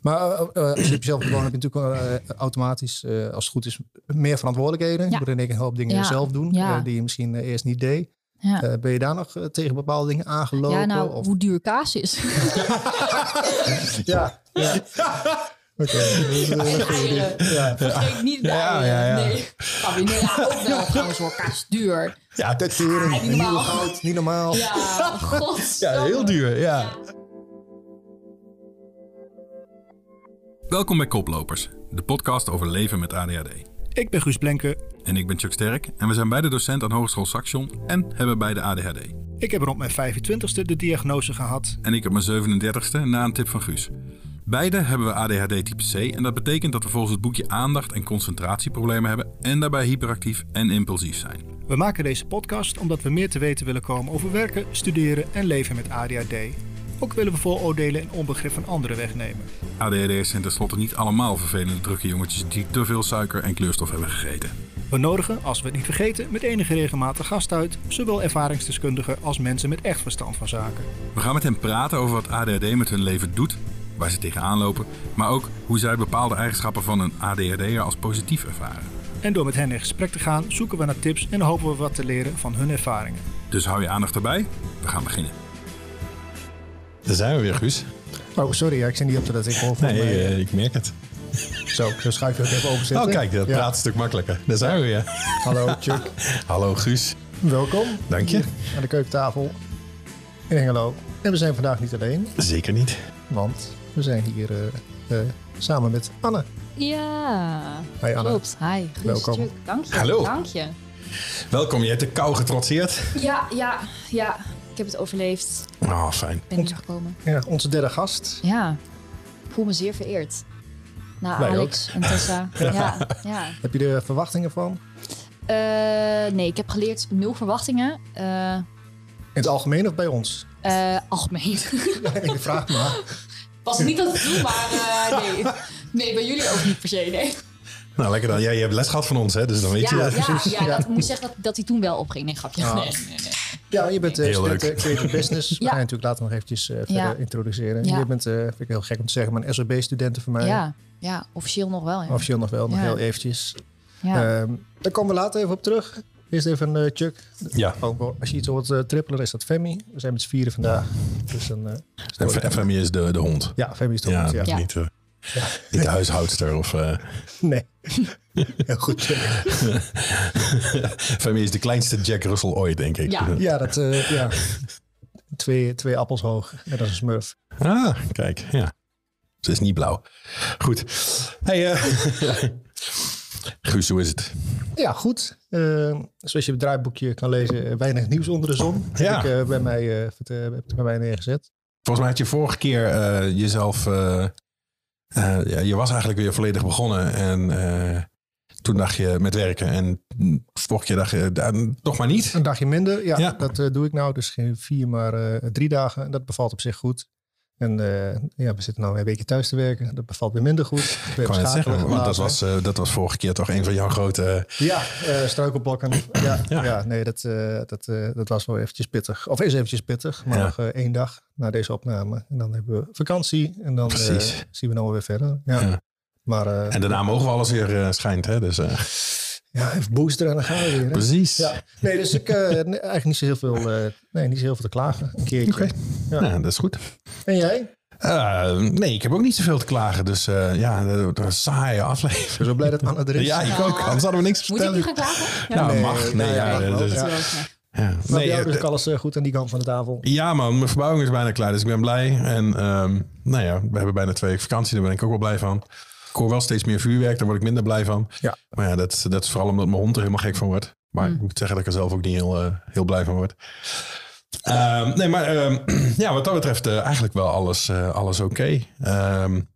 Maar uh, uh, als je op jezelf woont, heb je natuurlijk uh, automatisch, als het goed is, meer verantwoordelijkheden. Ja. Je moet in één keer een hoop dingen ja. zelf doen, ja. die je misschien eerst niet deed. Ja. ben je daar nog tegen bepaalde dingen aangelopen? Ja, nou, of? hoe duur kaas is. ja. ja. Oké. Okay. Ja. Vergeet niet de ja, ja, ja. Nee. Oh, nee, ja, ook wel trouwens hoor, kaas duur. Ja, dat tering. Ah, niet normaal. Goud, niet normaal. Ja, god. Ja, heel duur, ja. Welkom bij Koplopers, de podcast over leven met ADHD. Ik ben Guus Blenke. En ik ben Chuck Sterk en we zijn beide docent aan Hogeschool Saxion en hebben beide ADHD. Ik heb rond mijn 25ste de diagnose gehad. En ik op mijn 37ste na een tip van Guus. Beide hebben we ADHD type C en dat betekent dat we volgens het boekje aandacht- en concentratieproblemen hebben en daarbij hyperactief en impulsief zijn. We maken deze podcast omdat we meer te weten willen komen over werken, studeren en leven met ADHD. Ook willen we vooroordelen en onbegrip van anderen wegnemen. ADHD'ers zijn tenslotte niet allemaal vervelende drukke jongetjes die te veel suiker en kleurstof hebben gegeten. We nodigen, als we het niet vergeten, met enige regelmatig gast uit, zowel ervaringsdeskundigen als mensen met echt verstand van zaken. We gaan met hen praten over wat ADHD met hun leven doet, waar ze tegenaan lopen, maar ook hoe zij bepaalde eigenschappen van een ADHD'er als positief ervaren. En door met hen in gesprek te gaan, zoeken we naar tips en hopen we wat te leren van hun ervaringen. Dus hou je aandacht erbij, we gaan beginnen. Daar zijn we weer, Guus. Oh, sorry, ja, ik zie niet op dat ik hoor Nee, mij, uh, ik merk het. Zo, zo schuif je het even openzetten. Oh, kijk, dat ja. praat een stuk makkelijker. Daar zijn we weer. Hallo, Chuck. Hallo, Guus. Welkom. Dank je. Aan de keukentafel in Hengelo. En we zijn vandaag niet alleen. Zeker niet. Want we zijn hier uh, uh, samen met Anne. Ja, Hi, Anne. klopt. Hi, Guus, Welkom. Chuck. Dank je. Hallo. Dank je. Welkom, je hebt de kou getrotseerd. Ja, ja, ja. Ik heb het overleefd. Oh, fijn. Ben hier gekomen. Ja, onze derde gast. Ja, ik voel me zeer vereerd. Na Wij Alex en Tessa. ja. Ja, Heb je er verwachtingen van? Uh, nee, ik heb geleerd nul verwachtingen. Uh, In het algemeen of bij ons? Uh, algemeen. ja, ik vraag maar. Was niet dat ik doe, maar nee. Nee, bij jullie ook niet per se, nee. Nou, lekker dan. Ja, je hebt les gehad van ons, hè? Dus dan weet ja, je. Ja, precies. ja, ja. Dat, ik moet zeggen dat, dat hij toen wel opging. Nee, grapje. Ah. Nee, nee, nee. Ja, je bent uh, student uh, Creative Business. We Ja. gaan je natuurlijk later nog eventjes uh, verder Ja. introduceren. Ja. Je bent, uh, vind ik heel gek om te zeggen, maar een SOB-studenten voor mij. Ja, ja, officieel nog wel. Ja. Officieel nog wel, nog Ja. heel eventjes. ja. Ehm, daar komen we later even op terug. Eerst even uh, Chuck. Ja. Oh, als je iets hoort uh, trippelen, is dat Femi. We zijn met z'n vieren vandaag. Dus dan, uh, En F- FMI is de, de hond. ja, Femi is toch Ja, goed, ja. Ja. Niet, uh, niet de huishoudster. Of, uh, Nee. heel goed. FMI is de kleinste Jack Russell ooit, denk ik. Ja. Ja, dat, uh, ja. Twee, twee appels hoog. Net als een smurf. Ah, kijk, ja. Ze is niet blauw. Goed. Hey, uh, Guus, hoe is het? Ja, goed. Uh, zoals je het draaiboekje kan lezen, weinig nieuws onder de zon. Ja. Heb ik uh, bij, mij, uh, het, uh, heb ik bij mij neergezet. Volgens mij had je vorige keer uh, jezelf... Uh, uh, ja, je was eigenlijk weer volledig begonnen. En uh, toen dacht je met werken. En vorige keer dacht je, uh, toch maar niet. Een dagje minder, ja, Ja. dat uh, doe ik nou. Dus geen vier, maar drie dagen. En dat bevalt op zich goed. En uh, ja, we zitten nou een weekje thuis te werken. Dat bevalt weer minder goed. Ik kan het zeggen, want dat was, uh, dat was vorige keer toch een van jouw grote... Ja, uh, struikelblokken. Ja, ja. Ja. ja nee, dat, dat, dat was wel eventjes pittig. Of is eventjes pittig, maar Ja. nog één dag na deze opname. En dan hebben we vakantie en dan zien we nou weer verder. Ja. Ja. Maar En daarna mogen we alles weer schijnt, hè? Dus, ja, even boosteren en dan gaan we weer. Hè? precies. Ja. Nee, dus ik uh, nee, eigenlijk niet zo heel veel, uh, nee, niet zo heel veel te klagen. Een keertje. Oké. Ja. Ja, dat is goed. En jij? Uh, nee, ik heb ook niet zoveel te klagen. Dus uh, ja, dat is een saaie aflevering. Zo blij dat Anne er is. Ja, ik ook. Anders hadden we niks te Moet ik vertellen. nu gaan klagen? Nou, Nee, mag. Nee, nou ja, ja, mag wel. dus- Ja. Ja. ja. Maar bij Nee, jou eh, dus alles goed aan die kant van de tafel. ja, man, mijn verbouwing is bijna klaar. Dus ik ben blij. En um, nou ja, we hebben bijna twee weken vakantie. Daar ben ik ook wel blij van. Ik hoor wel steeds meer vuurwerk. Daar word ik minder blij van. Ja. Maar ja, dat, dat is vooral omdat mijn hond er helemaal gek van wordt. Maar Hmm. ik moet zeggen dat ik er zelf ook niet heel, uh, heel blij van word. Um, nee, maar um, ja, wat dat betreft uh, eigenlijk wel alles, uh, alles oké. Okay. Um,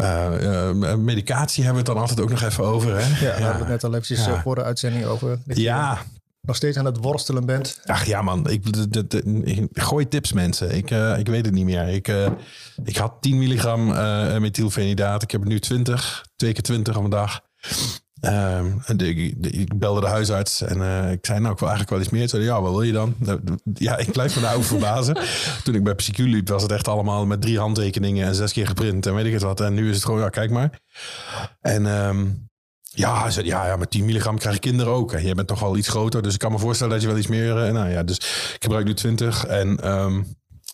uh, medicatie hebben we het dan altijd ook nog even over. Hè? Ja, daar we het net al eventjes Ja. ja. voor de uitzending over. Ja, nog steeds aan het worstelen bent. ach ja man, ik, de, de, de- gooi tips mensen. Ik, uh, ik weet het niet meer. Ik, uh, ik had 10 milligram uh, methylfenidaat. Ik heb nu 20, twee keer 20 op een dag. Ehm, de- ik, de- ik belde de huisarts en eh, ik zei, nou, ik wil eigenlijk wel iets meer. Ze zei, ja, wat wil je dan? Nou, Ja, ik blijf me daarover verbazen. Toen ik bij Psycu liep, was het echt allemaal met drie handtekeningen en zes keer geprint en weet ik het wat. En nu is het gewoon, ja, kijk maar. En ehm, ja, hij zei, ja, ja, met 10 milligram krijg je kinderen ook. En jij bent toch wel iets groter, dus ik kan me voorstellen dat je wel iets meer... eh, nou ja, dus ik gebruik nu 20 en ehm,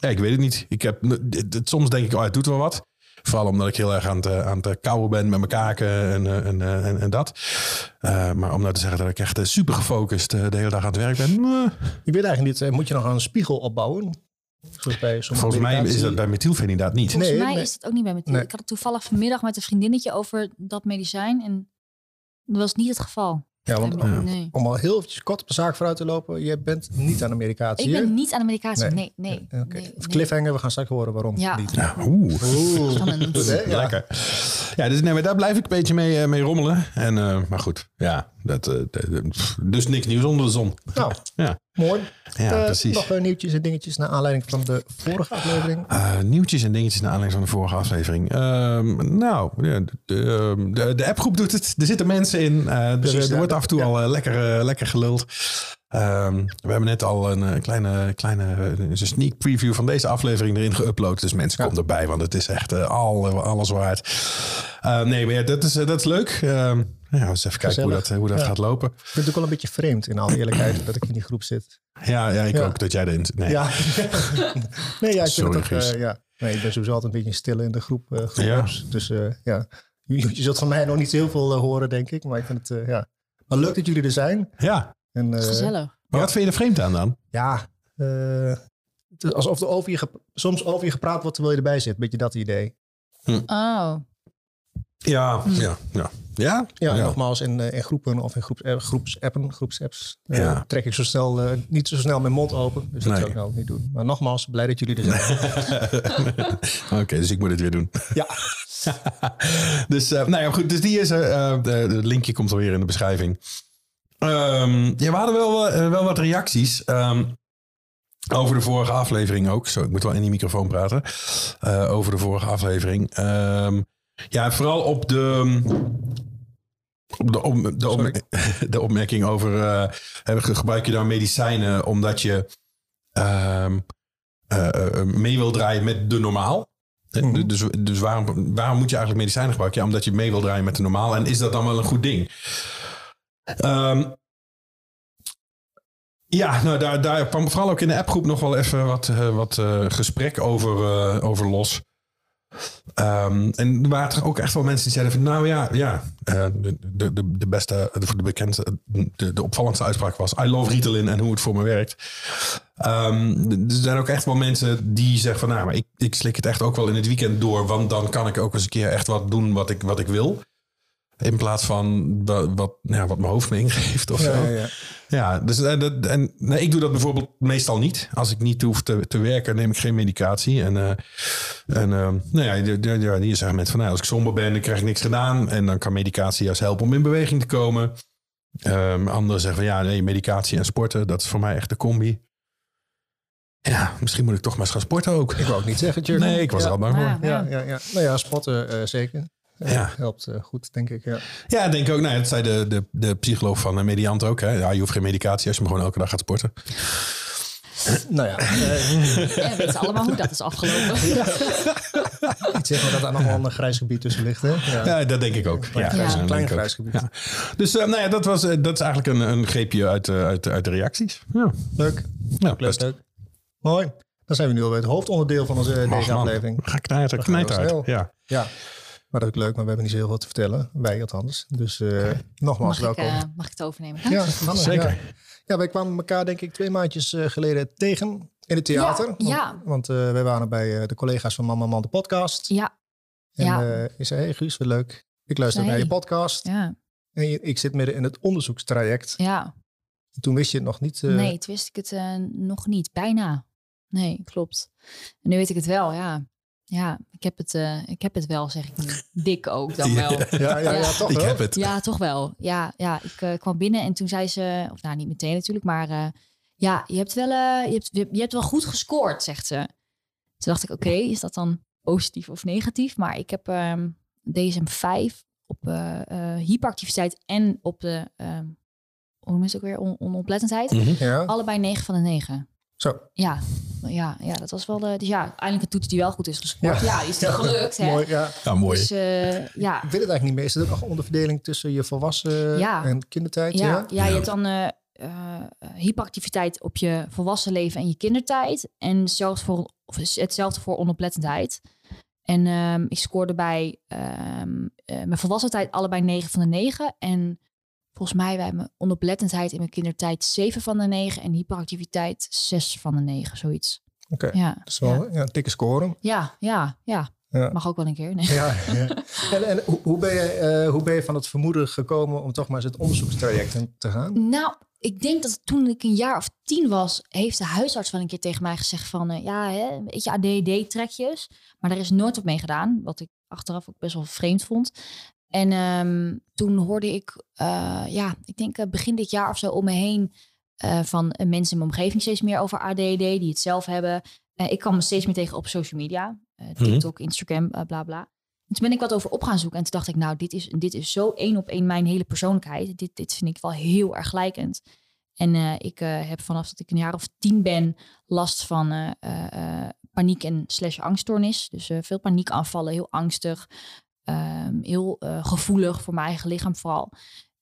ja, ik weet het niet. Ik heb, soms denk ik, oh, het doet wel wat. Vooral omdat ik heel erg aan het, eh, aan het kauwen ben met mijn kaken en, eh, en, eh, en, en dat. Eh, maar om nou te zeggen dat ik echt eh, super gefocust eh, de hele dag aan het werk ben. eh, Ik weet eigenlijk niet, eh, moet je nog een spiegel opbouwen? Volgens mij is dat bij methylfenidaat niet. Volgens Nee, mij nee. is het ook niet bij me. Nee. Ik had het toevallig vanmiddag met een vriendinnetje over dat medicijn. En dat was niet het geval. Ja, want nee. om al heel eventjes kort op de zaak vooruit te lopen. Je bent niet aan de medicatie. Ik ben niet aan de medicatie. Nee. Nee, nee. Cliffhanger, we gaan straks horen waarom Ja. niet. Ja, oeh. Spannend. Ja. Lekker. Ja, dus nee, maar daar blijf ik een beetje mee, eh, mee rommelen. En, eh, maar goed, ja, dat, eh, d- dus niks nieuws onder de zon. Nou, Ja, mooi. ja Eh, precies. Nog eh, nieuwtjes en dingetjes naar aanleiding van de vorige aflevering. Eh, nieuwtjes en dingetjes naar aanleiding van de vorige aflevering. Ehm, nou, ja, de, de, appgroep doet het. Er zitten mensen in. Eh, er, wordt af en toe al eh, lekker, eh, lekker geluld. Ehm, we hebben net al een eh, kleine, kleine eh, een sneak preview van deze aflevering erin geüpload. Dus mensen, Ja. kom erbij, want het is echt eh, al, alles waard. Eh, nee, maar ja, dat is, dat is leuk. Ehm, ja, eens even kijken hoe dat, hoe dat Ja. gaat lopen. Ik vind het ook wel een beetje vreemd, in alle eerlijkheid, dat ik in die groep zit. Ja, ja ik Ja. ook dat jij erin zit. Nee. Ja. nee, ja, ik Sorry, vind het ook, Guus. ja. Nee, ik ben sowieso altijd een beetje stil in de groep. Ja. Dus eh, ja, je, je zult van mij nog niet heel veel horen, denk ik. Maar ik vind het, ja. Maar leuk dat jullie er zijn. ja. En, eh, Gezellig. Maar wat vind je er vreemd aan dan? Ja, eh, alsof er over je soms over je gepraat wordt terwijl je erbij zit. Beetje dat idee. Oh. Ja, ja, ja. Ja? Ja, nogmaals, in, eh, in groepen of in groeps, groepsappen, groepsapps eh, trek ik zo snel, eh, niet zo snel mijn mond open. Dus dat Nee. zou ik nou ook niet doen. Maar nogmaals, blij dat jullie er zijn. Oké, dus ik moet het weer doen. ja, dus, eh, nou ja, goed. Dus die is er. eh, de- Het linkje komt alweer in de beschrijving. Ehm, ja, we hadden wel, eh, wel wat reacties. ehm, over de vorige aflevering ook. Zo, ik moet wel in die microfoon praten. Eh, over de vorige aflevering. Ehm, ja, vooral op de. Op de, op, de, op, de opmerking over. eh, gebruik je dan medicijnen omdat je. eh, eh, mee wil draaien met de normaal? Eh, Mhm. Dus, dus waarom, waarom moet je eigenlijk medicijnen gebruiken? Ja, omdat je mee wil draaien met de normaal. En is dat dan wel een goed ding? Ehm, ja, nou daar, daar kwam vooral ook in de appgroep nog wel even wat, eh, wat eh, gesprek over, eh, over los. Ehm, en er waren ook echt wel mensen die zeiden van nou ja, ja de, de, de, de beste, de, de bekendste, de, de opvallendste uitspraak was I love Ritalin en hoe het voor me werkt. Ehm, er zijn ook echt wel mensen die zeggen van nou, maar ik, ik slik het echt ook wel in het weekend door, want dan kan ik ook eens een keer echt wat doen wat ik, wat ik wil. In plaats van wa- wat, ja, wat mijn hoofd me ingeeft of ja, zo. ja, ja. Ja, dus eh, dat, en, nee, ik doe dat bijvoorbeeld meestal niet. Als ik niet hoef te, te werken, neem ik geen medicatie. En, eh, en eh, nou ja, hier zeggen mensen van, nou, als ik somber ben, dan krijg ik niks gedaan. En dan kan medicatie juist helpen om in beweging te komen. Ehm anderen zeggen van, ja, nee, medicatie en sporten, dat is voor mij echt de combi. Ja, misschien moet ik toch maar eens gaan sporten ook. Ik wou ook niet zeggen, Tjurgen. Nee, ik was ja. er al bang voor. Ja. Ja, ja, ja. Nou ja, spotten eh, zeker. Eh, Ja. Helpt eh, goed, denk ik. Ja. Ja, ik denk ook. Nou, dat zei de, de, de psycholoog van de Mediant ook. Hè. Ja, je hoeft geen medicatie als je maar gewoon elke dag gaat sporten. Nou ja, eh, Ja, we weten allemaal hoe dat is afgelopen. niet zeggen dat daar nog wel een grijs gebied tussen ligt. Hè? Ja. Ja, dat denk ik ook. Ja, grijs, denk klein ik grijs gebied. Ja. Dus eh, nou ja, dat, was, eh, dat is eigenlijk een, een greepje uit, eh, uit, uit de reacties. Ja, Leuk, ja leuk. Mooi. Dan zijn we nu al bij het hoofdonderdeel van onze, deze man. aflevering. Ga uit. snel. Ja. Ja, maar dat is ook leuk, maar we hebben niet zo heel veel te vertellen. Wij althans. Dus eh, nogmaals Mag ik, welkom. eh, mag ik het overnemen? ja, Zeker. Ja. ja, wij kwamen elkaar denk ik twee maandjes eh, geleden tegen in het theater. Ja, Want, ja. want eh, wij waren bij eh, de collega's van Mama Man de podcast. Ja, En Ja. eh, ik zei, hey Guus, wat leuk. Ik luister naar je podcast. ja, En je- ik zit midden in het onderzoekstraject. ja. Toen wist je het nog niet. eh, Nee, toen wist ik het nog niet. Bijna. Nee, klopt. En nu weet ik het wel, ja. Ja, ik heb het, eh, ik heb het wel, zeg ik nu. Dik ook dan wel. Ja, ja, ja, Ja. toch Ik wel. heb het. Ja, toch wel. Ja, ja ik eh, kwam binnen en toen zei ze, of nou niet meteen natuurlijk, maar eh, ja, je hebt, wel, eh, je, hebt, je hebt wel goed gescoord, zegt ze. Toen dacht ik, oké, is dat dan positief of negatief? Maar ik heb ehm DSM 5 op eh, eh, hyperactiviteit en op de, ehm, hoe noem je het ook weer, on onoplettendheid. Mhm. Ja, Allebei 9 van de 9. Zo. Ja, ja, ja, dat was wel de. Dus ja, eindelijk een toets die wel goed is gescoord. Ja. Is toch gelukt, hè? Mooi, ja. Ja, mooi. Dus eh, ja, Ik weet het eigenlijk niet meer. Is er ook nog een onderverdeling tussen je volwassen Ja. en kindertijd? ja, Ja. ja, je hebt dan eh, eh, hyperactiviteit op je volwassen leven en je kindertijd. En zelfs voor, of hetzelfde voor onoplettendheid. En ehm, ik scoorde bij ehm, eh, mijn volwassen tijd allebei 9 van de 9. En volgens mij bij mijn onoplettendheid in mijn kindertijd 7 van de 9. En hyperactiviteit 6 van de 9, zoiets. Oké. Ja, Dat is wel ja. een dikke score. ja, ja, ja. Ja. Mag ook wel een keer. Nee. Ja, ja. En, en hoe, hoe, ben je, eh, hoe ben je van het vermoeden gekomen om toch maar eens het onderzoekstraject in te gaan? Nou, ik denk dat toen ik een jaar of tien was, heeft de huisarts wel een keer tegen mij gezegd van, eh, ja, hè, een beetje ADD-trekjes. Maar daar is nooit op mee gedaan, wat ik achteraf ook best wel vreemd vond. En ehm, toen hoorde ik, eh, ja, ik denk eh, begin dit jaar of zo om me heen eh, van mensen in mijn omgeving steeds meer over ADD, die het zelf hebben. Ik kwam me steeds meer tegen op social media, eh, TikTok, Instagram, bla bla. En toen ben ik wat over op gaan zoeken. En toen dacht ik, nou, dit is, dit is zo één op één mijn hele persoonlijkheid. Dit, dit vind ik wel heel erg gelijkend. En ik heb vanaf dat ik een jaar of tien ben last van paniek en slash angststoornis. Dus veel paniekaanvallen, heel angstig. Ehm, heel eh, gevoelig voor mijn eigen lichaam vooral.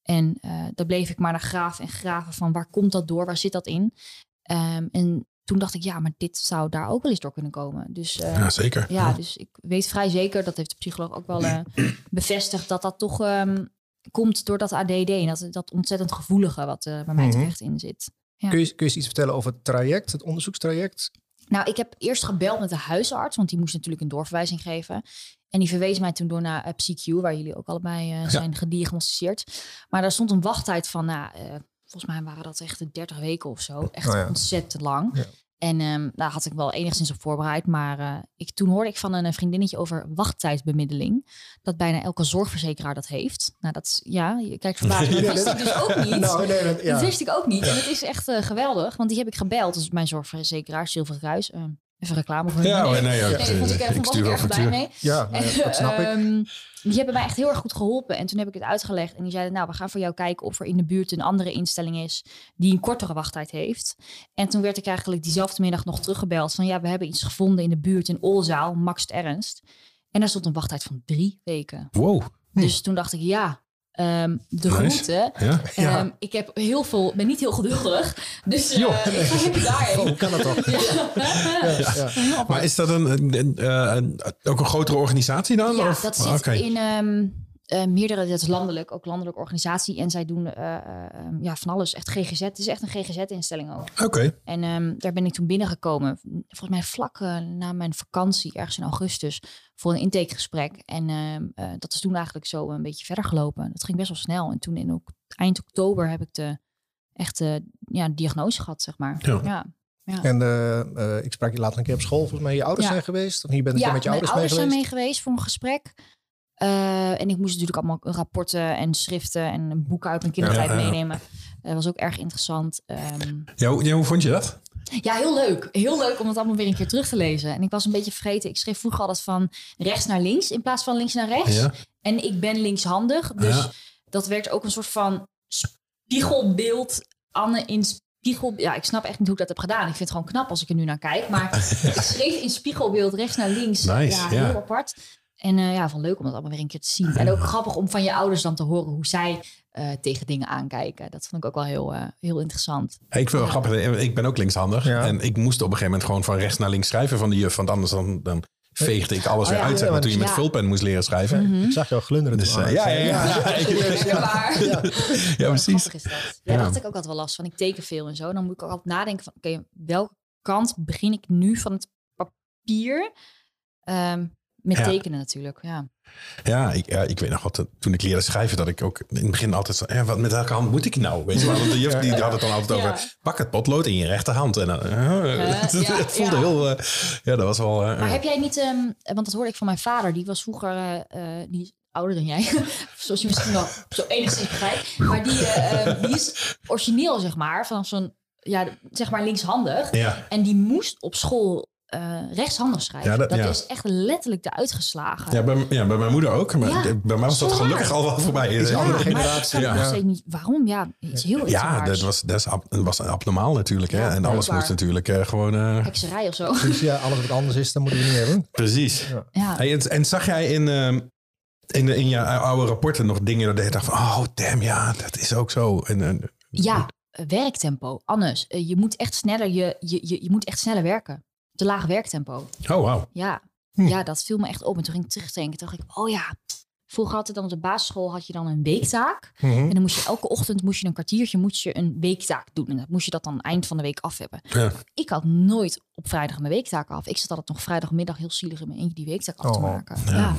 En eh daar bleef ik maar naar graven en graven van waar komt dat door? Waar zit dat in? Ehm, en toen dacht ik, ja, maar dit zou daar ook wel eens door kunnen komen. Dus eh, Ja, zeker. ja, dus ik weet vrij zeker, dat heeft de psycholoog ook wel eh, bevestigd, dat dat toch ehm, komt door dat ADD en dat, dat ontzettend gevoelige wat er bij mij Mhm. terecht in zit. Ja. Kun, je, kun je eens iets vertellen over het traject, het onderzoekstraject? Nou, ik heb eerst gebeld met de huisarts, want die moest natuurlijk een doorverwijzing geven. En die verwees mij toen door naar eh, PsyQ, waar jullie ook allebei eh, zijn gediagnosticeerd. Maar daar stond een wachttijd van, nou, eh, volgens mij waren dat echt de 30 weken of zo. Echt Oh ja. ontzettend lang. Ja. En ehm, daar had ik wel enigszins op voorbereid. Maar ik, toen hoorde ik van een vriendinnetje over wachttijdbemiddeling. Dat bijna elke zorgverzekeraar dat heeft. Nou, dat ja, je kijkt verbaasd. Maar dat wist ik dus ook niet. Nou, nee, dat, ja. Dat wist ik ook niet. En het is echt geweldig, want die heb ik gebeld. Dus mijn zorgverzekeraar, Zilverkruis. eh even reclame voor. Ja, Nee, nee, ja, nee, ik, stuur wel erg blij mee. Ja, nou ja, dat snap ik. Ehm, die hebben mij echt heel erg goed geholpen. En toen heb ik het uitgelegd. En die zeiden, nou, we gaan voor jou kijken of er in de buurt een andere instelling is die een kortere wachttijd heeft. En toen werd ik eigenlijk diezelfde middag nog teruggebeld van, ja, we hebben iets gevonden in de buurt in Olzaal, Max Ernst. En daar stond een wachttijd van drie weken. Wow. Dus toen dacht ik, ja, ehm, de Nice. route. Ja? Ja. Ehm, ik heb heel veel, ben niet heel geduldig. Dus eh, Joh. ik ga even daarheen. Hoe kan dat toch? Ja. Ja, ja. Maar is dat een, een, een, eh, een- ook een grotere organisatie dan? Ja, of? dat zit in ehm, eh, meerdere, dat is landelijk, ook landelijke organisatie. En zij doen eh, eh, ehm, ja, van alles, echt GGZ. Het is echt een GGZ-instelling ook. Oké. En ehm, daar ben ik toen binnengekomen, volgens mij vlak na mijn vakantie, ergens in augustus, voor een intakegesprek. En ehm, eh, dat is toen eigenlijk zo een beetje verder gelopen. Dat ging best wel snel. En toen in ok- eind oktober heb ik de echte ja, diagnose gehad, zeg maar. Ja. ja. En eh, eh, ik sprak je later een keer op school. Volgens mij je ouders Ja. zijn geweest. Of je bent een Ja, keer met je mijn ouders, mee zijn geweest. mee geweest voor een gesprek. Eh, en ik moest natuurlijk allemaal rapporten en schriften en boeken uit mijn kindertijd Ja, ja, ja. meenemen. Dat was ook erg interessant. Ehm, Ja, hoe, ja, hoe vond je dat? ja, heel leuk. Heel leuk om het allemaal weer een keer terug te lezen. En ik was een beetje vergeten. Ik schreef vroeger altijd van rechts naar links in plaats van links naar rechts. Ja. En ik ben linkshandig. Dus dat werd ook een soort van spiegelbeeld. Anne in spiegel... Ja, ik snap echt niet hoe ik dat heb gedaan. Ik vind het gewoon knap als ik er nu naar kijk. Maar ik schreef in spiegelbeeld rechts naar links. Nice, ja. heel apart. En eh, ja, van leuk om dat allemaal weer een keer te zien. En ook grappig om van je ouders dan te horen hoe zij eh, tegen dingen aankijken. Dat vond ik ook wel heel, eh, heel interessant. Hey, Ik vind het wel grappig. Ik ben ook linkshandig. Ja. En ik moest op een gegeven moment gewoon van rechts naar links schrijven van de juf. Want anders dan, dan veegde ik alles Oh weer ja. uit. Zeg maar, toen je met Ja. vulpen moest leren schrijven. Ik zag jou glunderen. Dus, ja, ja, ja. Herkenbaar. Ja, precies. Grappig is dat. Ja, Ja. daar had ik ook altijd wel last van. Ik teken veel en zo. Dan moet ik ook altijd nadenken van... Oké, welke kant begin ik nu van het papier? Ehm, met Ja. tekenen natuurlijk, ja. Ja, ik, ja, ik weet nog wat, eh, toen ik leerde schrijven, dat ik ook in het begin altijd zo, ja, wat, met welke hand moet ik nou? Weet je wel, want de juf die had het dan altijd Ja. over, pak het potlood in je rechterhand. En dan, eh, het, ja, het voelde ja. heel, eh, ja, dat was wel, eh, Maar heb jij niet... ehm, want dat hoorde ik van mijn vader. Die was vroeger... eh, eh, die ouder dan jij. Zoals je misschien wel zo enigszins begrijpt. Maar die, eh, eh, die is origineel, zeg maar. Van zo'n... Ja, zeg maar linkshandig. ja. En die moest op school uh, rechtshandig schrijven. Ja, dat dat- ja. is echt letterlijk de uitgeslagen. Ja, bij, ja, bij mijn moeder ook. Maar Ja, bij mij was dat gelukkig al wel voorbij. Is een Ja, andere maar generatie. ik nog steeds niet waarom. Ja, het is heel iets Ja, raars. dat was, dat is ab- was abnormaal natuurlijk. Hè? Ja, en alles moest natuurlijk eh, gewoon... eh, Hekserij of zo. Dus ja, alles wat anders is, dat moeten we niet hebben. precies. Ja. Hey, en, en zag jij in, ehm, in, in je oude rapporten nog dingen dat je dacht van... Oh, damn, ja, dat is ook zo. En, en, Ja, eh, werktempo. Eh, je moet echt sneller, je, je, je, je moet echt sneller werken. Te laag werktempo. oh, wauw. Ja. Hm. ja, dat viel me echt op. En toen ging ik terugdenken. Toen dacht ik, oh ja. Vroeger had het dan op de basisschool had je dan een weektaak. Mhm. En dan moest je elke ochtend moest je een kwartiertje moest je een weektaak doen. En dan moest je dat dan eind van de week af hebben. Ja. Ik had nooit op vrijdag mijn weektaak af. Ik zat altijd nog vrijdagmiddag heel zielig in mijn eentje die weektaak af te Oh. maken. Ja.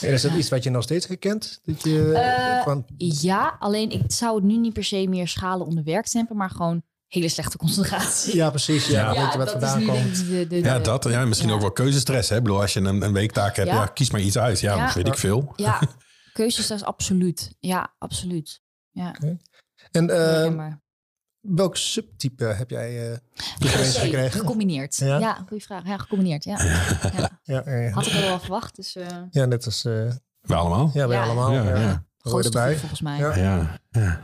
En is dat iets wat je nog steeds herkent? Dat je, Eh, van, ja, alleen ik zou het nu niet per se meer schalen onder werktempo, maar gewoon hele slechte concentratie. ja, precies. Ja, Ja. weet je wat dat is vandaan komt. ik de, de, Ja, dat. Ja, misschien ja. ook wel keuzestress. Hè? Ik bedoel, als je een, een weektaak hebt, ja. Ja. kies maar iets uit. Ja, Ja. weet ik veel. Ja, keuzestress absoluut. Ja, absoluut. Ja, En herkenbaar. welk subtype heb jij eh gekregen? Gecombineerd. Ja? Ja, goede vraag. Ja, gecombineerd. Ja. Ja. Ja, Had ik al wel verwacht. Dus eh ja, net als eh We allemaal. ja, Ja. allemaal. Ja, Ja, ja. Hoor erbij? volgens mij. Ja. Ja.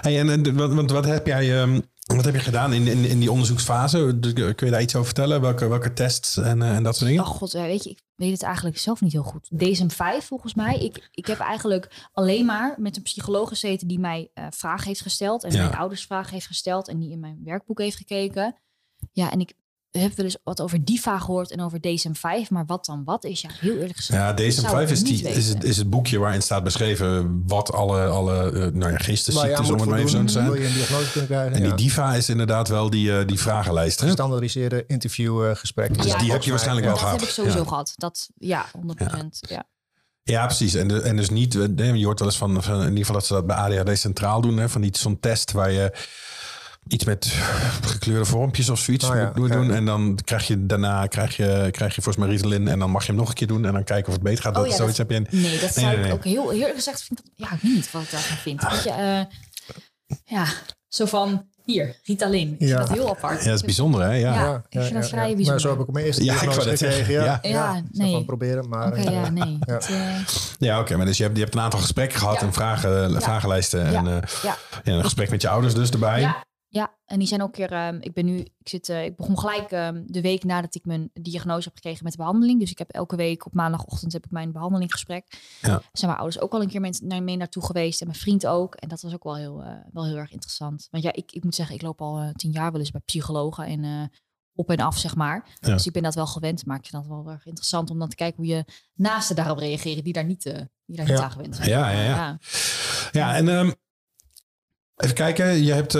Hey, en, en want, want wat heb jij... ehm, wat heb je gedaan in, in, in die onderzoeksfase? Kun je daar iets over vertellen? Welke, welke tests en, eh, en dat soort dingen? Oh god, weet je, ik weet het eigenlijk zelf niet heel goed. DSM-5 volgens mij. Ik, ik heb eigenlijk alleen maar met een psycholoog gezeten die mij eh vragen heeft gesteld. En Ja. mijn ouders vragen heeft gesteld. En die in mijn werkboek heeft gekeken. Ja, en ik heb wel eens wat over DIFA gehoord en over DSM-5. Maar wat dan wat is? Ja, heel eerlijk gezegd. Ja, dat zou DSM-5 ik is, die, is, het, is het boekje waarin staat beschreven wat alle, alle eh, nou ja, geestesziektes, om het maar even zo te zijn. wil je een diagnose kunnen krijgen. En die ja. DIVA is inderdaad wel die, eh, die vragenlijst. Hè? Gestandardiseerde interviewgesprekken. Dus Ja, die heb je waarschijnlijk dat wel gehad. heb ik sowieso Ja. gehad. Dat, ja, 100%. Ja. Ja, precies. En, de- en dus niet, eh, je hoort wel eens van, van in ieder geval dat ze dat bij ADHD centraal doen. Hè, van iets, zo'n test waar je iets met gekleurde vormpjes of zoiets Oh ja, moet, ja. doen. En dan krijg je daarna krijg je, krijg je volgens mij Ritalin en dan mag je hem nog een keer doen en dan kijken of het beter gaat. Oh dat, ja, zoiets dat- heb je. in- Nee, dat Nee, zou nee, ik nee. ook heel eerlijk gezegd vind ik dat, ja, ik weet niet wat ik daarvan vind. Weet je, eh, ja, zo van hier, Ritalin. Ik Ja. vind dat heel apart. Ja, dat is bijzonder hè? Ja. Ja. ik vind dat vrij Maar bijzonder. zo heb ik op mijn eerste Ja, ik gekregen. zeggen, Ja, ja. Ja, Zo nee. van proberen, maar... Oké, eh, ja, nee. Ja. Eh, Ja, oké. maar dus je hebt, je hebt een aantal gesprekken gehad Ja. en vragen, vragenlijsten en Ja. eh, ja. ja, een gesprek met je ouders dus erbij. Ja, en die zijn ook een keer. ehm, ik ben nu, ik zit, eh, ik begon gelijk ehm, de week nadat ik mijn diagnose heb gekregen met de behandeling. Dus ik heb elke week op maandagochtend heb ik mijn behandelinggesprek. Ja. Zijn mijn ouders ook al een keer mee, naar, mee naartoe geweest en mijn vriend ook. En dat was ook wel heel, eh, wel heel erg interessant. Want ja, ik, ik moet zeggen, ik loop al eh, tien jaar wel eens bij psychologen en op en af zeg maar. Ja. Dus ik ben dat wel gewend, maar ik vind dat wel erg interessant om dan te kijken hoe je naasten daarop reageren die daar niet, die daar niet aan gewend zijn. Ja, ja, ja. Ja, en ehm, even kijken. Je hebt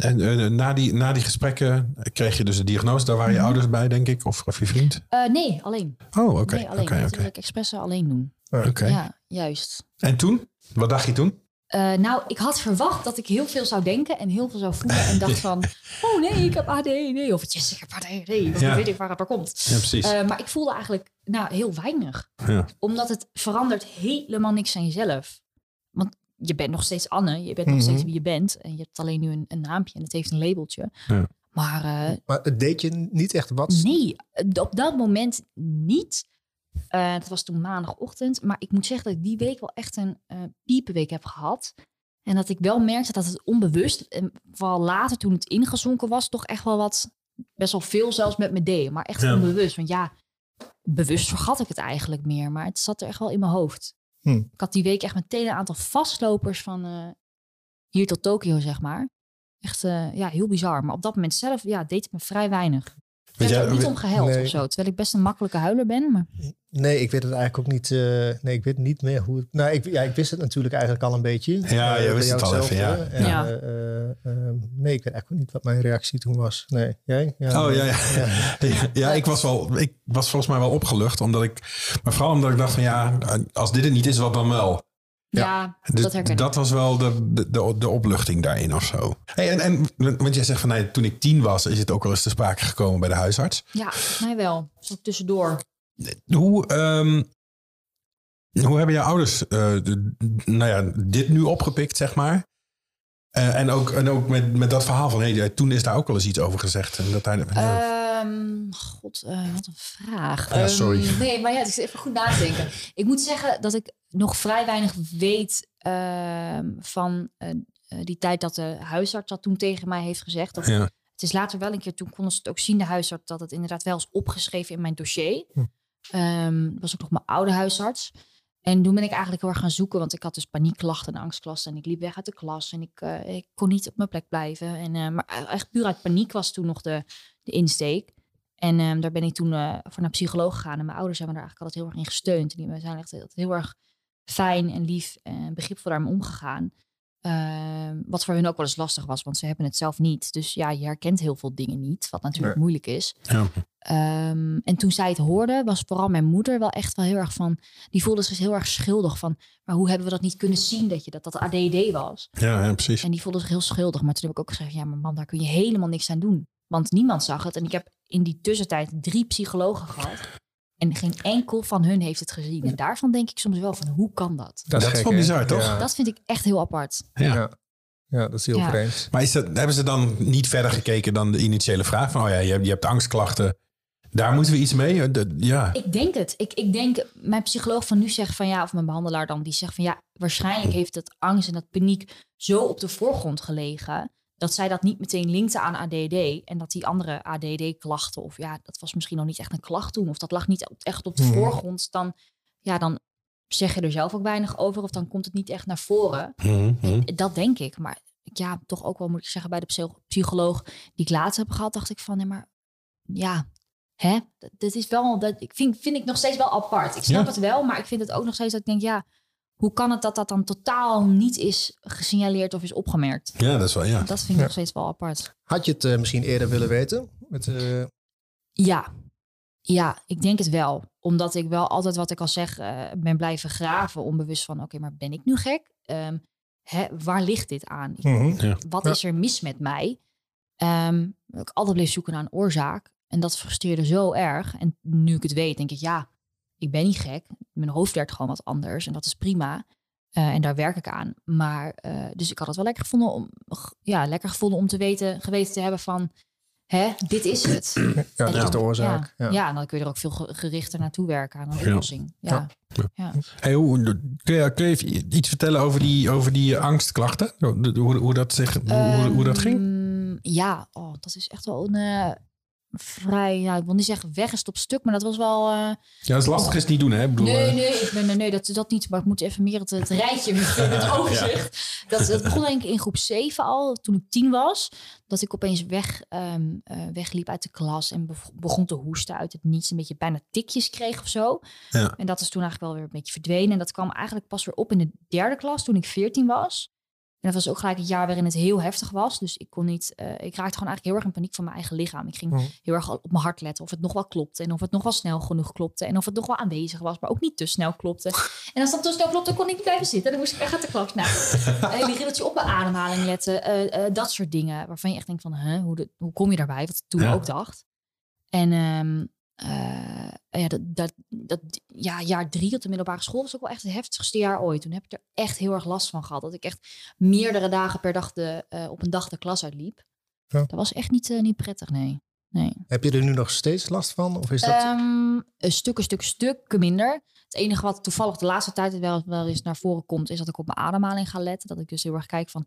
en, eh, na, die, na die gesprekken kreeg je dus de diagnose. Daar waren je Mhm. ouders bij, denk ik, of, of je vriend. Eh, nee, alleen. Oh, oké. nee, alleen. Dat wil ik expres alleen doen. Oké. Ja, juist. En toen? Wat dacht je toen? Eh, nou, ik had verwacht dat ik heel veel zou denken en heel veel zou voelen. En dacht van, oh nee, ik heb ADHD. Of yes, ik heb ADHD. Of Ja. weet ik waar het door komt. Ja, precies. Eh, maar ik voelde eigenlijk nou, heel weinig. ja. Omdat het verandert helemaal niks aan jezelf. Je bent nog steeds Anne. Je bent nog Mhm. steeds wie je bent. En je hebt alleen nu een, een naampje en het heeft een labeltje. Ja. Maar eh, Maar het deed je niet echt wat? Nee, op dat moment niet. Eh, het was toen maandagochtend. Maar ik moet zeggen dat ik die week wel echt een eh piepenweek heb gehad. En dat ik wel merkte dat het onbewust, en vooral later toen het ingezonken was, toch echt wel wat, best wel veel zelfs met me deed. Maar echt Ja. onbewust. Want ja, bewust vergat ik het eigenlijk meer. Maar het zat er echt wel in mijn hoofd. Hm. Ik had die week echt meteen een aantal vastlopers van eh, hier tot Tokio, zeg maar. Echt eh, ja, heel bizar. Maar op dat moment zelf ja, deed het me vrij weinig. Ik Weet heb er jij- ook niet om gehuild nee. of zo. Terwijl ik best een makkelijke huiler ben. Maar... Nee, ik weet het eigenlijk ook niet. eh, nee, ik weet niet meer hoe het. Nou, ik, ja, ik wist het natuurlijk eigenlijk al een beetje. Ja, Eh, bij wist het al even, ja. En, Ja. eh, eh, eh, nee, ik weet eigenlijk ook niet wat mijn reactie toen was. Nee, jij? Ja, Oh ja, ja. ja. ja, ik was wel, ik was volgens mij wel opgelucht, omdat ik, maar vooral omdat ik dacht van ja, als dit het niet is, wat dan wel? Ja, Dus dat herken ik. dat was wel de, de, de, de opluchting daarin of zo. Hey, en, en, want jij zegt van nee, toen ik tien was, is het ook wel eens te sprake gekomen bij de huisarts. Ja, mij wel. Zo tussendoor. Hoe, ehm, hoe hebben jouw ouders eh, nou ja, dit nu opgepikt, zeg maar? Eh, en ook, en ook met, met dat verhaal van hey, toen is daar ook wel eens iets over gezegd. En dat hij, ja. Ehm, God, uh, wat een vraag. Ja, sorry. Um, nee, maar ja, het is even goed nadenken. ik moet zeggen dat ik nog vrij weinig weet uh, van uh, die tijd dat de huisarts dat toen tegen mij heeft gezegd. Ja. Het is later wel een keer, toen konden ze het ook zien, de huisarts, dat het inderdaad wel is opgeschreven in mijn dossier. Hm. Ehm, dat was ook nog mijn oude huisarts. En toen ben ik eigenlijk heel erg gaan zoeken, want ik had dus paniekklachten en angstklachten. En ik liep weg uit de klas en ik, uh, ik kon niet op mijn plek blijven. En, uh, maar echt puur uit paniek was toen nog de, de insteek. En um, daar ben ik toen uh, voor naar psycholoog gegaan. En mijn ouders hebben daar eigenlijk altijd heel erg in gesteund. En die zijn echt heel, heel erg fijn en lief en begripvol daarmee omgegaan. Uh, wat voor hun ook wel eens lastig was, want ze hebben het zelf niet. Dus ja, je herkent heel veel dingen niet, wat natuurlijk Nee. moeilijk is. Ja. Um, en toen zij het hoorde, was vooral mijn moeder wel echt wel heel erg van... Die voelde zich heel erg schuldig van... Maar hoe hebben we dat niet kunnen zien dat je dat, dat ADD was? Ja, ja, precies. En die voelde zich heel schuldig. Maar toen heb ik ook gezegd, ja, maar man, daar kun je helemaal niks aan doen. Want niemand zag het. En ik heb in die tussentijd drie psychologen gehad. En geen enkel van hun heeft het gezien. En daarvan denk ik soms wel van, hoe kan dat? Dat is wel bizar, toch? Ja. Dat vind ik echt heel apart. Ja. Ja. ja, dat is heel Ja. vreemd. Maar is dat, hebben ze dan niet verder gekeken dan de initiële vraag? Van, oh ja, je hebt, je hebt angstklachten. Daar moeten we iets mee? Eh, Dat- Ja. Ik denk het. Ik, ik denk, mijn psycholoog van nu zegt van ja, of mijn behandelaar dan, die zegt van ja, waarschijnlijk heeft het angst en dat paniek zo op de voorgrond gelegen. Dat zij dat niet meteen linkte aan ADD. En dat die andere ADD-klachten, of ja, dat was misschien nog niet echt een klacht toen. Of dat lag niet echt op de Mhm. voorgrond. Dan, ja, dan zeg je er zelf ook weinig over. Of dan komt het niet echt naar voren. Mhm. Dat denk ik. Maar ja, toch ook wel moet ik zeggen, bij de psy- psycholoog die ik laatst heb gehad, dacht ik van nee, maar ja, hè, dat, dat is wel, dat ik vind, vind ik nog steeds wel apart. Ik snap Ja. het wel, maar ik vind het ook nog steeds dat ik denk, ja, hoe kan het dat dat dan totaal niet is gesignaleerd of is opgemerkt? Ja, dat is wel, ja. Dat vind ik Ja. nog steeds wel apart. Had je het eh, misschien eerder willen weten? Met, eh, Ja, ja, ik denk het wel. Omdat ik wel altijd, wat ik al zeg, eh, ben blijven graven. Onbewust van, oké, maar ben ik nu gek? Ehm, hè, waar ligt dit aan? Mhm. wat Ja. is er mis met mij? Ehm, ik altijd bleef zoeken naar een oorzaak. En dat frustreerde zo erg. En nu ik het weet, denk ik, ja, ik ben niet gek. Mijn hoofd werkt gewoon wat anders. En dat is prima. Eh, en daar werk ik aan. Maar, eh, dus ik had het wel lekker gevonden om, ja, lekker gevonden om te weten, geweten te hebben van, hè, dit is het. Ja, dat En is de oorzaak. Ja, Ja. ja. en dan kun je er ook veel ge- gerichter naartoe werken aan een Ja. oplossing. Ja. Hey, hoe, kun, je, kun je iets vertellen over die, over die angstklachten? Hoe, hoe, hoe dat, zich, hoe, hoe, hoe dat ging? Ehm, Ja, oh, dat is echt wel een eh, vrij, ja, ik wil niet zeggen weggestopt stuk, maar dat was wel... eh, Ja, dat is lastig is niet doen, hè? Ik bedoel, nee, eh, nee, ik ben, nee, nee, dat, dat niet. Maar ik moet even meer het, het rijtje, het overzicht. Dat, dat begon denk ik in groep 7 al, toen ik tien was. Dat ik opeens weg, ehm, eh, wegliep uit de klas en begon te hoesten uit het niets. Een beetje bijna tikjes kreeg of zo. Ja. En dat is toen eigenlijk wel weer een beetje verdwenen. En dat kwam eigenlijk pas weer op in de derde klas, toen ik 14 was. En dat was ook gelijk het jaar waarin het heel heftig was. Dus ik kon niet, eh, ik raakte gewoon eigenlijk heel erg in paniek van mijn eigen lichaam. Ik ging Mhm. heel erg op mijn hart letten of het nog wel klopte. En of het nog wel snel genoeg klopte. En of het nog wel aanwezig was, maar ook niet te snel klopte. En als dat te snel klopte, kon ik niet blijven zitten. Dan moest ik weg uit de klas. Nou, een hele rilletje op mijn ademhaling letten. eh, eh, dat soort dingen. Waarvan je echt denkt van, hè, hoe, de, hoe kom je daarbij? Wat ik toen Ja. ook dacht. En ehm, eh, ja, dat, dat, dat, ja, jaar drie op de middelbare school was ook wel echt het heftigste jaar ooit. Toen heb ik er echt heel erg last van gehad. Dat ik echt meerdere dagen per dag de, eh, op een dag de klas uitliep. Ja. Dat was echt niet, eh, niet prettig, nee. nee. Heb je er nu nog steeds last van? Of is dat... Ehm, een stuk, een stuk, stuk minder. Het enige wat toevallig de laatste tijd wel, wel eens naar voren komt, is dat ik op mijn ademhaling ga letten. Dat ik dus heel erg kijk van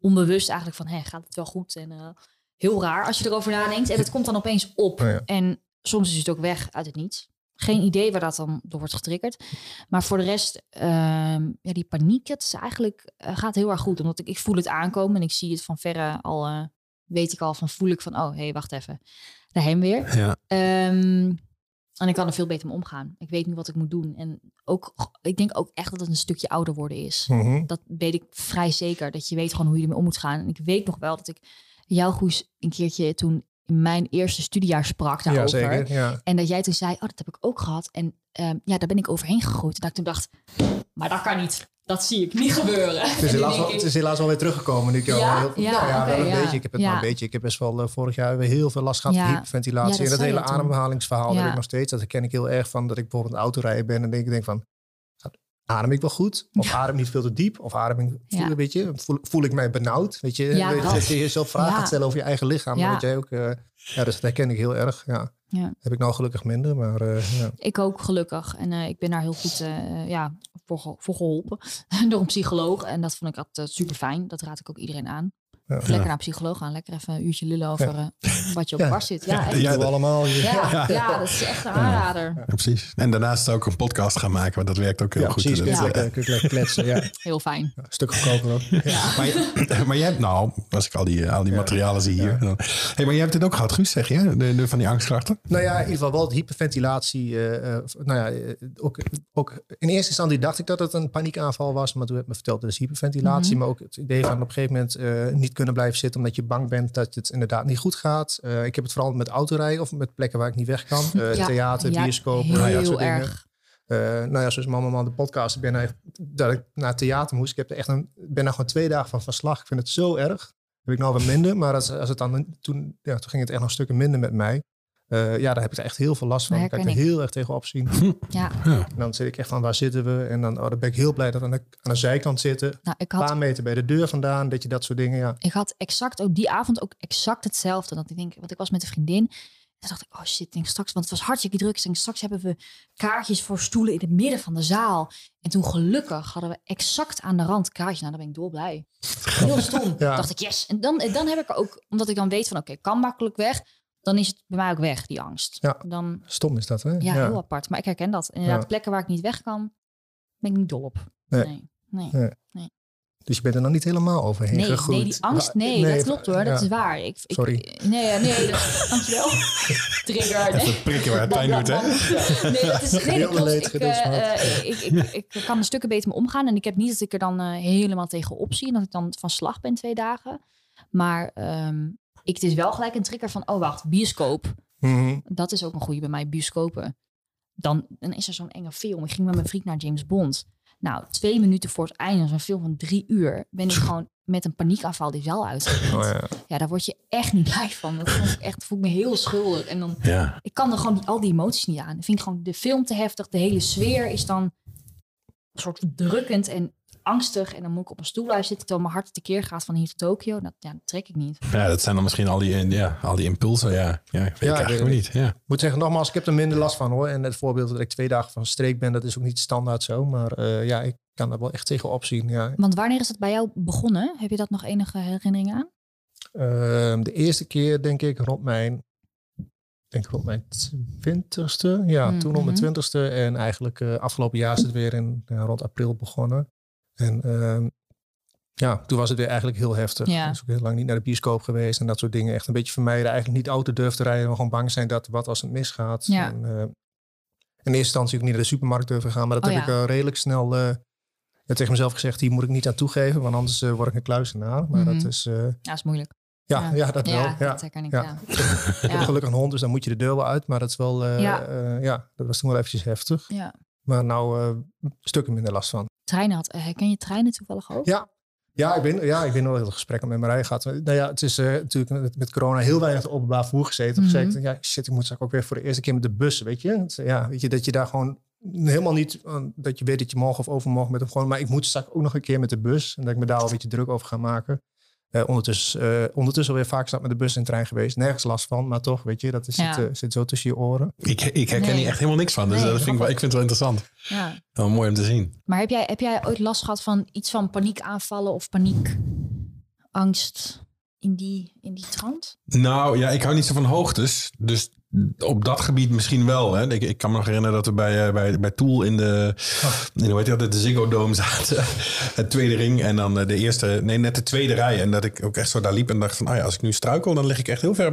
onbewust eigenlijk van, hé, gaat het wel goed? En eh, heel raar als je erover nadenkt. En het komt dan opeens op. Oh ja. En soms is het ook weg uit het niets. Geen idee waar dat dan door wordt getriggerd. Maar voor de rest, ehm, ja, die paniek, het is eigenlijk, eh, gaat heel erg goed. Omdat ik, ik voel het aankomen en ik zie het van verre al, eh, weet ik al van, voel ik van, oh, hé, hey, wacht even. Daarheen weer. ja. Ehm, en ik kan er veel beter mee omgaan. Ik weet nu wat ik moet doen. En ook, ik denk ook echt dat het een stukje ouder worden is. Mhm. Dat weet ik vrij zeker. Dat je weet gewoon hoe je ermee om moet gaan. En ik weet nog wel dat ik jou, Goes, een keertje toen mijn eerste studiejaar sprak Ja, daarover. zeker. Ja. En dat jij toen zei, oh, dat heb ik ook gehad. En ehm, ja, daar ben ik overheen gegooid. En dat ik toen dacht, maar dat kan niet. Dat zie ik niet gebeuren. Het is, helaas wel, het is helaas wel weer teruggekomen. Nu ik Ja? al heel veel, Ja, nou ja, wel een ja. beetje. Ik heb het Ja. maar een beetje. Ik heb best wel eh, vorig jaar weer heel veel last gehad van hyperventilatie. En dat hele ademhalingsverhaal heb ik nog steeds. Dat herken ik heel erg van dat ik bijvoorbeeld de auto rijden ben en denk ik denk van adem ik wel goed? Of adem ik niet veel te diep? Of adem ik, voel, Ja. weet je, voel, voel ik mij benauwd? Weet je, Ja, weet je, dat. je jezelf vragen Ja. gaat stellen over je eigen lichaam. Ja. Dat jij ook, eh, ja, dus dat herken ik heel erg. Ja. Ja. Heb ik nou gelukkig minder, maar eh, ja. Ik ook gelukkig. En eh, ik ben daar heel goed eh, ja, voor, voor geholpen door een psycholoog. En dat vond ik altijd super fijn. Dat raad ik ook iedereen aan. Ja. Lekker naar een psycholoog gaan. Lekker even een uurtje lullen over eh, wat je op Ja. dwars zit. Ja. Dat Ja, doen we allemaal. ja, ja, dat is echt een aanrader. Ja, precies. En daarnaast ook een podcast gaan maken, want dat werkt ook heel Ja, goed. precies. Je eh, lekker, je kletsen. Ja. Heel fijn. Een stuk goedkoper ook. Ja. Maar, je, maar jij hebt nou, als ik al die, al die materialen zie hier. Dan, hey, maar jij hebt dit ook gehad, Guus, zeg je? De, de, van die angstklachten? Nou ja, in ieder geval wel de hyperventilatie. eh, eh, nou ja, eh, ook, ook in eerste instantie dacht ik dat het een paniekaanval was. Maar toen werd me verteld dat het is hyperventilatie. Mhm. Maar ook het idee van op een gegeven moment eh, niet kunnen blijven zitten. Omdat je bang bent dat het inderdaad niet goed gaat. Eh, ik heb het vooral met autorijden of met plekken waar ik niet weg kan. Eh, Ja, theater, ja, bioscoop. Heel nou ja, soort dingen. erg. Eh, nou ja, zoals Mama Man de podcast. Ben dat ik naar theater moest. Ik heb er echt een, ben er gewoon twee dagen van verslag. Ik vind het zo erg. Heb ik nou wat minder. Maar als, als het dan, toen, ja, toen ging het echt nog stukken minder met mij. Eh, ja, daar heb ik er echt heel veel last van. Ik kan ik er heel erg tegen opzien. Ja, Ja. En dan zit ik echt van, waar zitten we? En dan, oh, dan ben ik heel blij dat we aan de, aan de zijkant zitten. nou, ik Een paar meter bij de deur vandaan. Dat je dat soort dingen, ja. ik had exact ook die avond ook exact hetzelfde. Dat ik denk, want ik was met een vriendin. En toen dacht ik, oh shit, ik denk straks, want het was hartstikke druk. Ik denk, straks hebben we kaartjes voor stoelen in het midden van de zaal. En toen gelukkig hadden we exact aan de rand kaartjes. Nou, dan ben ik dolblij. Heel stom. Ja. Dacht ik, yes. En dan, dan heb ik er ook, omdat ik dan weet van, oké, kan makkelijk weg. Dan is het bij mij ook weg, die angst. Ja. Dan, Stom is dat, hè? ja, heel apart. Maar ik herken dat. Inderdaad, Ja. plekken waar ik niet weg kan, ben ik niet dol op. Nee. nee. nee. Dus je bent er nog niet helemaal overheen Nee, gegroeid. nee, die angst, Ah, nee, dat klopt hoor, dat is waar. Ik, ik, Sorry. Nee, nee, dat, dankjewel. Trigger. Nee. Even prikken waar het pijn doet, hè? Nee, dat is, nee, dat leed, Ik, eh, ik, ik, ik kan er stukken beter mee omgaan. En ik heb niet dat ik er dan eh, helemaal tegen opzie. En dat ik dan van slag ben twee dagen. Maar ehm, ik, het is wel gelijk een trigger van, oh wacht, bioscoop. Mhm. Dat is ook een goede bij mij, bioscopen. Dan, dan is er zo'n enge film. Ik ging met mijn vriend naar James Bond. Nou, twee minuten voor het einde, zo'n film van drie uur, ben ik gewoon met een paniekaanval die zaal uitgerend. Oh, ja. Ja, daar word je echt niet blij van. Dat vond ik echt, voel ik me heel schuldig. En dan, Ja. ik kan er gewoon die, al die emoties niet aan. Ik vind gewoon de film te heftig. De hele sfeer is dan een soort drukkend en angstig. En dan moet ik op een stoel blijven zitten terwijl mijn hart tekeer gaat van hier tot Tokio. Dat, ja, dat trek ik niet. ja, dat zijn dan misschien al die, ja, al die impulsen. Ja, ja weet ik eigenlijk niet. Ja. Ik moet zeggen, nogmaals, ik heb er minder last van hoor. En het voorbeeld dat ik twee dagen van streek ben, dat is ook niet standaard zo. Maar eh, ja, ik kan daar wel echt tegen opzien. Ja. Want wanneer is dat bij jou begonnen? Heb je dat nog enige herinnering aan? Ehm, de eerste keer denk ik rond mijn, denk rond mijn twintigste. Ja, toen rond mijn Mhm. twintigste. En eigenlijk eh, afgelopen jaar is het weer in ja, rond april begonnen. En ehm, ja, toen was het weer eigenlijk heel heftig. Ja. Dus ook heel lang niet naar de bioscoop geweest en dat soort dingen. Echt een beetje vermijden. Eigenlijk niet auto durven te rijden. Maar gewoon bang zijn dat wat als het misgaat. Ja. En, eh, in eerste instantie ook niet naar de supermarkt durven gaan. Maar dat Oh heb ja. ik al redelijk snel eh, tegen mezelf gezegd. Hier moet ik niet aan toegeven. Want anders eh, word ik een kluisenaar. Maar Mhm. dat is... eh, Ja, dat is moeilijk. ja, Ja. dat wel. Ja, dat herken ik. Ja. Ik heb gelukkig een hond, dus dan moet je de deur wel uit. Maar dat is wel, eh, ja, dat was toen wel eventjes heftig. Ja. Maar nou eh stukken minder last van. Treinen had. eh, Herken je treinen toevallig ook? Ja, ja ik ben, ja, ik ben wel heel gesprekken met rij gehad. Nou ja, het is eh, natuurlijk met, met corona heel weinig op openbaar vervoer gezeten. Mm gezegd, ja, shit, ik moet straks ook weer voor de eerste keer met de bus, weet je. Ja, weet je, dat je daar gewoon helemaal niet, eh, dat je weet dat je morgen of overmorgen met hem gewoon, maar ik moet straks ook nog een keer met de bus. En dat ik me daar al een beetje druk over ga maken. Eh, ondertussen, eh, ondertussen alweer vaak zat met de bus en trein geweest. Nergens last van, maar toch, weet je, dat is, Ja. zit, eh, zit zo tussen je oren. Ik, ik herken Nee. hier echt helemaal niks van. Dus Nee, dat vind ik, wel, ik vind het wel interessant. Ja. Wel mooi om te zien. Maar heb jij, heb jij ooit last gehad van iets van paniekaanvallen of paniek, angst in die, in die trant? Nou ja, ik hou niet zo van hoogtes. Dus op dat gebied misschien wel. Hè. Ik, ik kan me nog herinneren dat we bij, eh, bij, bij Tool in de, in, hoe heet dat, de Ziggo Dome zaten. Het tweede ring en dan eh, de eerste, nee net de tweede rij. En dat ik ook echt zo daar liep en dacht van, oh ja, als ik nu struikel, dan lig ik echt heel ver.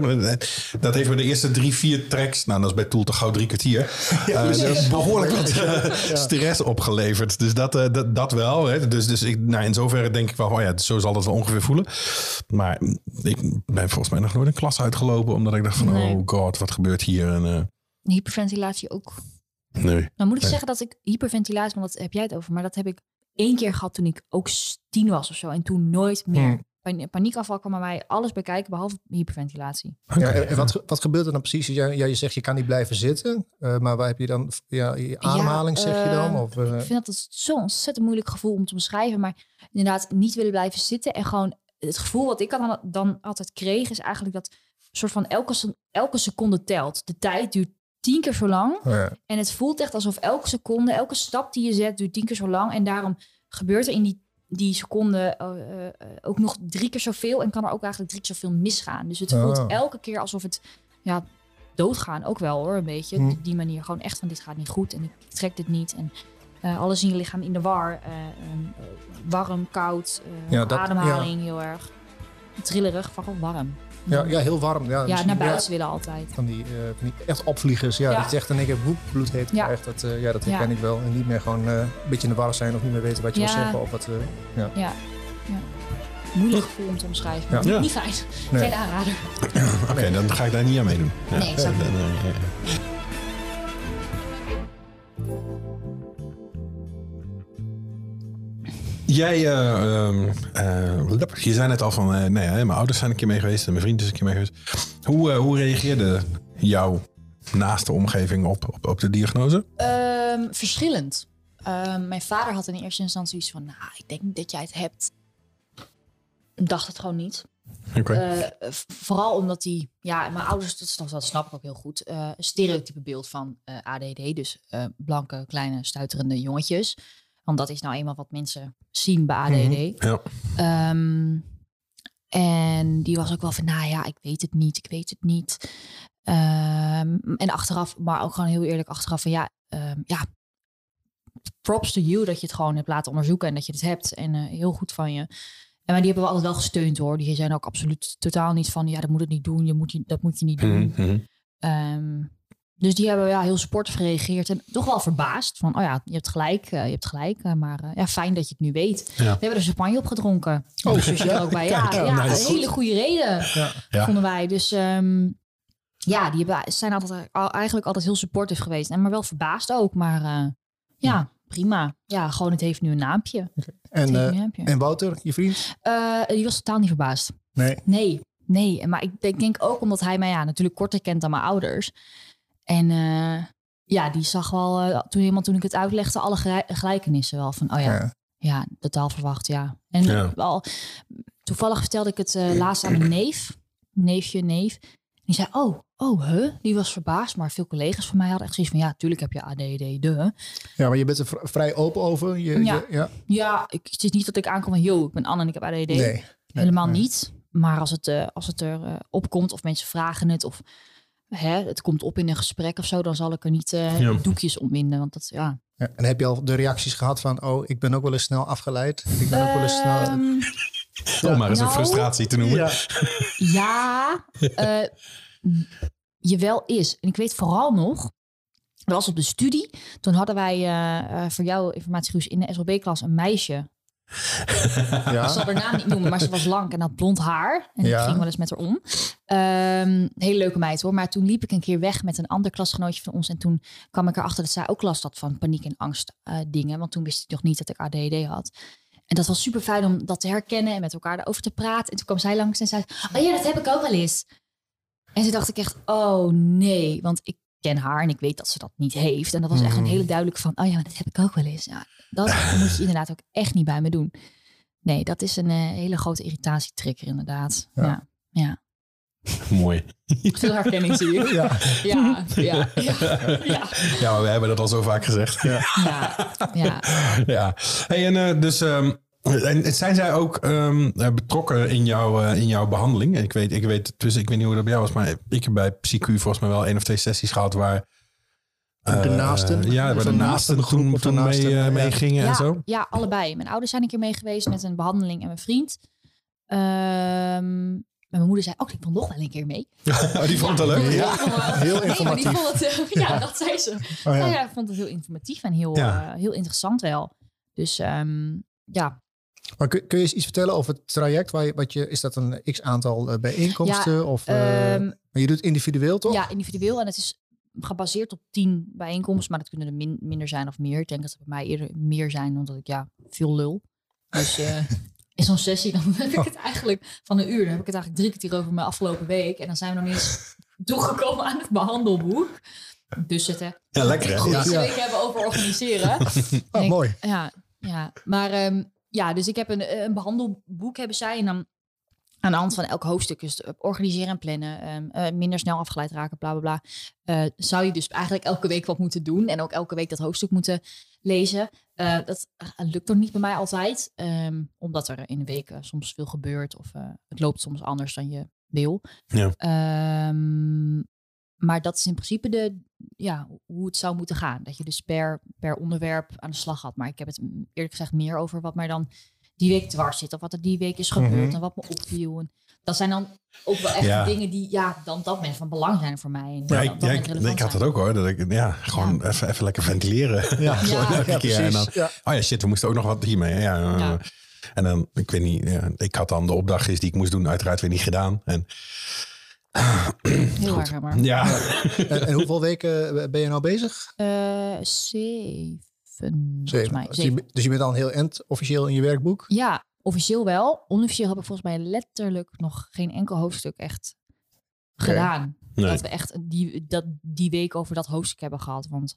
Dat heeft me de eerste drie, vier tracks, nou dat is bij Tool toch gauw drie kwartier. eh, dus behoorlijk wat eh, stress opgeleverd. Dus dat, eh, dat, dat wel. Hè. Dus, dus ik, nou, in zoverre denk ik wel, oh ja, zo zal dat wel ongeveer voelen. Maar ik ben volgens mij nog nooit een klas uitgelopen, omdat ik dacht van, Nee. oh god, wat gebeurt hier? En, eh, Hyperventilatie ook. nee. Dan moet ik Nee. zeggen dat ik hyperventilatie, want dat heb jij het over, maar dat heb ik één keer gehad toen ik ook tien was of zo. En toen nooit meer. Hmm. pan- paniekaanval kwam bij mij alles bekijken behalve hyperventilatie. Ja, en wat, wat gebeurt er dan precies? Ja, ja, je zegt je kan niet blijven zitten, eh, maar waar heb je dan ja, je ademhaling, zeg je dan? eh, Of, Ik vind dat het zo'n ontzettend moeilijk gevoel om te beschrijven. Maar inderdaad, niet willen blijven zitten. En gewoon het gevoel wat ik dan, dan altijd kreeg, is eigenlijk dat soort van elke, elke seconde telt. De tijd duurt tien keer zo lang. oh ja. En het voelt echt alsof elke seconde, elke stap die je zet, duurt tien keer zo lang. En daarom gebeurt er in die, die seconde eh, eh, ook nog drie keer zoveel. En kan er ook eigenlijk drie keer zoveel misgaan. Dus het voelt Oh. elke keer alsof het ja, doodgaan ook wel hoor, een beetje. Hm. Op die manier gewoon echt van dit gaat niet goed en ik trek dit niet. En eh, alles in je lichaam in de war. eh, ehm, eh, warm, koud, Ja, dat- ademhaling heel erg. Trillerig, vooral warm. Ja, ja, heel warm. Ja, Ja, naar buiten willen altijd. Van die, eh, van die echt opvliegers. Ja, Ja. dat je echt in één keer woep, bloedheet Ja. krijgt. Dat, eh, ja, dat Ja. herken ik wel. En niet meer gewoon eh, een beetje in de war zijn of niet meer weten wat je wil zeggen. Of wat, eh, Ja. ja. Moeilijk gevoel om te omschrijven. Ja. Niet, Ja. niet fijn. Nee. Geen aanrader. Oké, dan ga ik daar niet aan meedoen. Ja. Nee, zou ik Dan, Jij, eh, ehm, eh, je zei net al van, eh, nee, hè, mijn ouders zijn een keer mee geweest en mijn vriend is een keer mee geweest. Hoe, hoe reageerde jouw naaste omgeving op, op, op de diagnose? Ehm, verschillend. Ehm, mijn vader had in eerste instantie iets van, nou, ik denk niet dat jij het hebt. Dacht het gewoon niet. Oké. V- vooral omdat hij, ja, mijn ouders, dat, snap- dat snap ik ook heel goed, een stereotype beeld van ADD. Dus blanke, kleine, stuiterende jongetjes. Want dat is nou eenmaal wat mensen zien bij ADD. ja. Ehm, en die was ook wel van, nou ja, ik weet het niet, ik weet het niet. Ehm, en achteraf, maar ook gewoon heel eerlijk achteraf van, ja, ehm, ja, props to you dat je het gewoon hebt laten onderzoeken en dat je het hebt. En eh, heel goed van je. En maar die hebben we altijd wel gesteund hoor. Die zijn ook absoluut totaal niet van, ja, dat moet het niet doen, je moet je, dat moet je niet doen. Mhm, mhm. Dus die hebben ja, heel sportief gereageerd en toch wel verbaasd. Van, oh ja, je hebt gelijk, eh, je hebt gelijk. eh, maar eh, ja, fijn dat je het nu weet. Ja. We hebben er champagne op gedronken. Oh, Dus er ook bij. Ja, ja, nice. een hele goede reden, Ja. Ja. vonden wij. Dus ehm, ja, die hebben, zijn altijd, al- eigenlijk altijd heel supportief geweest. En maar wel verbaasd ook. Maar ja, prima. Ja, gewoon het heeft nu een naampje. En, een naampje. en Wouter, je vriend? Die was totaal niet verbaasd. Nee. Nee, nee. Maar ik denk, denk ook omdat hij mij ja, natuurlijk korter kent dan mijn ouders. En eh, ja, die zag wel, eh, toen iemand toen ik het uitlegde, alle gelijk- gelijkenissen wel. Van, oh ja, ja, Ja. totaal verwacht, ja. En Ja. wel, toevallig vertelde ik het eh, laatst aan mijn neef, neefje, neef. Die zei, oh, oh, huh? Die was verbaasd. Maar veel collega's van mij hadden echt zoiets van, ja, tuurlijk heb je ADD, de. Ja, maar je bent er v- vrij open over. Je, Ja. je- ja. Ja, ik, het is niet dat ik aankom van, yo, ik ben Anne en ik heb ADD. Nee. Helemaal nee. niet. Maar als het, eh, als het er eh, opkomt of mensen vragen het of hè, het komt op in een gesprek of zo, dan zal ik er niet eh, Ja. doekjes om winden. Want dat, ja. Ja. En heb je al de reacties gehad van, oh, ik ben ook wel eens snel afgeleid. Ik ben ook wel eens snel... Ehm, Om maar eens een Nou, frustratie te noemen. Ja. ja, eh, je wel is. En ik weet vooral nog, dat was op de studie. Toen hadden wij eh, voor jouw informatie, in de SLB-klas een meisje. Ik zal haar naam niet noemen, maar ze was lang en had blond haar. En Ja. ik ging wel eens met haar om. Ehm hele leuke meid hoor. Maar toen liep ik een keer weg met een ander klasgenootje van ons. En toen kwam ik erachter dat zij ook last had van paniek en angst eh, dingen. Want toen wist ik nog niet dat ik ADD had. En dat was super fijn om dat te herkennen en met elkaar erover te praten. En toen kwam zij langs en zei: Oh ja, dat heb ik ook wel eens. En toen dacht ik echt: Oh nee. Want ik ken haar en ik weet dat ze dat niet heeft. En dat was echt een Mhm. hele duidelijk van: Oh ja, maar dat heb ik ook wel eens. Ja, dat moet je inderdaad ook echt niet bij me doen. Nee, dat is een eh, hele grote irritatietrigger inderdaad. Ja. Ja. Ja. Mooi. Veel herkenning zie je. Ja. Ja, ja, ja, ja. Maar we hebben dat al zo vaak gezegd. Ja. ja, ja. ja. Hey, en eh, dus ehm, en zijn zij ook ehm, eh, betrokken in, jouw eh, in jouw behandeling? Ik weet, ik weet, dus ik weet niet hoe dat bij jou was, maar ik heb bij PsyQ volgens mij wel één of twee sessies gehad waar. De eh, naasten? ja, waar de de naasten toen mee, naasten, ja. mee gingen en ja, zo. Ja, allebei. Mijn ouders zijn een keer mee geweest met een behandeling en mijn vriend. Ehm, en mijn moeder zei, oh, ik wil nog wel een keer mee. Oh, die vond het wel leuk. Ja, Ja. Heel Nee, maar die informatief. vond het, eh, ja, dat zei ze. Oh, Ja. ja. ja, ik vond het heel informatief en heel, Ja. heel interessant wel. Dus ehm, ja, Maar kun, kun je eens iets vertellen over het traject? Waar je, wat je, is dat een x aantal eh, bijeenkomsten? of, eh, ehm, maar je doet individueel toch? Ja, individueel. En het is gebaseerd op tien bijeenkomsten. Maar dat kunnen er min- minder zijn of meer. Ik denk dat het bij mij eerder meer zijn, omdat ik ja, veel lul. Dus eh, in zo'n sessie, dan heb ik het eigenlijk van een uur. Dan heb ik het eigenlijk drie kwartier over mijn afgelopen week. En dan zijn we nog eens toegekomen aan het behandelboek. Dus zitten. Ja, lekker hè? Goed Ja. dat we weken hebben over organiseren. Oh, Ik- mooi. Ja, ja. maar ehm, ja, dus ik heb een, een behandelboek hebben zij. En dan aan de hand van elk hoofdstuk, dus eh, organiseren en plannen, ehm, eh, minder snel afgeleid raken, bla bla bla. eh, zou je dus eigenlijk elke week wat moeten doen en ook elke week dat hoofdstuk moeten lezen. Eh, dat eh, lukt nog niet bij mij altijd, ehm, omdat er in de week eh, soms veel gebeurt of eh, het loopt soms anders dan je wil. Ja. Ehm, maar dat is in principe de, ja, hoe het zou moeten gaan. Dat je dus per, per onderwerp aan de slag gaat. Maar ik heb het eerlijk gezegd meer over wat mij dan die week dwars zit. Of wat er die week is gebeurd Mhm. en wat me opviel. En dat zijn dan ook wel echt Ja. dingen die ja, dan dat moment van belang zijn voor mij. En Ja, ik, ja, had het ook hoor. Dat ik, ja, gewoon Even, even lekker ventileren. Ja, Gewoon elke ja, keer. En dan, precies. Ja. oh ja, shit, we moesten ook nog wat hiermee. Ja, eh, Ja. En dan, ik weet niet, ja, ik had dan de opdrachtjes die ik moest doen uiteraard weer niet gedaan. En Heel erg, maar. ja, En, en hoeveel weken ben je nou bezig? Eh, zeven, volgens Zeven. mij. Dus je, dus je bent al een heel end officieel in je werkboek? Ja, officieel wel. Onofficieel heb ik volgens mij letterlijk nog geen enkel hoofdstuk echt gedaan. Nee. Dat we echt die, dat, die week over dat hoofdstuk hebben gehad. Want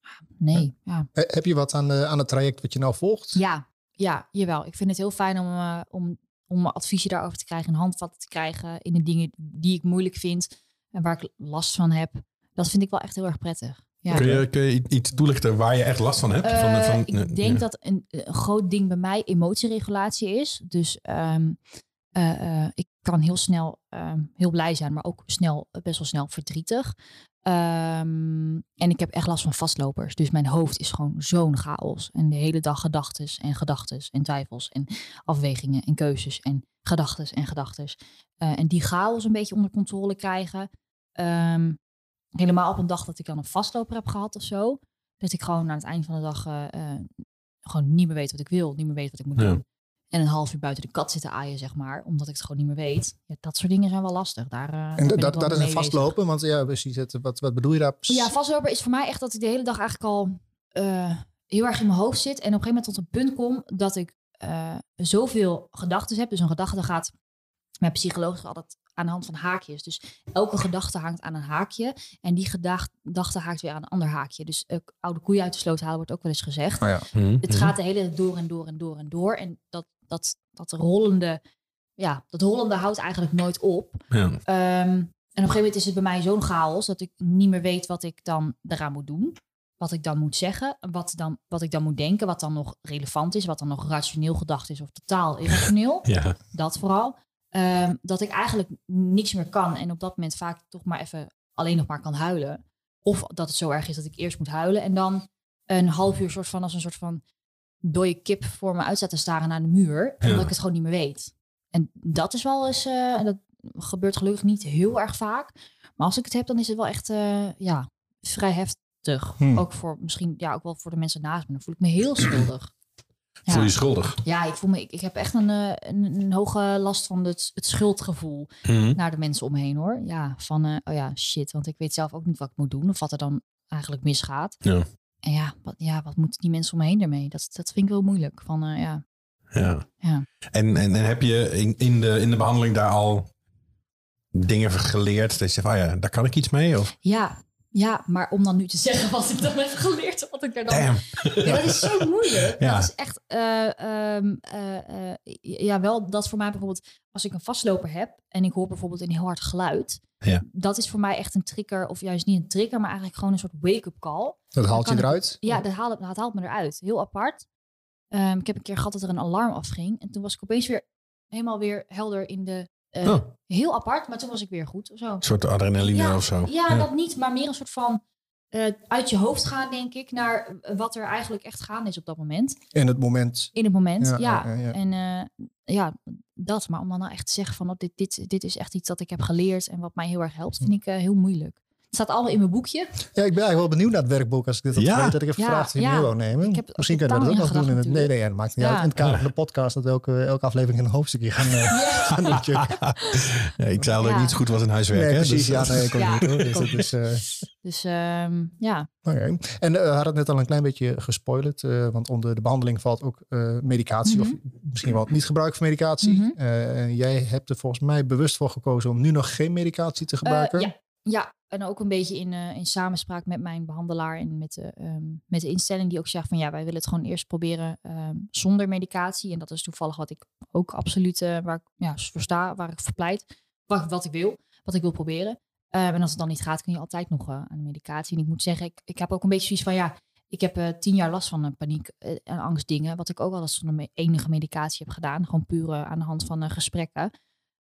ah, nee, ja. He- Heb je wat aan, de, aan het traject wat je nou volgt? Ja, ja, jawel. Ik vind het heel fijn om, eh, om, om adviezen daarover te krijgen. En handvatten te krijgen in de dingen die ik moeilijk vind. En waar ik last van heb. Dat vind ik wel echt heel erg prettig. Ja. kun, je, kun je iets toelichten waar je echt last van hebt? van, Eh, van, ik denk ja. dat een, een groot ding bij mij emotieregulatie is. Dus ehm, eh, eh, ik kan heel snel ehm, heel blij zijn, maar ook snel, best wel snel verdrietig. Ehm, en ik heb echt last van vastlopers. Dus mijn hoofd is gewoon zo'n chaos. En de hele dag gedachtes en gedachtes en twijfels en afwegingen en keuzes en gedachtes en gedachtes. Eh, en die chaos een beetje onder controle krijgen. Ehm, helemaal op een dag dat ik dan een vastloper heb gehad of zo. Dat ik gewoon aan het eind van de dag eh, eh, gewoon niet meer weet wat ik wil. Niet meer weet wat ik moet Ja. doen. En een half uur buiten de kat zitten aaien, zeg maar. Omdat ik het gewoon niet meer weet. Ja, dat soort dingen zijn wel lastig. Daar, eh, En dat, dat, dat is een bezig. vastlopen, want ja, precies. Het, wat, wat bedoel je daar? precies? Ja, vastloper is voor mij echt dat ik de hele dag eigenlijk al eh, heel erg in mijn hoofd zit. En op een gegeven moment tot een punt kom dat ik eh, zoveel gedachten heb. Dus een gedachte gaat met psychologen altijd aan de hand van haakjes. Dus elke gedachte hangt aan een haakje. En die gedacht- gedachte haakt weer aan een ander haakje. Dus oude koeien uit de sloot halen wordt ook wel eens gezegd. Oh ja. Mhm, Het mhm. gaat de hele tijd door en door en door en door. En dat, dat, dat rollende, ja, dat rollende houdt eigenlijk nooit op. Ja. Ehm, en op een gegeven moment is het bij mij zo'n chaos dat ik niet meer weet wat ik dan eraan moet doen. Wat ik dan moet zeggen, wat, dan, wat ik dan moet denken, wat dan nog relevant is, wat dan nog rationeel gedacht is of totaal irrationeel. Ja. Dat vooral. Ehm, dat ik eigenlijk niks meer kan en op dat moment vaak toch maar even alleen nog maar kan huilen. Of dat het zo erg is dat ik eerst moet huilen en dan een half uur soort van als een soort van dode kip voor me uit staat te staren naar de muur. Omdat ik het gewoon niet meer weet. En dat is wel eens, eh, dat gebeurt gelukkig niet heel erg vaak. Maar als ik het heb, dan is het wel echt eh, ja, vrij heftig. Hmm. Ook voor misschien, ja, ook wel voor de mensen naast me. Dan voel ik me heel schuldig. Ja. Voel je schuldig? Ja, ik voel me, ik, ik heb echt een, eh, een, een hoge last van het, het schuldgevoel Mhm. naar de mensen om me heen hoor. Ja, van oh ja, shit, want ik weet zelf ook niet wat ik moet doen of wat er dan eigenlijk misgaat. Ja. En ja, wat, ja, wat moeten die mensen om me heen ermee? Dat, dat vind ik wel moeilijk. Van eh, ja, Ja. Ja. En, en, en heb je in, in, de, in de behandeling daar al dingen geleerd? Dat je zegt, oh ja, daar kan ik iets mee? Of? ja, ja, maar om dan nu te zeggen wat ik dan heb geleerd, wat ik er dan Damn. Ja, dat is zo moeilijk. Ja. Dat is echt, eh, ehm, eh, ja, wel, dat voor mij bijvoorbeeld, als ik een vastloper heb en ik hoor bijvoorbeeld een heel hard geluid, Ja. dat is voor mij echt een trigger, of juist niet een trigger, maar eigenlijk gewoon een soort wake-up call. Dat haalt je eruit? Ja, dat haalt, dat haalt me eruit. Heel apart. Ehm, ik heb een keer gehad dat er een alarm afging en toen was ik opeens weer helemaal weer helder in de. eh, Oh. Heel apart, maar toen was ik weer goed of zo. Een soort adrenaline Ja, of zo? Ja, dat niet, maar meer een soort van eh, uit je hoofd gaan, denk ik, naar wat er eigenlijk echt gaande is op dat moment. In het moment. In het moment, Ja, ja. ja, ja, ja. En eh, ja, dat. Maar om dan nou echt te zeggen van oh, dit, dit, dit is echt iets dat ik heb geleerd en wat mij heel erg helpt, vind ik eh, heel moeilijk. Staat allemaal in mijn boekje. Ja, ik ben eigenlijk wel benieuwd naar het werkboek. Als ik dit had Ja. dat ik heb Ja, gevraagd ja. mee wou nemen. Ik heb er Misschien kunnen we dat ook nog doen. In het, nee, nee, dat maakt niet Ja. uit. In het kader van de podcast, dat we elke, elke aflevering een hoofdstukje gaan, eh, gaan doen. Ja, ik zei al dat ik Ja. niet zo goed was in huiswerk. Nee, hè, precies. dus- ja, nee, ik ook Ja, niet. Hoor. Dus eh, Dus ehm, ja. Oké. En eh, we hadden het net al een klein beetje gespoilerd, eh, want onder de behandeling valt ook eh, medicatie, Mhm. of misschien wel niet gebruik van medicatie. Mhm. Eh, en jij hebt er volgens mij bewust voor gekozen om nu nog geen medicatie te gebruiken. Eh, ja, ja, en ook een beetje in, eh, in samenspraak met mijn behandelaar en met de, ehm, met de instelling die ook zegt van ja, wij willen het gewoon eerst proberen ehm, zonder medicatie. En dat is toevallig wat ik ook absoluut eh, waar ik ja, voor sta, waar ik voor pleit, wat, wat ik wil, wat ik wil proberen. Ehm, en als het dan niet gaat, kun je altijd nog eh, aan de medicatie. En ik moet zeggen, ik, ik heb ook een beetje zoiets van ja, ik heb tien jaar last van paniek en angstdingen, wat ik ook al eens me- enige medicatie heb gedaan. Gewoon puur aan de hand van gesprekken.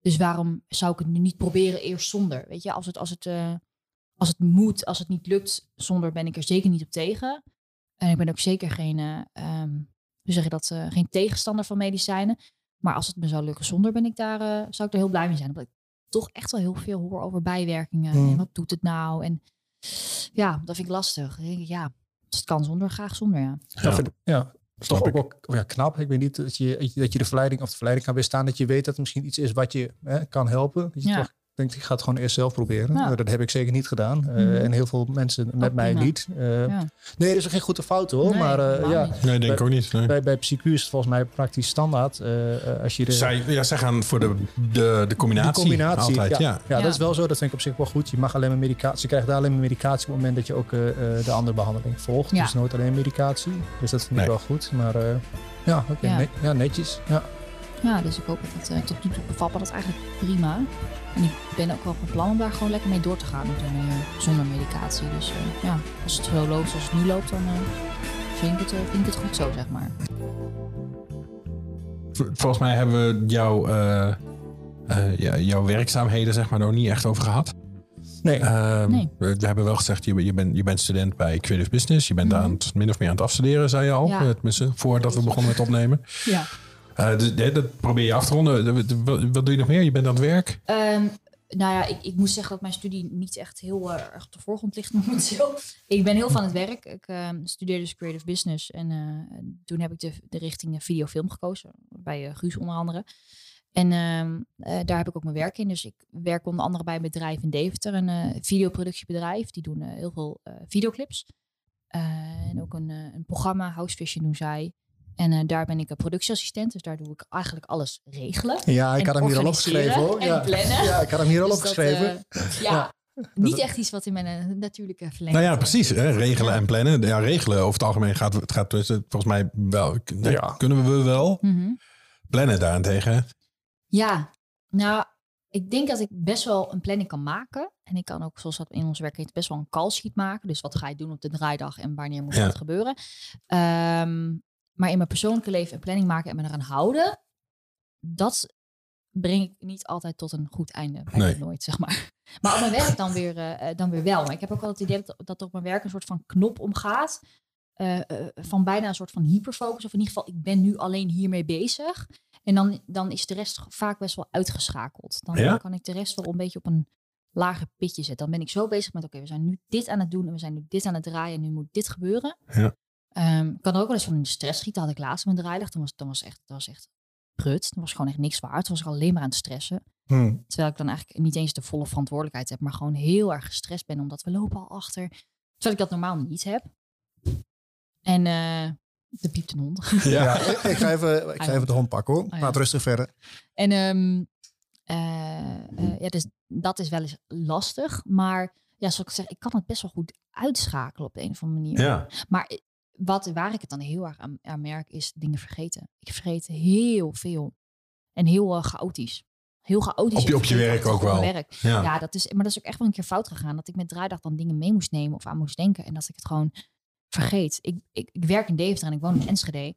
Dus waarom zou ik het nu niet proberen eerst zonder? Weet je, als het, als het, eh, als het moet, als het niet lukt zonder, ben ik er zeker niet op tegen. En ik ben ook zeker geen, eh, ehm, hoe zeg je dat, eh, geen tegenstander van medicijnen. Maar als het me zou lukken zonder, ben ik daar, eh, zou ik er heel blij mee zijn. Omdat ik toch echt wel heel veel hoor over bijwerkingen. En wat doet het nou? En ja, dat vind ik lastig. Ja, als het kan zonder, graag zonder, ja. Ja, vind- ja. Is toch ook wel ja, knap. Ik weet niet dat je, dat je de verleiding of de verleiding kan weerstaan. Dat je weet dat het misschien iets is wat je hè, kan helpen. Dat je Ja. toch denkt, ik ga het gewoon eerst zelf proberen. Ja. Nou, dat heb ik zeker niet gedaan. Eh, Mhm. En heel veel mensen met Ook mij prima. niet. Eh, ja. Nee, er is geen goede fout hoor. Nee, maar eh, ja, niet. Nee, denk ik ook niet. nee. bij, bij PsyQ is het volgens mij praktisch standaard. eh, eh, als je de, Zij, ja, zij gaan voor de, de, de combinatie. de combinatie. Altijd, ja. ja. Ja, Ja. dat is wel zo. Dat vind ik op zich wel goed. Je mag alleen maar medicatie. Je krijgt daar alleen maar medicatie op het moment dat je ook eh, eh, de andere behandeling volgt. Ja. Dus nooit alleen medicatie. Dus dat vind ik Nee. wel goed. Maar eh, ja, oké, Ja. ja, netjes. Ja. Ja, dus ik hoop dat het eh, tot nu toe bevalt me dat eigenlijk prima. En ik ben ook wel van plan om daar gewoon lekker mee door te gaan. Zonder, eh, zonder medicatie. Dus eh, ja, als het zo loopt zoals het nu loopt, dan eh, vind, ik het, eh, vind ik het goed zo, zeg maar. Vol- Volgens mij hebben we jouw, eh, eh, ja, jouw werkzaamheden zeg maar, nog niet echt over gehad. Nee, Ehm, Nee. we, we hebben wel gezegd, je, je, bent, je bent student bij Creative Business. Je bent Mhm. daar aan het, min of meer aan het afstuderen, zei je al. Ja. Tenminste, voordat we begonnen met opnemen. Ja. Eh, dus, dat probeer je af te ronden. Wat, wat- doe je nog meer? Je bent aan het werk. Ehm, nou ja, ik, ik moet zeggen dat mijn studie niet echt heel eh, erg op de voorgrond ligt momenteel. Ik ben heel aan het werk. Ik ehm, studeer dus creative business. En eh, toen heb ik de, de richting eh, videofilm gekozen. Bij eh, Guus onder andere. En ehm, eh, daar heb ik ook mijn werk in. Dus ik werk onder andere bij een bedrijf in Deventer. Een eh, videoproductiebedrijf. Die doen eh, heel veel eh, videoclips. Eh, en ook een, eh, een programma, House Vision doen zij. En eh, daar ben ik een productieassistent. Dus daar doe ik eigenlijk alles regelen. ja, ik had hem hier al opgeschreven hoor. Ja. ja, ik had hem hier al Dus dat, opgeschreven. eh, ja, niet echt iets wat in mijn eh, natuurlijke verlenging Nou ja, precies. Hè? Regelen Ja. en plannen. Ja, regelen over het algemeen gaat het gaat volgens mij wel. Ja. Kunnen we wel. Mhm. Plannen daarentegen. Ja, nou, ik denk dat ik best wel een planning kan maken. En ik kan ook, zoals dat in ons werk heet, best wel een call sheet maken. Dus wat ga je doen op de draaidag en wanneer moet Ja. dat gebeuren. Ehm, maar in mijn persoonlijke leven een planning maken en me eraan houden, dat breng ik niet altijd tot een goed einde. Nee. nooit, zeg maar. Maar op mijn werk dan weer, eh, eh, dan weer wel. Maar ik heb ook wel het idee dat, dat er op mijn werk een soort van knop omgaat. eh, van bijna een soort van hyperfocus. Of in ieder geval, ik ben nu alleen hiermee bezig. En dan, dan is de rest vaak best wel uitgeschakeld. Dan Ja? kan ik de rest wel een beetje op een lager pitje zetten. Dan ben ik zo bezig met, oké, we zijn nu dit aan het doen en we zijn nu dit aan het draaien en nu moet dit gebeuren. Ja. Ehm, ik kan er ook wel eens van in de stress schieten. Had ik laatst mijn draaidag. Dan was, dan was echt, dat was echt prut. Dan was gewoon echt niks waard. Toen was ik alleen maar aan het stressen. Hm. Terwijl ik dan eigenlijk niet eens de volle verantwoordelijkheid heb, maar gewoon heel erg gestrest ben omdat we lopen al achter. Terwijl ik dat normaal niet heb. En eh de piept een hond. Ja, ik, ga even, ik ga even de hond pakken hoor. Oh, ja. Laat rustig verder. En ehm, eh, eh, ja, dus dat is wel eens lastig. Maar ja, zoals ik zeg, ik kan het best wel goed uitschakelen op de een of andere manier. Ja. Maar wat, waar ik het dan heel erg aan, aan merk, is dingen vergeten. Ik vergeet heel veel. En heel eh, chaotisch. Heel chaotisch. Op je- op je werk ook wel. Werk. Ja. Ja, dat is, maar dat is ook echt wel een keer fout gegaan. Dat ik met draaidag dan dingen mee moest nemen of aan moest denken. En dat ik het gewoon vergeet. Ik, ik, ik werk in Deventer en ik woon in Enschede.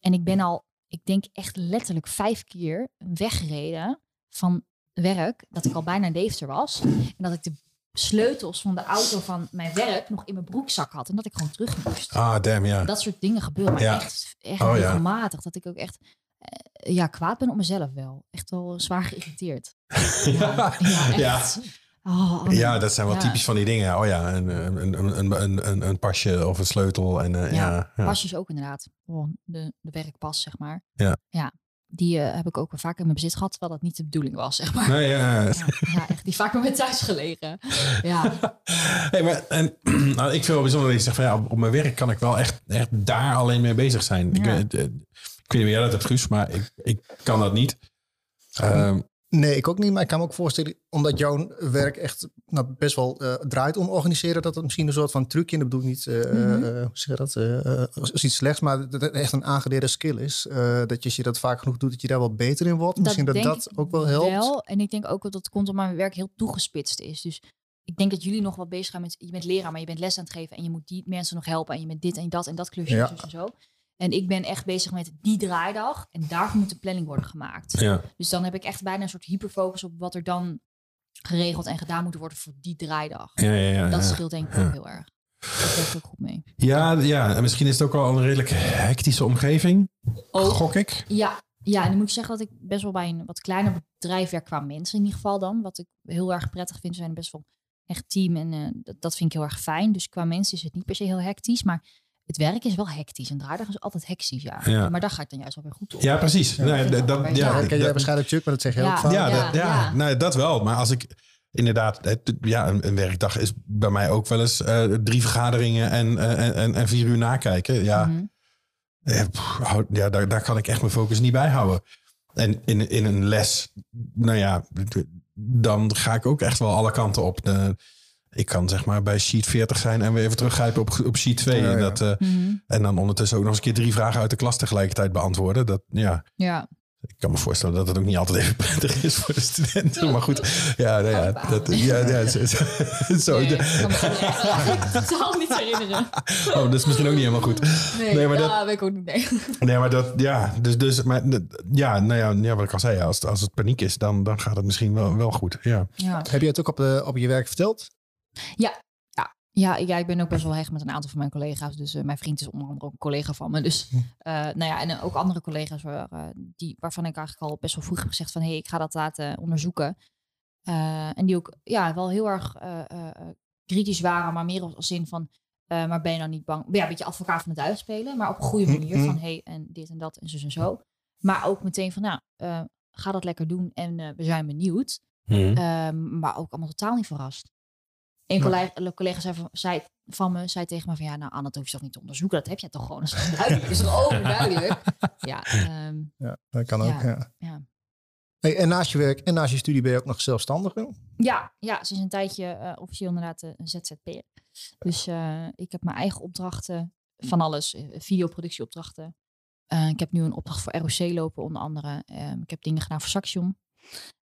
En ik ben al, ik denk echt letterlijk vijf keer weggereden van werk. Dat ik al bijna in Deventer was. En dat ik de sleutels van de auto van mijn werk nog in mijn broekzak had. En dat ik gewoon terug moest. Ah, damn, ja. Dat soort dingen gebeuren. Maar Ja. echt, echt Oh, ja. regelmatig. Dat ik ook echt eh, ja, kwaad ben op mezelf wel. Echt wel zwaar geïrriteerd. ja. Ja, echt. Oh, Anne. Ja, dat zijn wel typisch van die dingen. Oh ja, een, een, een, een, een, pasje of een sleutel. En, ja, Ja, ja. Pasjes ook inderdaad. Gewoon de, de werkpas, zeg maar. Ja. Ja, die eh, heb ik ook wel vaak in mijn bezit gehad, terwijl dat niet de bedoeling was, zeg maar. Nee, ja, ja. Ja, echt. Die vaak bij me thuis gelegen. Ja, Hey, maar, en, nou, ik vind wel bijzonder dat je zegt van ja, op, op mijn werk kan ik wel echt, echt daar alleen mee bezig zijn. Ik, Ja. eh, ik weet niet hoe jij dat hebt, Guus, maar ik, ik kan dat niet. Ehm, Nee, ik ook niet. Maar ik kan me ook voorstellen, omdat jouw werk echt nou, best wel eh, draait om organiseren, dat het misschien een soort van trucje, en dat bedoel ik niet, eh, hoe zeg dat, als iets slechts, maar dat het echt een aangeleerde skill is. Dat je als je dat vaak genoeg doet, dat je daar wel beter in wordt. misschien dat dat ook wel helpt. Wel. En ik denk ook dat het komt omdat mijn werk heel toegespitst is. Dus ik denk dat jullie nog wel bezig zijn met... Je bent leraar, maar je bent les aan het geven. En je moet die mensen nog helpen. En je bent dit en dat en dat klusje Ja. en zo. En ik ben echt bezig met die draaidag. En daarvoor moet een planning worden gemaakt. ja. Dus dan heb ik echt bijna een soort hyperfocus op wat er dan geregeld en gedaan moet worden voor die draaidag. Ja, ja, ja, Dat scheelt denk ik ook heel erg. Dat werkt ook goed mee. Ja, ja, en misschien is het ook wel een redelijk hectische omgeving, Ook. gok ik. Ja, ja, en dan moet ik zeggen dat ik best wel bij een wat kleiner bedrijf werk qua mensen in ieder geval dan. Wat ik heel erg prettig vind. Ze zijn best wel echt team en eh, dat, dat vind ik heel erg fijn. Dus qua mensen is het niet per se heel hectisch, maar het werk is wel hectisch. Een draaidag is altijd hectisch, ja. Ja. Maar daar ga ik dan juist wel weer goed op. Ja, precies. Nee, dat, dat, ja, Ja, Ja, dat- ken jij waarschijnlijk Chuck, maar dat zeg je Ja. ook vaak. Ja, Ja, dat, ja, ja. Nou, dat wel. Maar als ik inderdaad, het, ja, een, een werkdag is bij mij ook wel eens eh, drie vergaderingen en, eh, en, en, en vier uur nakijken. Ja, Mhm. eh, ja daar, daar kan ik echt mijn focus niet bij houden. En in, in een les, nou ja, dan ga ik ook echt wel alle kanten op. De, ik kan zeg maar bij sheet 40 zijn en weer even teruggrijpen op, op sheet 2. Ja, ja. En, dat, eh, Mhm. en dan ondertussen ook nog eens een keer drie vragen uit de klas tegelijkertijd beantwoorden. Dat, ja, Ja. ik kan me voorstellen dat het ook niet altijd even prettig is voor de studenten. Maar goed, ja, nou ja, dat, ja, ja zo, zo, Nee, ik kan me totaal niet herinneren. oh, dat is misschien ook niet helemaal goed. Nee, Nee, maar dat- ja, weet ik ook niet. Nee. Nee, maar dat, ja, dus, dus maar, ja, nou ja, ja, wat ik al zei, ja, als, het- als het paniek is, dan, dan gaat het misschien wel, wel goed. Ja. Ja. Heb je het ook op, de, op je werk verteld? Ja, ja, ik ben ook best wel hecht met een aantal van mijn collega's. Dus eh, mijn vriend is onder andere ook een collega van me. Dus, eh, nou ja, en eh, ook andere collega's waar, die, waarvan ik eigenlijk al best wel vroeg heb gezegd van... hé, hey, ik ga dat laten onderzoeken. En die ook ja, wel heel erg kritisch waren, maar meer als zin van... maar ben je nou niet bang? Ja, een beetje advocaat van het uitspelen, maar op een goede manier. Van hé, hey, en dit en dat en zo en zo. Maar ook meteen van, nou, ga dat lekker doen en we zijn benieuwd. Ehm, maar ook allemaal totaal niet verrast. Een collega, collega zei, van, zei van me zei tegen me van ja, nou Anne, dat hoef je toch niet te onderzoeken. Dat heb je toch gewoon. Dat is toch duidelijk. Is toch overduidelijk. Ja, ehm, Ja, dat kan ook. Ja. Ja. Hey, en naast je werk en naast je studie ben je ook nog zelfstandige. Ja, ja, sinds een tijdje eh, officieel inderdaad eh, een ZZP'er. Dus eh, ik heb mijn eigen opdrachten, van alles, videoproductieopdrachten. Eh, ik heb nu een opdracht voor ROC lopen, onder andere. Ehm, ik heb dingen gedaan voor Saxion,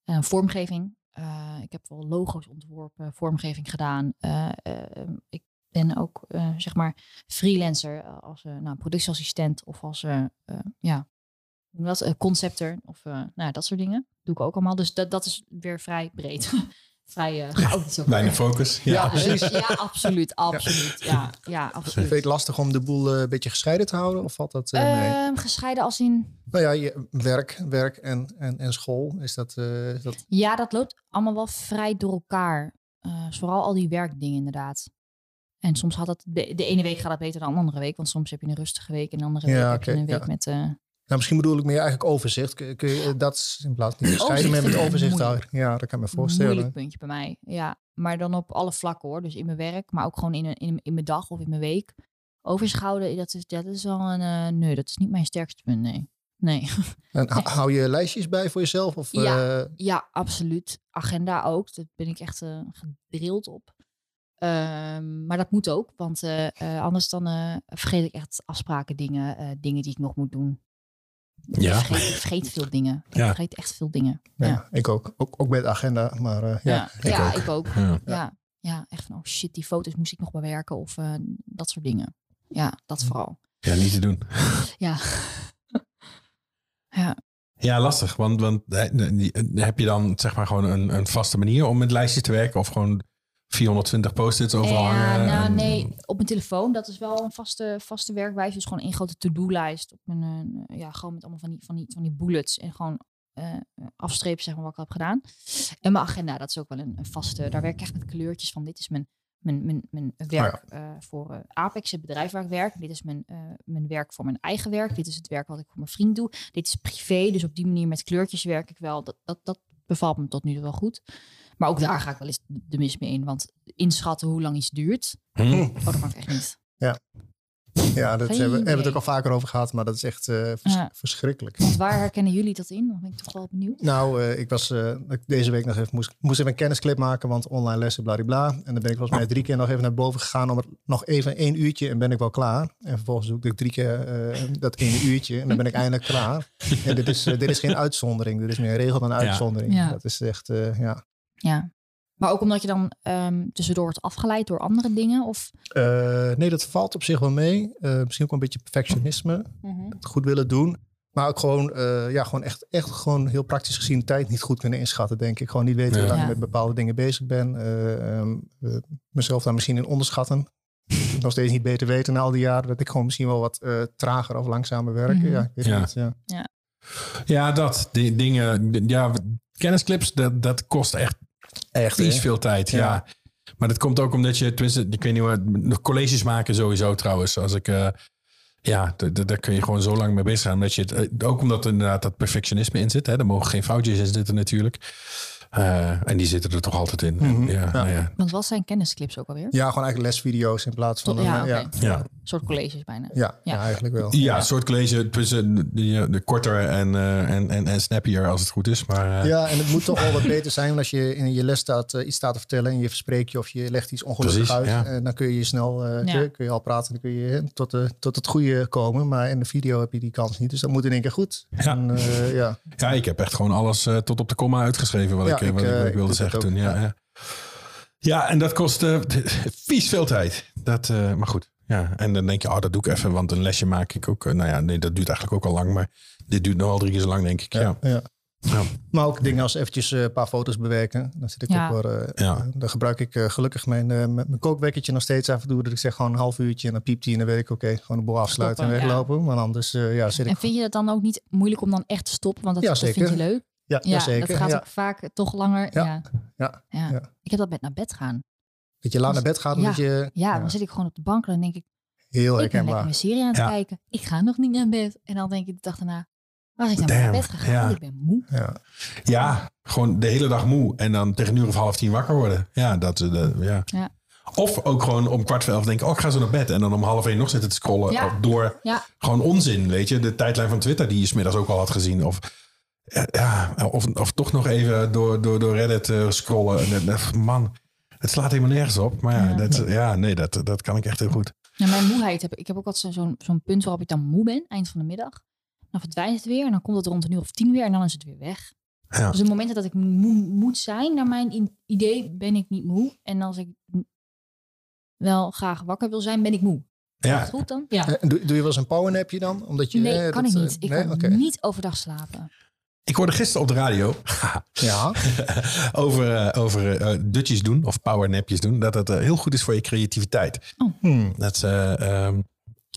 Eh, vormgeving. Eh, ik heb wel logo's ontworpen, vormgeving gedaan. Eh, eh, ik ben ook, zeg maar, freelancer als nou, productieassistent of als, ja, concepter of nou, dat soort dingen. Doe ik ook allemaal. Dus dat, dat is weer vrij breed. vrij uh, chaotisch. ook Weinig weer. focus. Ja, Ja. precies. Ja, absoluut. Absoluut. Ja, ja Vind absoluut. je het lastig om de boel eh, een beetje gescheiden te houden? Of valt dat eh, mee? Ehm, gescheiden als in... Nou ja, je, werk, werk en, en, en school. Is dat, eh, is dat... Ja, dat loopt allemaal wel vrij door elkaar. Eh, vooral al die werkdingen inderdaad. En soms gaat het... De, de ene week gaat het beter dan de andere week. Want soms heb je een rustige week. En de andere week Ja, heb je een week ja. met... Nou, misschien bedoel ik meer eigenlijk overzicht. Kun, je dat in plaats van Overzicht met overzicht houden? Ja, dat kan ik me voorstellen. moeilijk puntje bij mij. Ja, maar dan op alle vlakken hoor. Dus in mijn werk, maar ook gewoon in, in, in mijn dag of in mijn week. Overzicht houden, dat is, dat is al een... eh, nee, dat is niet mijn sterkste punt, nee. Nee. En hou- je lijstjes bij voor jezelf? Of, Ja. eh, Ja, absoluut. Agenda ook. Daar ben ik echt eh, gedrild op. Ehm, maar dat moet ook, want anders dan vergeet ik echt afspraken, dingen, dingen die ik nog moet doen. Ja. Ik vergeet, veel dingen. Ik Ja. vergeet echt veel dingen. ja, Ja, ik ook. ook. Ook bij de agenda. Maar eh, ja. ja, ja, ook. ik ook. Ja. Ja. Ja. echt van, oh shit, die foto's moest ik nog bewerken of eh, dat soort dingen. Ja, dat vooral. ja, niet te doen. Ja. ja. Ja, lastig. Want, want heb je dan zeg maar gewoon een, een vaste manier om met lijstjes te werken? Of gewoon 420 post-its overal Ja, hangen? nou nee, op mijn telefoon. Dat is wel een vaste, vaste werkwijze. Dus gewoon één grote to-do-lijst. Op mijn, eh, ja, gewoon met allemaal van die, van die, van die bullets. En gewoon eh, afstrepen zeg maar, wat ik heb gedaan. En mijn agenda, dat is ook wel een, een vaste. Daar werk ik echt met kleurtjes van. Dit is mijn, mijn, mijn, mijn werk eh, voor Apex, het bedrijf waar ik werk. Dit is mijn, mijn werk voor mijn eigen werk. Dit is het werk wat ik voor mijn vriend doe. Dit is privé, dus op die manier met kleurtjes werk ik wel. Dat, dat, dat bevalt me tot nu toe wel goed. Maar ook daar ga ik wel eens de mis mee in. Want inschatten hoe lang iets duurt, Hm. oh, dat kan ik echt niet. Ja, dat Geen hebben, hebben we het ook al vaker over gehad, maar dat is echt eh, vers- Ja. verschrikkelijk. Want waar herkennen jullie dat in? Dan ben ik toch wel benieuwd. Nou, eh, ik was eh, deze week nog even moest, moest even een kennisclip maken, want online lessen, bladibla. En dan ben ik volgens mij drie keer nog even naar boven gegaan om het nog even één uurtje en ben ik wel klaar. En vervolgens doe ik drie keer eh, dat ene uurtje en dan ben ik eindelijk klaar. En dit is, dit is geen uitzondering, dit is meer een regel dan een Ja. uitzondering. Ja. Dat is echt, eh, ja. Ja. Maar ook omdat je dan ehm, tussendoor wordt afgeleid door andere dingen? Of... Eh, nee, dat valt op zich wel mee. Eh, misschien ook een beetje perfectionisme. het goed willen doen. Maar ook gewoon, eh, ja, gewoon echt, echt gewoon heel praktisch gezien de tijd niet goed kunnen inschatten, denk ik. Gewoon niet weten Ja. hoe lang Ja. ik met bepaalde dingen bezig ben. Eh, ehm, eh, mezelf daar misschien in onderschatten. Nog steeds niet beter weten na al die jaren. Dat ik gewoon misschien wel wat eh, trager of langzamer werk. Mhm. Ja, ik weet Ja. niet. Ja. Ja, dat. Die dingen. Ja, kennisclips, dat, dat kost echt Echt, vies hè? veel tijd. Ja. Ja. Maar dat komt ook omdat je, tenminste, ik weet niet wat, nog colleges maken sowieso trouwens. Als ik, eh, ja, daar kun je gewoon zo lang mee bezig zijn. Omdat je het, eh, ook omdat er inderdaad dat perfectionisme in zit. Hè. Er mogen geen foutjes in zitten natuurlijk. Eh, en die zitten er toch altijd in. En Mhm. Ja, Ja. nou ja. Want wat zijn kennisclips ook alweer? Ja, gewoon eigenlijk lesvideo's in plaats van... Tot- een, ja, Ja. Soort colleges bijna. ja, Ja. ja, eigenlijk wel. ja, een soort college tussen de, de, de korter en, eh, en, en, en snappier als het goed is. Maar eh, Ja, en het moet toch wel wat beter zijn want als je in je les staat, eh, iets staat te vertellen en je verspreekt je of je legt iets ongelukkig Precies, uit. ja. En dan kun je snel eh, Ja. kun, je- kun je al praten, dan kun je tot, de, tot het goede komen. Maar in de video heb je die kans niet. Dus dat moet in één keer goed. Ja. En, eh, ja. ja, ik heb echt gewoon alles eh, tot op de komma uitgeschreven wat, Ja, ik, wat, ik, ik, wat ik wilde zeggen toen. Ja, ja. ja. ja, en dat kost vies veel tijd. Dat, eh, maar goed, ja. En dan denk je, oh, dat doe ik even, want een lesje maak ik ook. eh, nou ja, nee, dat duurt eigenlijk ook al lang, maar dit duurt nog al drie keer zo lang, denk ik. Ja, Ja, ja. Ja. Maar ook dingen als eventjes eh, een paar foto's bewerken. Dan zit ik Ja. ook wel, eh, Ja. dan gebruik ik gelukkig mijn, eh, mijn kookwekkertje nog steeds af en toe. Dat ik zeg gewoon een half uurtje en dan piept hij en dan weet ik oké, gewoon de boel afsluiten en Stoppen, weglopen. Maar anders eh, ja, zit ik... En vind je dat dan ook niet moeilijk om dan echt te stoppen? Want dat, Ja, dat vind je leuk. ja, Ja, zeker. dat gaat ja. ook vaak toch langer. Ja. Ja. Ja. Ja. Ja. Ik heb dat met naar bed gaan. Dat je laat naar bed gaat omdat je... Ja, dan zit ik gewoon op de bank en dan denk ik, Heel ik ben lekker herkenbaar. mijn serie aan het Ja. kijken. Ik ga nog niet naar bed. En dan denk ik de dag daarna, waar is ik nou naar bed gegaan? ja. Ik ben moe. Ja. Ja, gewoon de hele dag moe en dan tegen een uur of half tien wakker worden. Ja, dat, eh, de, ja. Ja. Of ook gewoon om kwart voor elf denken, oh, ik ga zo naar bed. En dan om half één nog zitten te scrollen Ja. door Ja, gewoon onzin, weet je. De tijdlijn van Twitter die je smiddags ook al had gezien. Of, ja, of, of toch nog even door, door, door Reddit eh, scrollen. Man, het slaat helemaal nergens op. Maar ja, Ja. Dat, ja nee, dat, dat kan ik echt heel goed. Nou, mijn moeheid heb ik heb ook altijd zo- zo'n zo'n punt waarop ik dan moe ben, eind van de middag. Dan verdwijnt het weer en dan komt het rond een uur of tien weer en dan is het weer weg. Ja. Dus de momenten dat ik moe moet zijn, naar mijn idee, ben ik niet moe. En als ik wel graag wakker wil zijn, ben ik moe. Is Ja, dat goed dan? Ja. Doe, doe je wel eens een powernapje dan? Omdat je, Nee, eh, kan dat, ik eh, niet. Ik nee? kan niet overdag slapen. Ik hoorde gisteren op de radio Ja, over, eh, over eh, dutjes doen of powernapjes doen. Dat het eh, heel goed is voor je creativiteit. Hmm. Dat ehm,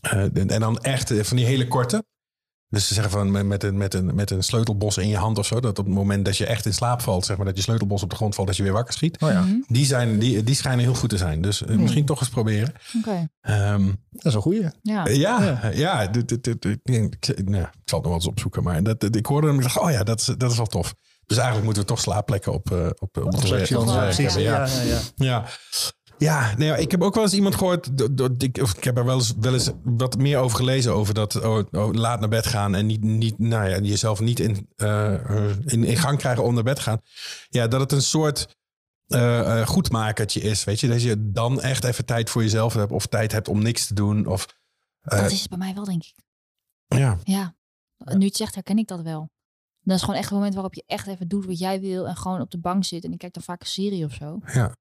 eh, en dan echt van die hele korte. Dus ze zeggen van met, met, een, met, een, met een sleutelbos in je hand of zo. Dat op het moment dat je echt in slaap valt, zeg maar dat je sleutelbos op de grond valt, dat je weer wakker schiet. Oh ja, Mhm. Die, zijn, die, die schijnen heel goed te zijn. Dus eh, misschien toch eens proberen. Oké. Ehm, dat is een goeie. Ja. ja, ja. dit- dit- dit- dit- ik, ik- nou, ik zal het nog wel eens opzoeken. Maar dat, dat- ik hoorde hem en ik dacht, oh ja, dat is, dat is wel tof. Dus eigenlijk moeten we toch slaapplekken op, eh, op, op onze ja. hebben. Ja. ja, ja, ja. Nee, ik heb ook wel eens iemand gehoord. do- do- Ik, of ik heb er wel eens, wel eens wat meer over gelezen. Over dat oh, oh, laat naar bed gaan. En niet, niet, nou ja, jezelf niet in, eh, in, in gang krijgen om naar bed te gaan. Ja, dat het een soort eh, eh, goedmakertje is. Weet je, dat je dan echt even tijd voor jezelf hebt. Of tijd hebt om niks te doen. Of, Dat is het bij mij wel, denk ik. ja, Ja. Nu je het zegt, herken ik dat wel. Dat is gewoon echt een moment waarop je echt even doet wat jij wil. En gewoon op de bank zit. En ik kijk dan vaak een serie of zo. ja.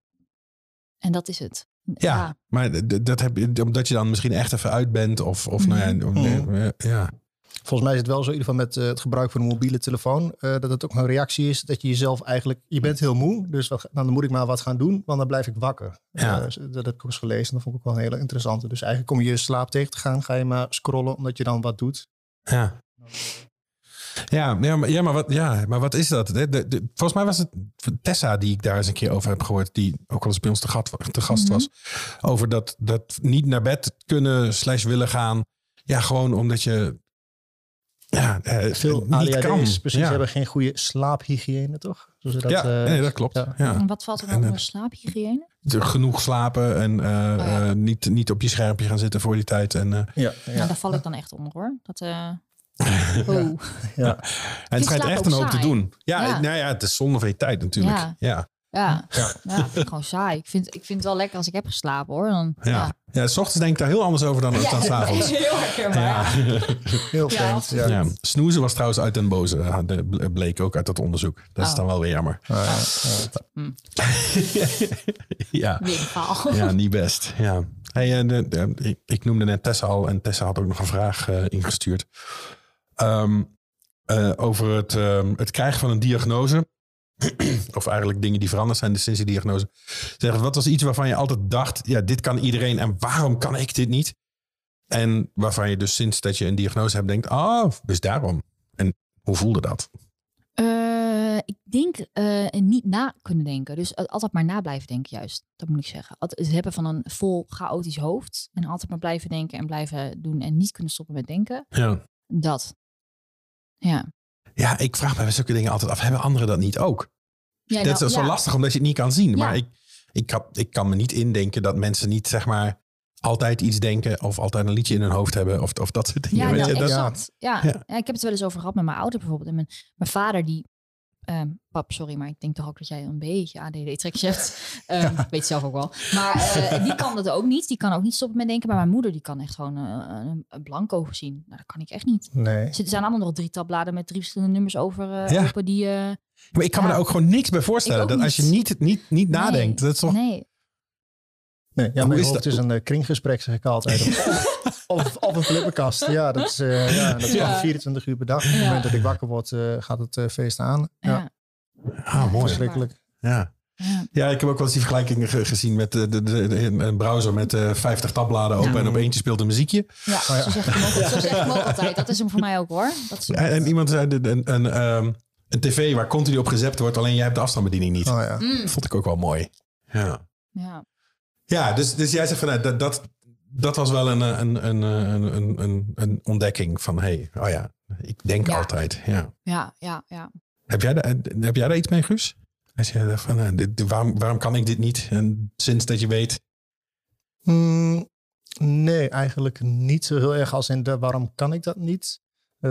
En dat is het. Ja, maar dat heb je omdat je dan misschien echt even uit bent. Of, of nou ja, of- Mhm. nee, ja. Volgens mij is het wel zo, in ieder geval met eh, het gebruik van een mobiele telefoon, eh, dat het ook een reactie is dat je jezelf eigenlijk, je bent heel moe, dus wat, nou, dan moet ik maar wat gaan doen, want dan blijf ik wakker. Ja. Eh, dat heb ik ook eens gelezen, dat vond ik ook wel een hele interessante. Dus eigenlijk om je slaap tegen te gaan, ga je maar scrollen omdat je dan wat doet. Ja. Ja, ja, maar, ja, maar, wat, ja, maar wat is dat? De, de, de- volgens mij was het Tessa die ik daar eens een keer over heb gehoord. Die ook wel eens bij ons te, gat, te gast was. Over dat, dat niet naar bed kunnen slash willen gaan. Ja, gewoon omdat je ja, eh, Veel niet kan. Precies ja. hebben geen goede slaaphygiëne, toch? Zoals ze dat, ja, eh, nee, dat klopt. ja. Ja. En wat valt er dan eh, onder slaaphygiëne? Genoeg slapen en eh, Oh ja. eh, niet, niet op je schermpje gaan zitten voor die tijd. En, eh, Ja, ja. Nou, daar val ik dan echt onder hoor. Dat, eh oh. ja. en het schijnt echt een hoop te doen. Ja, Ja. Nou ja, het is zonde van je tijd natuurlijk. Ja. Ja. Ja, Ja. ja. vind ik gewoon saai. Ik vind, ik vind het wel lekker als ik heb geslapen hoor. Dan, Ja. Ja. Ja, s ochtends denk ik daar heel anders over dan, dan s'avonds. Heel herkenbaar. Ja. Heel Ja, vreemd. Ja. Ja. Snoezen was trouwens uit den boze. Ja, de- bleek ook uit dat onderzoek. Dat is Oh. dan wel weer jammer. Ah, ja, ja. ja. Ja, niet best. Ja. Hey, eh, de- de- ik, ik noemde net Tessa al. En Tessa had ook nog een vraag eh, ingestuurd. Ehm, eh, over het, ehm, het krijgen van een diagnose. of eigenlijk dingen die veranderd zijn sinds die diagnose. Zeg, wat was iets waarvan je altijd dacht... ja, dit kan iedereen en waarom kan ik dit niet? En waarvan je dus sinds dat je een diagnose hebt denkt... oh, dus daarom. En hoe voelde dat? Eh, ik denk eh, niet na kunnen denken. Dus altijd maar na blijven denken, juist. Dat moet ik zeggen. Altijd het hebben van een vol chaotisch hoofd. En altijd maar blijven denken en blijven doen. En niet kunnen stoppen met denken. Ja. Dat. Ja. Ja, ik vraag me bij zulke dingen altijd af. Hebben anderen dat niet ook? ja dat nou, is zo ja. lastig omdat je het niet kan zien. Ja. Maar ik, ik, kan, ik kan me niet indenken dat mensen niet zeg maar altijd iets denken of altijd een liedje in hun hoofd hebben of, of dat soort dingen. Ja, weet nou, je, dat. Ja. Ja. ik heb het wel eens over gehad met mijn ouder bijvoorbeeld. En mijn, mijn vader die... ehm, pap, sorry, maar ik denk toch ook dat jij een beetje ADD-trekjes hebt. Ehm, Ik weet zelf ook wel. Maar eh, die kan dat ook niet. Die kan ook niet stoppen met denken. Maar mijn moeder die kan echt gewoon eh, een, een blanco zien. Nou, dat kan ik echt niet. Nee. Er zijn allemaal nog drie tabbladen met drie verschillende nummers over eh, Ja. open die... maar ik kan me Ja. daar ook gewoon niks bij voorstellen. Dat als je niet, niet, niet nadenkt, dat is toch... Nee. Nee, ja, Hoe mijn is hoofd dat? is een eh, kringgesprek, zeg ik altijd. of, of, of een flipperkast. Ja, dat is, eh, ja, dat is Ja. gewoon 24 uur per dag. Op het Ja. moment dat ik wakker word, eh, gaat het eh, feest aan. Ja, Ja. Ah, mooi. verschrikkelijk. Ja. Ja. ja, ik heb ook wel eens die vergelijking ge- gezien met de, de, de- de- een browser met eh 50 tabbladen open en op eentje speelt een muziekje. Ja, Oh ja. Zo, zeg ik zo altijd. Dat is hem voor mij ook hoor. Dat is, En, en iemand zei een, een, ehm, een tv waar continu op gezept wordt, alleen jij hebt de afstandsbediening niet. Oh, ja. Mm. Vond ik ook wel mooi. Ja. Ja. Ja, dus, dus jij zegt van nou, dat, dat, dat was wel een, een, een, een, een, een, ontdekking van hey, oh ja, ik denk Ja. altijd. Ja. Ja, ja, ja. Heb, jij daar, heb jij daar iets mee, Guus? Als je dacht van nou, dit- waarom, waarom kan ik dit niet? En sinds dat je weet. Mm, nee, eigenlijk niet zo heel erg als in de waarom kan ik dat niet. Uh,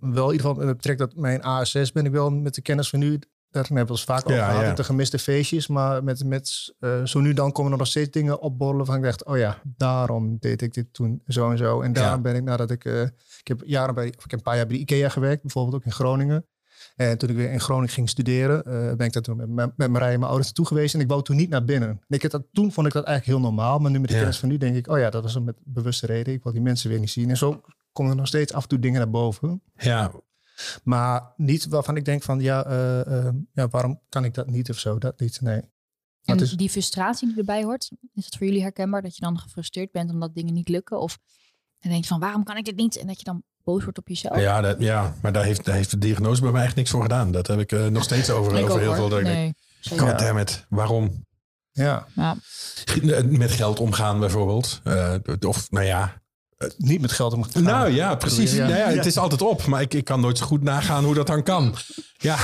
wel in ieder geval met betrekking tot mijn ASS ben ik wel met de kennis van nu. Daar hebben we het vaak over gehad ja. de gemiste feestjes. Maar met, met uh, zo nu dan komen er nog steeds dingen opborrelen van ik dacht, oh ja, daarom deed ik dit toen zo en zo. En daarom Ja. ben ik nadat ik, uh, ik heb jaren bij, of ik heb een paar jaar bij de IKEA gewerkt, bijvoorbeeld ook in Groningen. En toen ik weer in Groningen ging studeren, uh, ben ik daar toen met, met, Marije en mijn ouders naartoe geweest. En ik wou toen niet naar binnen. En ik had dat, toen vond ik dat eigenlijk heel normaal. Maar nu met de kennis van nu denk ik, oh ja, dat was een met bewuste reden. Ik wil die mensen weer niet zien. En zo komen er nog steeds af en toe dingen naar boven. Ja, Maar niet waarvan ik denk van, ja, uh, uh, ja waarom kan ik dat niet of zo? Dat niet, nee. En is- die frustratie die erbij hoort, is dat voor jullie herkenbaar? Dat je dan gefrustreerd bent omdat dingen niet lukken? Of dan denk je van, waarom kan ik dit niet? En dat je dan boos wordt op jezelf? ja, dat, ja, maar daar heeft, daar heeft de diagnose bij mij echt niks voor gedaan. Dat heb ik eh, nog steeds over, over ook, heel hoor. veel. Nee. God damn it, waarom? Ja, Ja. Met geld omgaan bijvoorbeeld. Eh, of nou ja, niet met geld om Nou ja, precies. Ja. Ja. Ja, het is altijd op, maar ik, ik kan nooit zo goed nagaan hoe dat dan kan. Ja,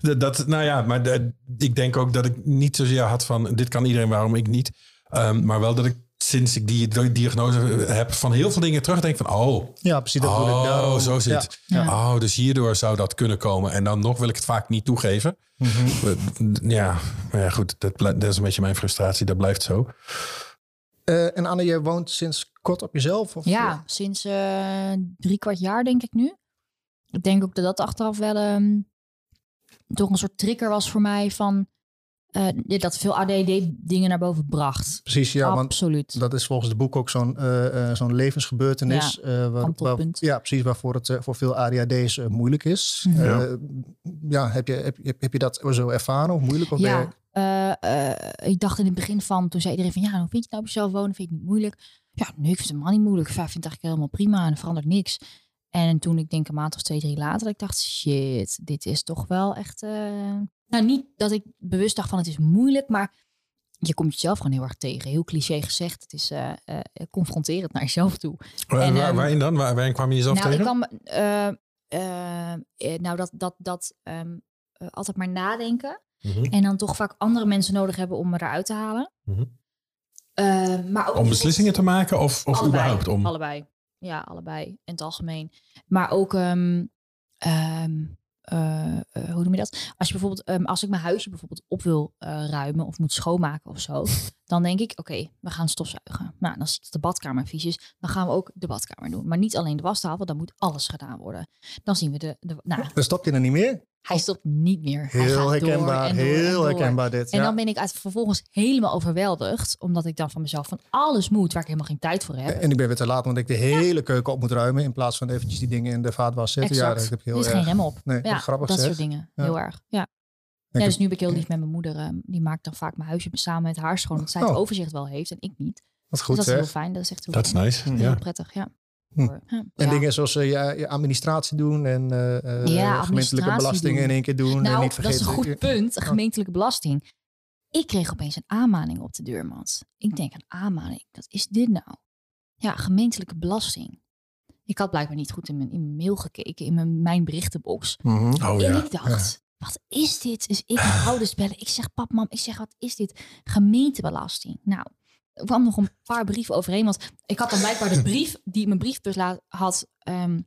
dat- nou ja, maar de- ik denk ook dat ik niet zozeer had van dit kan iedereen, waarom ik niet. Ehm, maar wel dat ik sinds ik die di- diagnose heb van heel veel dingen terugdenk van oh, Ja, precies. Dat oh, daarom. zo zit. Oh, dus hierdoor zou dat kunnen komen. En dan nog wil ik het vaak niet toegeven. Mhm. Ja, maar ja, goed, dat, dat is een beetje mijn frustratie. Dat blijft zo. Eh, en Anne, je woont sinds kort op jezelf? Of? Ja, sinds eh, drie kwart jaar denk ik nu. Ik denk ook dat dat achteraf wel ehm, toch een soort trigger was voor mij van eh, dat veel ADD dingen naar boven bracht. Precies, ja. Want Absoluut. dat is volgens het boek ook zo'n eh, eh, zo'n levensgebeurtenis. eh, waar, waar, kantelpunt. ja, precies. Waarvoor het eh, voor veel ADHD's eh, moeilijk is. Mhm. Eh, ja, heb je, heb, je- heb je dat zo ervaren of moeilijk? Of Ja, eh, eh, ik dacht in het begin van, toen zei iedereen van, ja, hoe vind je het nou op jezelf wonen? Vind je het niet moeilijk? Ja, nee, ik vind het helemaal niet moeilijk. Ik vind het eigenlijk helemaal prima en er verandert niks. En toen ik denk een maand of twee, drie later, dat ik dacht, shit, dit is toch wel echt... eh, Nou, niet dat ik bewust dacht van het is moeilijk, maar je komt jezelf gewoon heel erg tegen. Heel cliché gezegd, het is confronterend naar jezelf toe. En, waar- ehm, waarin dan? Waar, waarin kwam je jezelf nou, tegen? ik nou, dat, dat, dat ehm, eh, altijd maar nadenken. Mhm. En dan toch vaak andere mensen nodig hebben om me eruit te halen. Mhm. Eh, maar ook Om beslissingen te maken of, of allebei, überhaupt om? Allebei. Ja, allebei. In het algemeen. Maar ook, ehm, ehm, eh, eh, hoe noem je dat? Als je bijvoorbeeld, ehm, als ik mijn huisje bijvoorbeeld op wil eh, ruimen of moet schoonmaken of zo, dan denk ik, oké, we gaan stofzuigen. Nou, dan ziet de badkamer vies is, dan gaan we ook de badkamer doen. Maar niet alleen de wastafel, dan moet alles gedaan worden. Dan zien we de, de nou, Dan stop je er niet meer. Hij stopt niet meer. Hij gaat Heel door herkenbaar, en door en heel door. herkenbaar dit. En ja. dan ben ik vervolgens helemaal overweldigd, omdat ik dan van mezelf van alles moet waar ik helemaal geen tijd voor heb. En ik ben weer te laat, omdat ik de hele keuken op moet ruimen. In plaats van eventjes die dingen in de vaatwas zetten. Ja, Exact. dat heb ik er heel is erg. geen rem op. Nee, ja, grappig dat zeg. soort dingen. Ja. Heel erg. Ja. Ik ja, heb- dus nu ben ik heel lief met mijn moeder. ehm, die maakt dan vaak mijn huisje samen met haar schoon. Dat zij het Oh. overzicht wel heeft en ik niet. Wat goed dus dat is heel fijn. Dat is echt heel, Dat is nice. Hm. Ja. heel prettig. Ja. Hm. Ja. En Ja. dingen zoals eh, je, je administratie doen en eh, eh, gemeentelijke administratie belastingen in één keer doen. en Nou, niet dat is vergeten. een goed punt. Gemeentelijke belasting. Ik kreeg opeens een aanmaning op de deurmat. Ik denk, een aanmaning, wat is dit nou? Ja, gemeentelijke belasting. Ik had blijkbaar niet goed in mijn, in mijn mail gekeken, in mijn, mijn berichtenbox. Mhm. Oh en ja. ik dacht, wat is dit? Dus ik mijn ouders bellen. Ik zeg, pap, mam, ik zeg, wat is dit? Gemeentebelasting. Nou, er kwam nog een paar brieven overheen. Want ik had dan blijkbaar de brief die mijn briefbus had... ehm,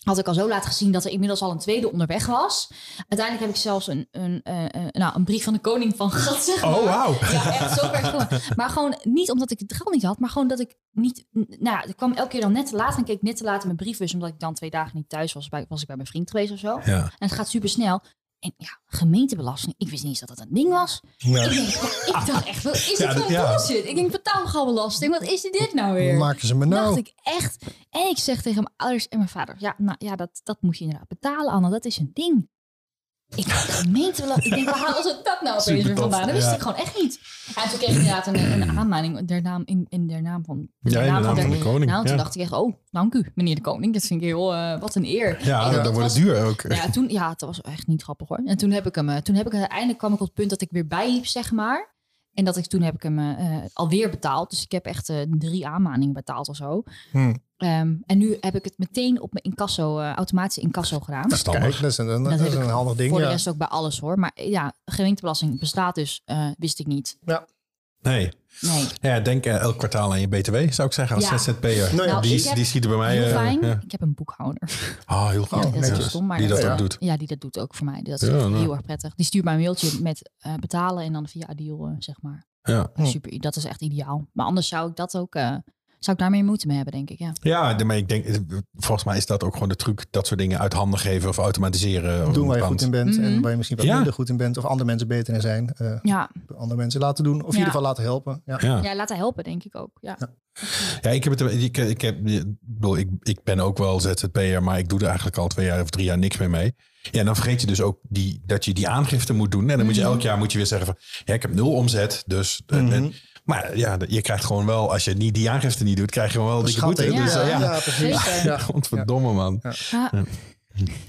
had ik al zo laat gezien dat er inmiddels al een tweede onderweg was. Uiteindelijk heb ik zelfs een, een, eh, eh, nou, een brief van de koning van gehad. Zeg maar. Oh, wauw. Ja, echt zo ver gekomen. Maar gewoon niet omdat ik het geld niet had, maar gewoon dat ik niet. Nou ik kwam elke keer dan net te laat en keek net te laat in mijn briefbus, omdat ik dan twee dagen niet thuis was. Bij, was ik bij mijn vriend geweest of zo. Ja. En het gaat super snel. En ja, gemeentebelasting. Ik wist niet eens dat dat een ding was. Ik, denk, ja, ik dacht echt, wat is dit Ja, voor dat- een bullshit? Ik denk, betaalbelasting. Wat is dit nou weer? Maken ze me nou? dacht ik echt. En ik zeg tegen mijn ouders en mijn vader: Ja, nou ja, dat, dat moet je inderdaad betalen, Anne. Dat is een ding. Ik dacht, gemeentebelasting. Ik denk, waar halen ze dat nou opeens weer vandaan? Dat wist ja. ik gewoon echt niet. En toen kreeg ik inderdaad een, een aanmaning der naam, in, in der naam van, Ja, der in de naam van de koning. Nou, toen ja. dacht ik echt, oh, dank u, meneer de koning. Dat vind ik heel, eh, wat een eer. Ja, En dat wordt het duur ook. ja, toen, ja, dat was echt niet grappig hoor. En toen heb ik hem, eh, toen heb ik uiteindelijk kwam ik op het punt dat ik weer bijliep, zeg maar. En dat ik toen heb ik hem eh, eh, alweer betaald. Dus ik heb echt eh, drie aanmaningen betaald of zo. Hm. Ehm, en nu heb ik het meteen op mijn incasso, eh, automatische incasso gedaan. Verstandig. Kijk, dat is een, dat Dat is heb een ik handig ding. Voor de Ja. rest ook bij alles hoor. Maar ja, gemeentebelasting bestaat dus, eh, wist ik niet. Nee. Nee. Ja, denk eh, elk kwartaal aan je BTW, zou ik zeggen, als Ja. ZZP'er. Nou ja. Nou, die, heb- die schieten bij mij. Heel eh, fijn. ja. Ik heb een boekhouder. Ah, heel goed. Ja, dat is netjes. heel stom, maar die dat dat- ook doet. Ja, die dat doet ook voor mij. Dat is Ja, nou. heel erg prettig. Die stuurt mij een mailtje met eh, betalen en dan via Adiel, eh, zeg maar. Ja. Super, dat is echt ideaal. Maar anders zou ik dat ook, eh, zou ik daar meer moeite mee hebben, denk ik. Ja. Ja, maar ik denk, eh, volgens mij is dat ook gewoon de truc. Dat soort dingen uit handen geven of automatiseren. Doen waar je goed in bent en Mhm. waar je misschien wat Ja. minder goed in bent. Of andere mensen beter in zijn. eh, Ja, andere mensen laten doen. Of in ieder geval laten helpen. Ja. Ja. ja, laten helpen, denk ik ook. Ja. Ja, ik heb het. Ik, ik, heb, ik, bedoel, ik, ik ben ook wel ZZP'er, maar ik doe er eigenlijk al twee jaar of drie jaar niks meer mee. Ja, dan vergeet je dus ook die, dat je die aangifte moet doen. En dan moet je Mhm. elk jaar moet je weer zeggen van, ja, ik heb nul omzet. Dus, Mhm. en- maar ja, je krijgt gewoon wel, als je niet die aangifte niet doet, krijg je gewoon wel die boete. Schatting. Dus, Ja. eh, ja, ja, precies. Ja. Godverdomme man. Ja.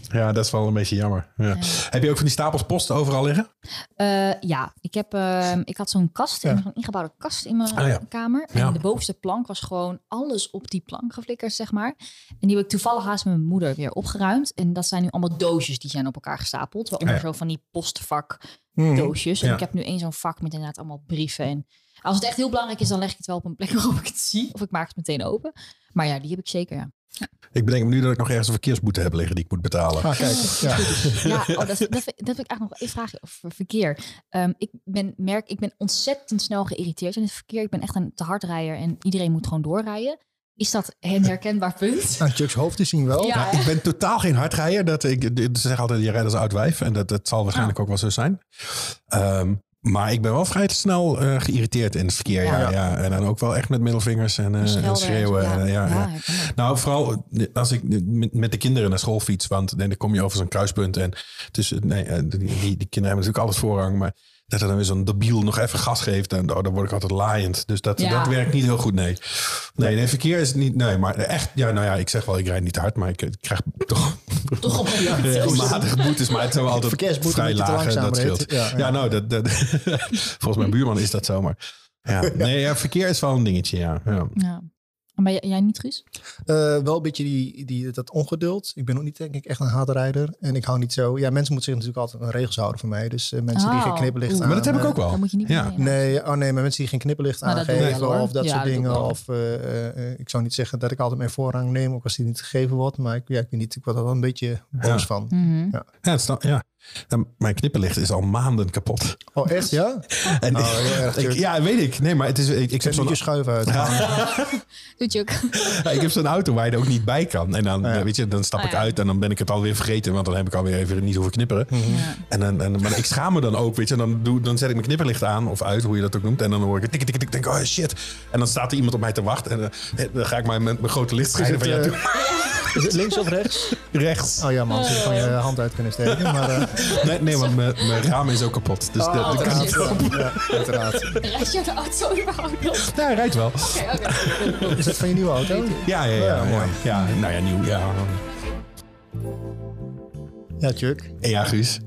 Ja, dat is wel een beetje jammer. Ja. Heb je ook van die stapels post overal liggen? Eh, ja, ik, heb, ehm, ik had zo'n kast, Ja. een ingebouwde kast in mijn Ah, ja. kamer. En Ja. de bovenste plank was gewoon alles op die plank geflikkerd, zeg maar. En die heb ik toevallig haast met mijn moeder weer opgeruimd. En dat zijn nu allemaal doosjes die zijn op elkaar gestapeld. Waaronder Ah, ja. zo van die postvak Mhm. doosjes. En Ja. ik heb nu één zo'n vak met inderdaad allemaal brieven. En als het echt heel belangrijk is, dan leg ik het wel op een plek waarop ik het zie. Of ik maak het meteen open. Maar ja, die heb ik zeker, ja. Ik bedenk me nu dat ik nog ergens een verkeersboete heb liggen die ik moet betalen. Ah, kijk. Ja. Ja, oh, dat, dat, vind, dat vind ik eigenlijk nog een vraag over verkeer. Ehm, ik ben merk, ik ben ontzettend snel geïrriteerd in het verkeer. Ik ben echt een te hard rijder en iedereen moet gewoon doorrijden. Is dat een herkenbaar punt? Aan Chuck's hoofd te zien wel. Ja. Ik ben totaal geen hardrijder. Dat, ik, ze zeggen altijd, je rijdt als oud wijf. En dat, dat zal waarschijnlijk ook wel zo zijn. Ehm, Maar ik ben wel vrij snel eh, geïrriteerd in het verkeer. Ja. Ja. Ja, En dan ook wel echt met middelvingers en, eh, en en schreeuwen. ja. en, ja. Nou, vooral als ik met, de kinderen naar school fiets. Want dan kom je over zo'n kruispunt. En tussen, nee, eh, die, die, die kinderen hebben natuurlijk alles voorrang. Maar dat er dan weer zo'n debiel nog even gas geeft. Dan, oh, dan word ik altijd laaiend. Dus dat, Ja. dat werkt niet heel goed, nee. Nee, nee, verkeer is niet... Nee, maar echt... Ja, nou ja, ik zeg wel, ik rijd niet hard. Maar ik, ik krijg toch Toch op een regelmatig boetes. Maar het zijn wel altijd Verkeersboete vrij laag. en langzaam Dat scheelt. Ja, Ja, ja. nou, dat, dat, volgens mijn buurman is dat zo. Maar ja, nee, ja, verkeer is wel een dingetje, ja. ja. Ja. Maar jij, jij niet, Guus? Eh, wel een beetje die, die, dat ongeduld. Ik ben ook niet denk ik echt een haatrijder. En ik hou niet zo... Ja, mensen moeten zich natuurlijk altijd aan regels houden van mij. Dus eh, mensen die Oh. geen knipperlicht Oeh. aan... Maar dat heb ik ook wel. Dan moet je niet Ja. nee. Oh nee, maar mensen die geen knipperlicht dat je aangeven hoor. of dat Ja, soort dat dingen. Of eh, ik zou niet zeggen dat ik altijd mijn voorrang neem, ook als die niet gegeven wordt. Maar ik, ja, ik weet niet, ik word er wel een beetje boos Ja. van. Ja, het is dan- ja. Mijn knipperlicht is al maanden kapot. Oh, echt? Ja? En Oh, ik, ja, weet ik. Nee, maar het is, ik, ik heb zo'n je schuiven uit. Doet je ook. Ja, ik heb zo'n auto waar je er ook niet bij kan. En dan, Ja. eh, weet je, dan stap Ah, ik uit en dan ben ik het alweer vergeten. Want dan heb ik alweer even niet hoeven knipperen. Mhm. En dan, en, maar ik schaam me dan ook, weet je. Dan, doe, dan zet ik mijn knipperlicht aan of uit, hoe je dat ook noemt. En dan hoor ik tik, tik, tik. denk oh shit. En dan staat er iemand op mij te wachten. En eh, dan ga ik maar met mijn grote licht schijnen van ja, eh, doe is het links of rechts? rechts. Oh ja, man, ze van je hand uit kunnen steken. Maar, eh, Nee, nee want mijn, mijn raam is ook kapot. Dus dat, dat kan niet. ja, uiteraard. Rijd je de auto überhaupt nog? Ja, hij rijdt wel. Oké, oké. Is dat van je nieuwe auto? Ja, ja, ja. Ja, ja, mooi. ja. nou ja, nieuw. Ja, Ja, Chuck. ja Guus.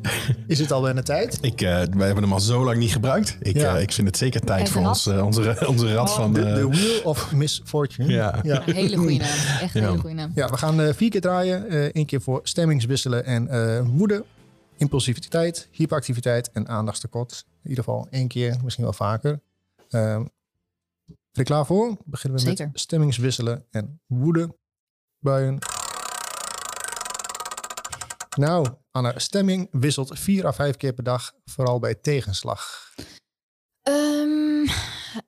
Is het al bijna tijd? Ik, eh, wij hebben hem al zo lang niet gebruikt. Ik, Ja. eh, ik vind het zeker tijd Even voor ons, eh, onze, onze rat Oh. van... De, eh, the Wheel of Misfortune. Ja. ja. Hele goede naam. Echt een Ja. hele goede naam. Ja, we gaan eh, vier keer draaien. Eén keer voor stemmingswisselen en eh, woede, impulsiviteit, hyperactiviteit en aandachtstekort. In ieder geval één keer, misschien wel vaker. Ehm ben je er klaar voor? Beginnen we Zeker. met stemmingswisselen en woede. Buien. Nou, Anna, stemming wisselt vier à vijf keer per dag, vooral bij tegenslag. Ehm,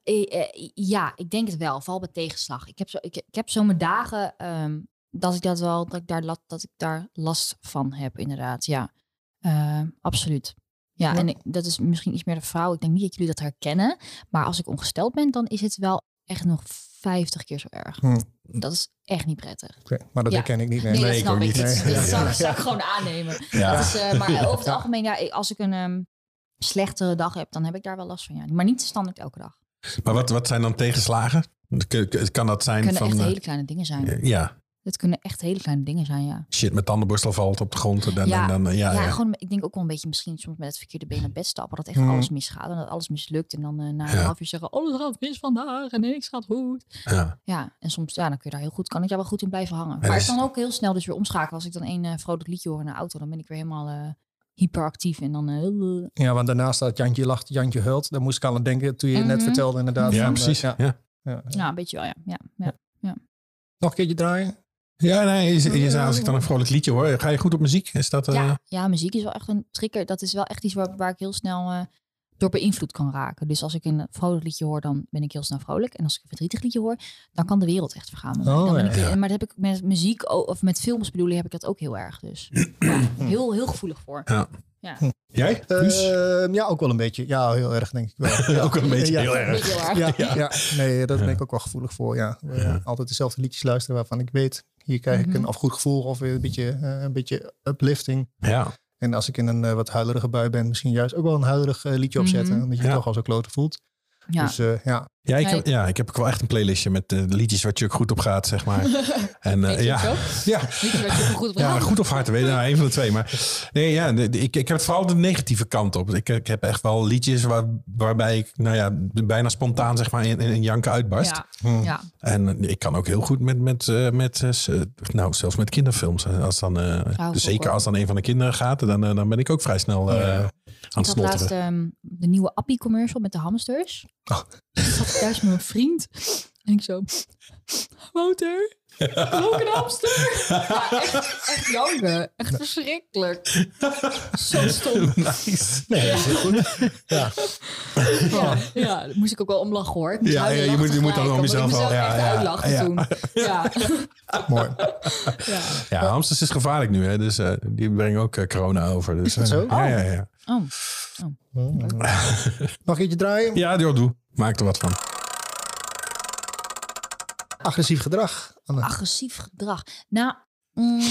eh, eh, ja, ik denk het wel. Vooral bij tegenslag. Ik heb zo, ik, ik heb zo mijn dagen ehm, dat ik dat wel, dat ik daar, dat ik daar last van heb, inderdaad. Ja, Ehm, absoluut. Ja, Ja. en ik, dat is misschien iets meer de vrouw. Ik denk niet dat jullie dat herkennen. Maar als ik ongesteld ben, dan is het wel echt nog 50 keer zo erg. Hm. Dat is echt niet prettig. Oké, maar dat Ja. herken ik niet. Nee. Nee, Nee, dat snap ik. niet. Dat, Nee, dat ja, zou, ik gewoon aannemen. Ja. Dat is, eh, maar over het algemeen, ja, als ik een ehm, slechtere dag heb, dan heb ik daar wel last van. Ja. Maar niet standaard elke dag. Maar wat, wat zijn dan tegenslagen? Kan, kan dat zijn Het kunnen van... echt eh, hele kleine dingen zijn. ja, Het kunnen echt hele kleine dingen zijn, ja. shit, mijn tandenborstel valt op de grond. En dan, Ja, dan, dan, ja, Ja, ja. gewoon, ik denk ook wel een beetje misschien soms met het verkeerde been naar bed stappen. Dat echt Hmm. alles misgaat en dat alles mislukt. En dan eh, na een Ja. half uur zeggen, alles gaat mis vandaag en niks gaat goed. ja. Ja, en soms ja, dan kun je daar heel goed, kan ik daar wel goed in blijven hangen. Maar is- ik kan ook heel snel dus weer omschakelen. Als ik dan één eh, vrolijk liedje hoor in de auto, dan ben ik weer helemaal eh, hyperactief. En dan, eh, Ja, want daarnaast staat Jantje lacht, Jantje huilt. Daar moest ik aan denken toen je net Mhm. vertelde inderdaad. Ja, van, eh, precies. ja, Ja. ja. ja, een beetje wel, ja. ja, ja. Nog een keertje draaien? Ja, nee, je, je als ik dan een vrolijk liedje hoor, ga je goed op muziek? Is dat... eh, Ja, ja, muziek is wel echt een trigger. Dat is wel echt iets waar, waar ik heel snel eh, door beïnvloed kan raken. Dus als ik een vrolijk liedje hoor, dan ben ik heel snel vrolijk. En als ik een verdrietig liedje hoor, dan kan de wereld echt vergaan. met. Oh, Dan ben ja, ik, ja. Maar dat heb ik met muziek of met films bedoel je, heb ik dat ook heel erg. Dus ja, heel, heel gevoelig voor. Ja. Ja. Jij? Ehm, ja, ook wel een beetje. Ja, heel erg denk ik wel. Ja. Ook wel een beetje Ja. heel erg. Ja, ja. nee, daar ben ik ook wel gevoelig voor. Ja. Eh, Ja. Altijd dezelfde liedjes luisteren waarvan ik weet, hier krijg ik Mhm. een of goed gevoel of weer een beetje, eh, een beetje uplifting. Ja. En als ik in een eh, wat huilerige bui ben, misschien juist ook wel een huilerig eh, liedje opzetten. Mhm. Omdat je je toch al zo kloten voelt. Ja. Dus eh, ja, Ja, ik heb, ja, ik heb ook wel echt een playlistje met eh, liedjes waar Chuck goed op gaat, zeg maar. En eh, ja, ja, goed op ja, goed of hard, weet je, nou, een van de twee. Maar nee, ja, de- de- ik, ik heb het vooral de negatieve kant op. Ik, ik heb echt wel liedjes waar, waarbij ik, nou ja, bijna spontaan zeg maar in, in, in janken uitbarst. Ja, hm. ja. En ik kan ook heel goed met, met, eh, met nou, zelfs met kinderfilms. Als dan, eh, dus zeker als dan een van de kinderen gaat, dan, dan ben ik ook vrij snel eh, aan Ik had laatst ehm, de nieuwe Appie commercial met de hamsters. Oh. Ik zat thuis met mijn vriend. En ik zo... Wouter, een hamster? Ja, echt, echt janken. Echt verschrikkelijk. Zo stom. Nice. nee, dat is heel goed. Ja. Ja, ja, daar moest ik ook wel om lachen hoor. Ik moest Ja, ja, je moet- je moet dan om jezelf mezelf ja, ja, uitlachen ja. toen. Ja. Mooi. Ja. Ja, hamsters is gevaarlijk nu, hè? dus eh, die brengen ook eh, corona over. Dus, dat eh, zo? Ja, ja, ja. Oh, Hmm. Mag ik je draaien? Ja, joh, doe. Maak er wat van. Agressief gedrag. Anne. Agressief gedrag. Nou,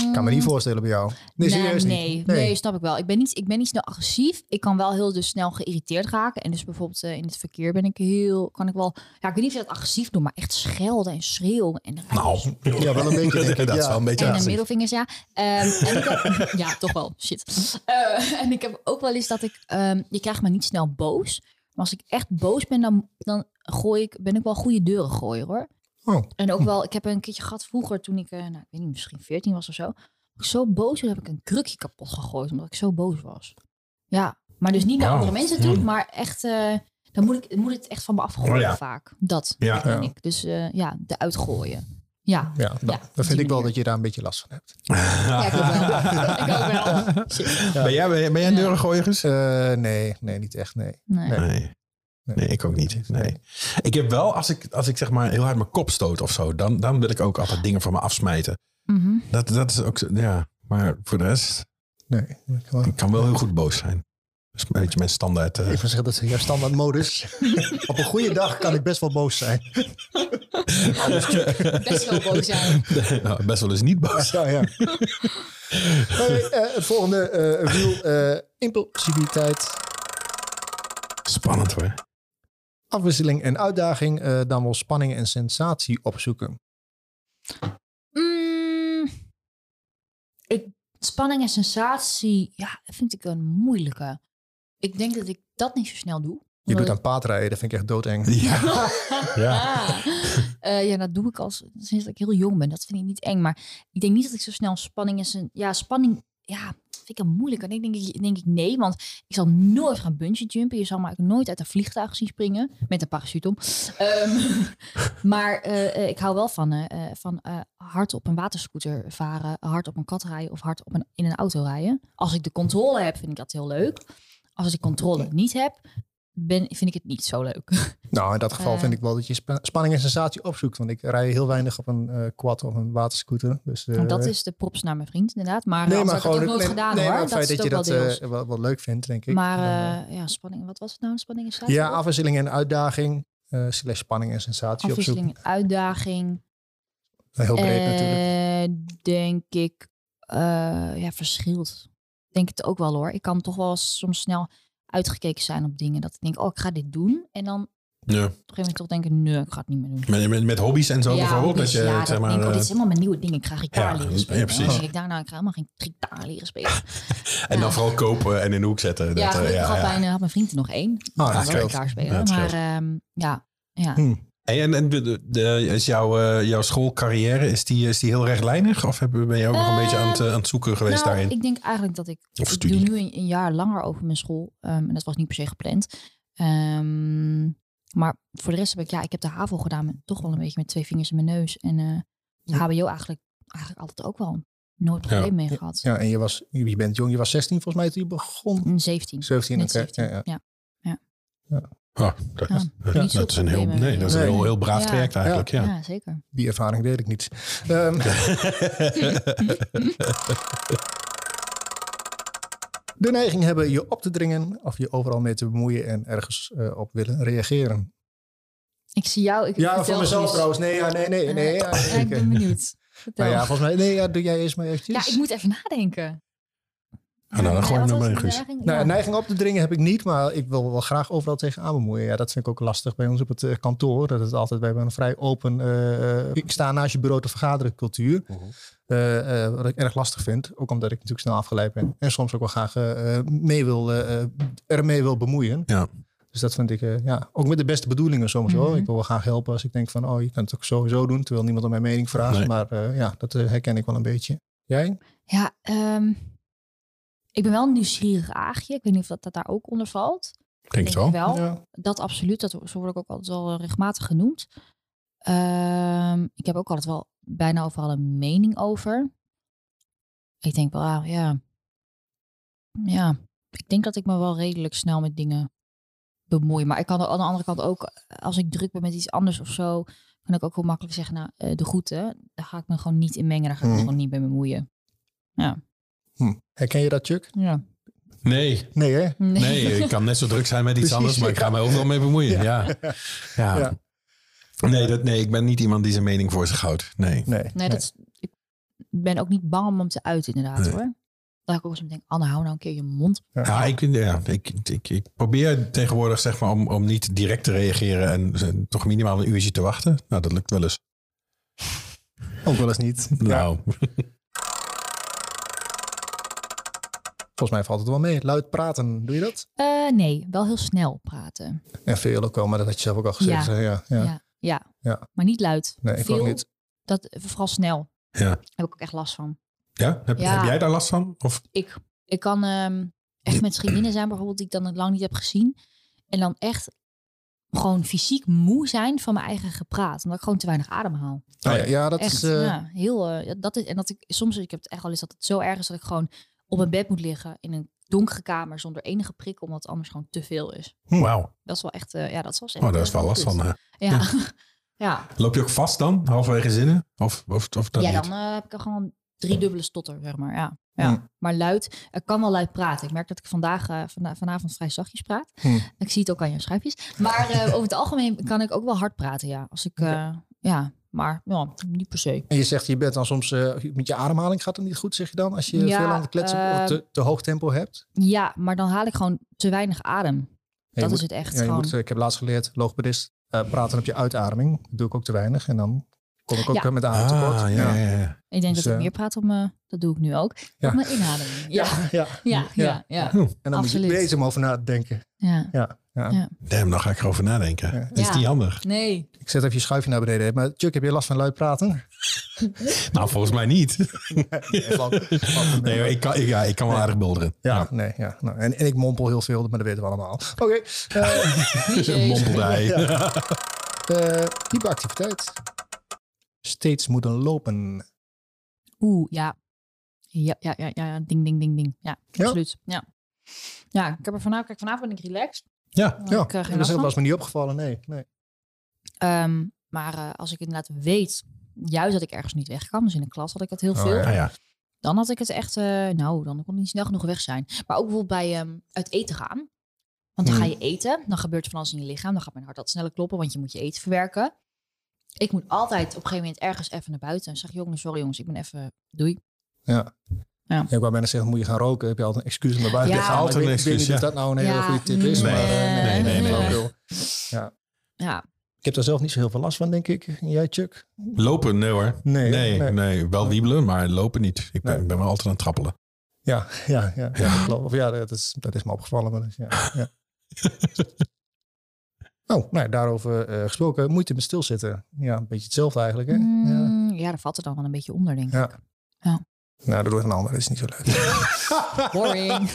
Ik kan me niet voorstellen bij jou. Nee, Nee, serieus nee, niet. nee. snap ik wel. Ik ben, niet, ik ben niet snel agressief. Ik kan wel heel dus snel geïrriteerd raken. En dus bijvoorbeeld eh, in het verkeer ben ik heel, kan ik wel, ja, ik weet niet of je dat agressief doet, maar echt schelden en schreeuwen. En Nou, Ja, wel een beetje, denk ik, dat is wel een beetje En de middelvingers, ja. Ehm, en ik heb, ja, toch wel. Shit. Eh, en ik heb ook wel eens dat ik... ehm, je krijgt me niet snel boos. Maar als ik echt boos ben, dan, dan gooi ik, ben ik wel goede deuren gooien, hoor. Oh. En ook wel, ik heb een keertje gehad vroeger toen ik, eh, nou, ik weet niet, misschien 14 was of zo. Ik zo boos was, heb ik een krukje kapot gegooid, omdat ik zo boos was. Ja, maar dus niet naar andere mensen toe, maar echt... eh, dan moet, ik, moet het echt van me afgooien Oh ja. vaak. Dat Ja. ik. Dus eh, ja, de uitgooien. Ja, Ja, dan, Ja, dan vind ik wel dat je daar een beetje last van hebt. ja ik ook wel. ik ook wel. Shit. Ben jij, ben jij, ben jij een deurengooier? Eh, nee, nee, niet echt, nee. Nee. Nee. Nee. Nee, ik ook niet. Nee. Ik heb wel, als ik, als ik zeg maar heel hard mijn kop stoot of zo, dan, dan wil ik ook altijd dingen van me afsmijten. Mhm. Dat, dat is ook, zo- ja. Maar voor de rest, nee. Ik kan- ik kan wel heel goed boos zijn. Dat is een beetje mijn standaard. eh. Ik wil zeggen, dat is jouw standaard modus. Op een goede dag kan ik best wel boos zijn. Best wel boos zijn. nou, best wel eens niet boos. Ja, ja. Hey, eh, het volgende eh wiel, eh, impulsiviteit, Spannend hoor. Afwisseling en uitdaging. eh, dan wel spanning en sensatie opzoeken. Mm, ik, spanning en sensatie, ja, vind ik een moeilijke. Ik denk dat ik dat niet zo snel doe. Je doet aan paardrijden, dat vind ik echt doodeng. Ja. ja. Eh, ja, dat doe ik al sinds dat ik heel jong ben. Dat vind ik niet eng. Maar ik denk niet dat ik zo snel spanning is. Een, ja, spanning, ja, vind ik een moeilijk. En ik denk, denk ik nee, want ik zal nooit gaan bungee jumpen. Je zal ook nooit uit een vliegtuig zien springen met een parachute om. Ehm, maar eh, eh, ik hou wel van, eh, van hard op een waterscooter varen, hard op een kat rijden of hard op een, in een auto rijden. Als ik de controle heb, vind ik dat heel leuk. Als ik controle niet heb, ben, vind ik het niet zo leuk. Nou, in dat geval Eh. vind ik wel dat je spa- spanning en sensatie opzoekt. Want ik rij heel weinig op een eh, quad of een waterscooter. Dus, eh, dat is de props naar mijn vriend, inderdaad. Maar, nee, nee, maar ik gewoon ook nooit nee, gedaan nee, hoor. maar het dat feit is dat je dat wel wel, leuk vindt, denk ik. maar Dan, ja, spanning. Wat was het nou? Spanning en sensatie? ja, afwisseling en uitdaging. slash spanning en sensatie Afwisseling, opzoeken. uitdaging. Heel breed natuurlijk. Denk ik, ja, verschilt. Denk het ook wel hoor. Ik kan toch wel soms snel uitgekeken zijn op dingen. Dat ik denk, oh, ik ga dit doen. En dan op een ja. gegeven moment toch denken, nee, ik ga het niet meer doen. Met, met, met hobby's en zo ja, bijvoorbeeld. hobby's, dat je, ja, zeg dat maar, denk ik, oh, dit eh, is helemaal mijn nieuwe ding. Ik ga gitaar Ja, leren ja, spelen. precies. Dan denk ik, daar nou, ik ga helemaal geen gitaar leren spelen. en dan vooral kopen en in de hoek zetten. Ja, dat, eh, ja, had, ja. Mijn, had mijn vriend er nog één. Ah, dat wel gitaar spelen. Ja, dat maar ehm, ja, ja. Hm. Hey, en en de, is jouw, eh, jouw schoolcarrière is die, is die heel rechtlijnig? Of heb, ben je ook nog een beetje aan het, eh, aan het zoeken geweest nou, daarin? ik denk eigenlijk dat ik... Of ik doe nu een, een jaar langer over mijn school. ehm, en dat was niet per se gepland. Ehm, maar voor de rest heb ik... Ja, ik heb de HAVO gedaan met toch wel een beetje met twee vingers in mijn neus. En eh de HBO eigenlijk, eigenlijk altijd ook wel nooit Ja. probleem mee gehad. Ja, en je, was, je bent jong, je was 16 volgens mij toen je begon. Een 17. 17, Net oké. 17, Ja, ja. ja. Oh, dat, Ja, dat- is een heel, nee, dat is een Nee. heel, heel braaf Ja. traject eigenlijk. Ja. Ja, zeker. Die ervaring deed ik niet. Ehm, de neiging hebben je op te dringen of je overal mee te bemoeien en ergens eh, op willen reageren. Ik zie jou... Ik Ja, voor mezelf trouwens. Nee, ja, nee, nee, nee. Ja, Eh, ik ben benieuwd. Nou ja, volgens mij. Nee, ja, doe jij eerst maar eventjes. Ja, ik moet even nadenken. Ah, nou, dan gooi je hem? Nou, neiging op te dringen heb ik niet, maar ik wil wel graag overal tegenaan bemoeien. Ja, dat vind ik ook lastig bij ons op het eh, kantoor. Dat het altijd, wij hebben een vrij open, eh, eh, ik sta naast je bureau te vergaderen cultuur. Eh, eh, wat ik erg lastig vind, ook omdat ik natuurlijk snel afgeleid ben. En soms ook wel graag mee wil, ermee wil bemoeien. Ja. Dus dat vind ik, eh, ja, ook met de beste bedoelingen soms wel. Mhm. Ik wil wel graag helpen als ik denk van, oh, je kan het ook sowieso doen. Terwijl niemand om mijn mening vraagt. Nee. Maar eh, ja, dat herken ik wel een beetje. Jij? Ja, ehm, ik ben wel een nieuwsgierig aagje. Ik weet niet of dat, dat daar ook onder valt. Ik denk het wel. ik wel. Ja. Dat absoluut. Dat, zo word ik ook altijd wel regelmatig genoemd. Ehm, ik heb ook altijd wel bijna overal een mening over. Ik denk wel, ah, ja. Ja, ik denk dat ik me wel redelijk snel met dingen bemoei. Maar ik kan er aan de andere kant ook, als ik druk ben met iets anders of zo, kan ik ook heel makkelijk zeggen, nou, eh, de groeten, daar ga ik me gewoon niet in mengen. Daar ga ik me Mhm. gewoon niet bij bemoeien. Ja, Hm. Herken je dat, Chuck? ja. Nee, Nee, hè? nee, ik kan net zo druk zijn met iets Precies, anders, maar ik ga me overal mee bemoeien. Ja. Ja. Ja. Nee, dat, nee, ik ben niet iemand die zijn mening voor zich houdt. Nee. Nee. Nee, dat is, ik ben ook niet bang om hem te uiten, inderdaad Nee. hoor. Dat ik ook eens denk, Anne, hou nou een keer je mond. Ja, ik, vind- ja, ik, ik, ik probeer tegenwoordig zeg maar, om, om niet direct te reageren en toch minimaal een uurtje te wachten. Nou, dat lukt wel eens. Ook wel eens niet. Ja. Volgens mij valt het wel mee. Luid praten, doe je dat? Eh, nee, wel heel snel praten. Ja, veel ook wel, maar dat had je zelf ook al gezegd. Ja. Ja, ja. Ja, ja. Ja. maar niet luid. Nee, ik Veel, ook niet. Dat, vooral snel. ja. Daar heb ik ook echt last van. Ja? Heb, Ja. heb jij daar last van? Of? Ik, ik kan ehm, echt met vriendinnen zijn bijvoorbeeld die ik dan lang niet heb gezien. En dan echt gewoon fysiek moe zijn van mijn eigen gepraat. Omdat ik gewoon te weinig ademhaal. Oh, ja, ja, dat echt, is... eh, ja, heel. eh, dat is, en dat ik soms, ik heb het echt al eens dat het zo erg is dat ik gewoon op mijn bed moet liggen in een donkere kamer zonder enige prik, omdat het anders gewoon te veel is. Wauw. Dat is wel echt, eh, ja, dat is wel Oh, daar is wel last van. Ja, ja. Loop je ook vast dan, halverwege zinnen? Of, of, of dat ja, niet? dan eh, heb ik er gewoon drie dubbele stotter, zeg maar. Ja, ja. Hmm. maar luid. Ik kan wel luid praten. Ik merk dat ik vandaag, vana- vanavond vrij zachtjes praat. Hmm. Ik zie het ook aan je schuifjes. Maar over het algemeen kan ik ook wel hard praten, ja. Als ik, ja, maar ja, niet per se. En je zegt, je bent dan soms eh, met je ademhaling gaat het niet goed, zeg je dan? Als je Ja, veel aan het kletsen of te, te hoog tempo hebt? Ja, maar dan haal ik gewoon te weinig adem. Ja, dat moet- is het echt. Ja, je gewoon. moet, eh, ik heb laatst geleerd, logopedist, eh, praten op je uitademing. Dat doe ik ook te weinig. En dan kom ik ook Ja. eh, met ademtekort. Ah, ja, ja, ja. ik denk dus, dat ik eh, meer praat om, eh, dat doe ik nu ook, Ja. op mijn inademing. Ja, ja, ja. ja, ja, ja. En dan Absoluut. moet je bezig om over na te denken. ja. Ja, ja. Ja. Damn, dan ga ik erover nadenken. Is niet handig. Nee. Ik zet even je schuifje naar beneden. Maar Chuck, heb je last van luid praten? Nou, volgens mij niet. Nee, maar ik kan, ik, ja, ik kan wel aardig bulderen. Ja, nee, ja. Nou, en, en ik mompel heel veel, maar dat weten we allemaal. Oké, eh, Een eh, type activiteit. Steeds moeten lopen. Oeh, ja. Ja, ja, ja, ja, ding, ding, ding, ding. Ja, Ja? absoluut. Ja. ja, ik heb er vanavond, kijk, vanavond ben ik relaxed. Ja, Ja, ik geen dat was me niet opgevallen, nee. nee. Ehm, maar eh, als ik inderdaad weet, juist dat ik ergens niet weg kan, dus in de klas had ik het heel Oh, veel, ja. ja. dan had ik het echt, eh, nou, dan kon ik niet snel genoeg weg zijn. Maar ook bijvoorbeeld bij ehm, uit eten gaan. Want dan Hmm. ga je eten, dan gebeurt er van alles in je lichaam, dan gaat mijn hart wat sneller kloppen, want je moet je eten verwerken. Ik moet altijd op een gegeven moment ergens even naar buiten en zeg, jongens, sorry jongens, ik ben even, doei. Ja. Ja. Ik wou bijna zeggen, moet je gaan roken? Heb je altijd een excuus om naar buiten Ja. te gaan? Altijd ik een ik weet excuus, niet ja. of dat nou een hele Ja, goede tip is. nee, maar, eh, nee, nee, nee. flauwekul. Ja, Ik heb daar zelf niet zo heel veel last van, denk ik. Jij, Chuck? Lopen, nee hoor. Nee, Nee, nee. nee. wel wiebelen, maar lopen niet. Ik ben, Nee. ik ben wel altijd aan het trappelen. Ja, ja, ja, ja, dat. Of ja, dat is, dat is me opgevallen. Maar dus, ja, ja. oh, nou, daarover eh, gesproken. Moeite met stilzitten. Ja, een beetje hetzelfde eigenlijk. Hè? Ja. Mm, ja, daar valt het dan wel een beetje onder, denk ik. Ja. Ja. Nou, dat doet een ander. Dat is niet zo leuk. Boring.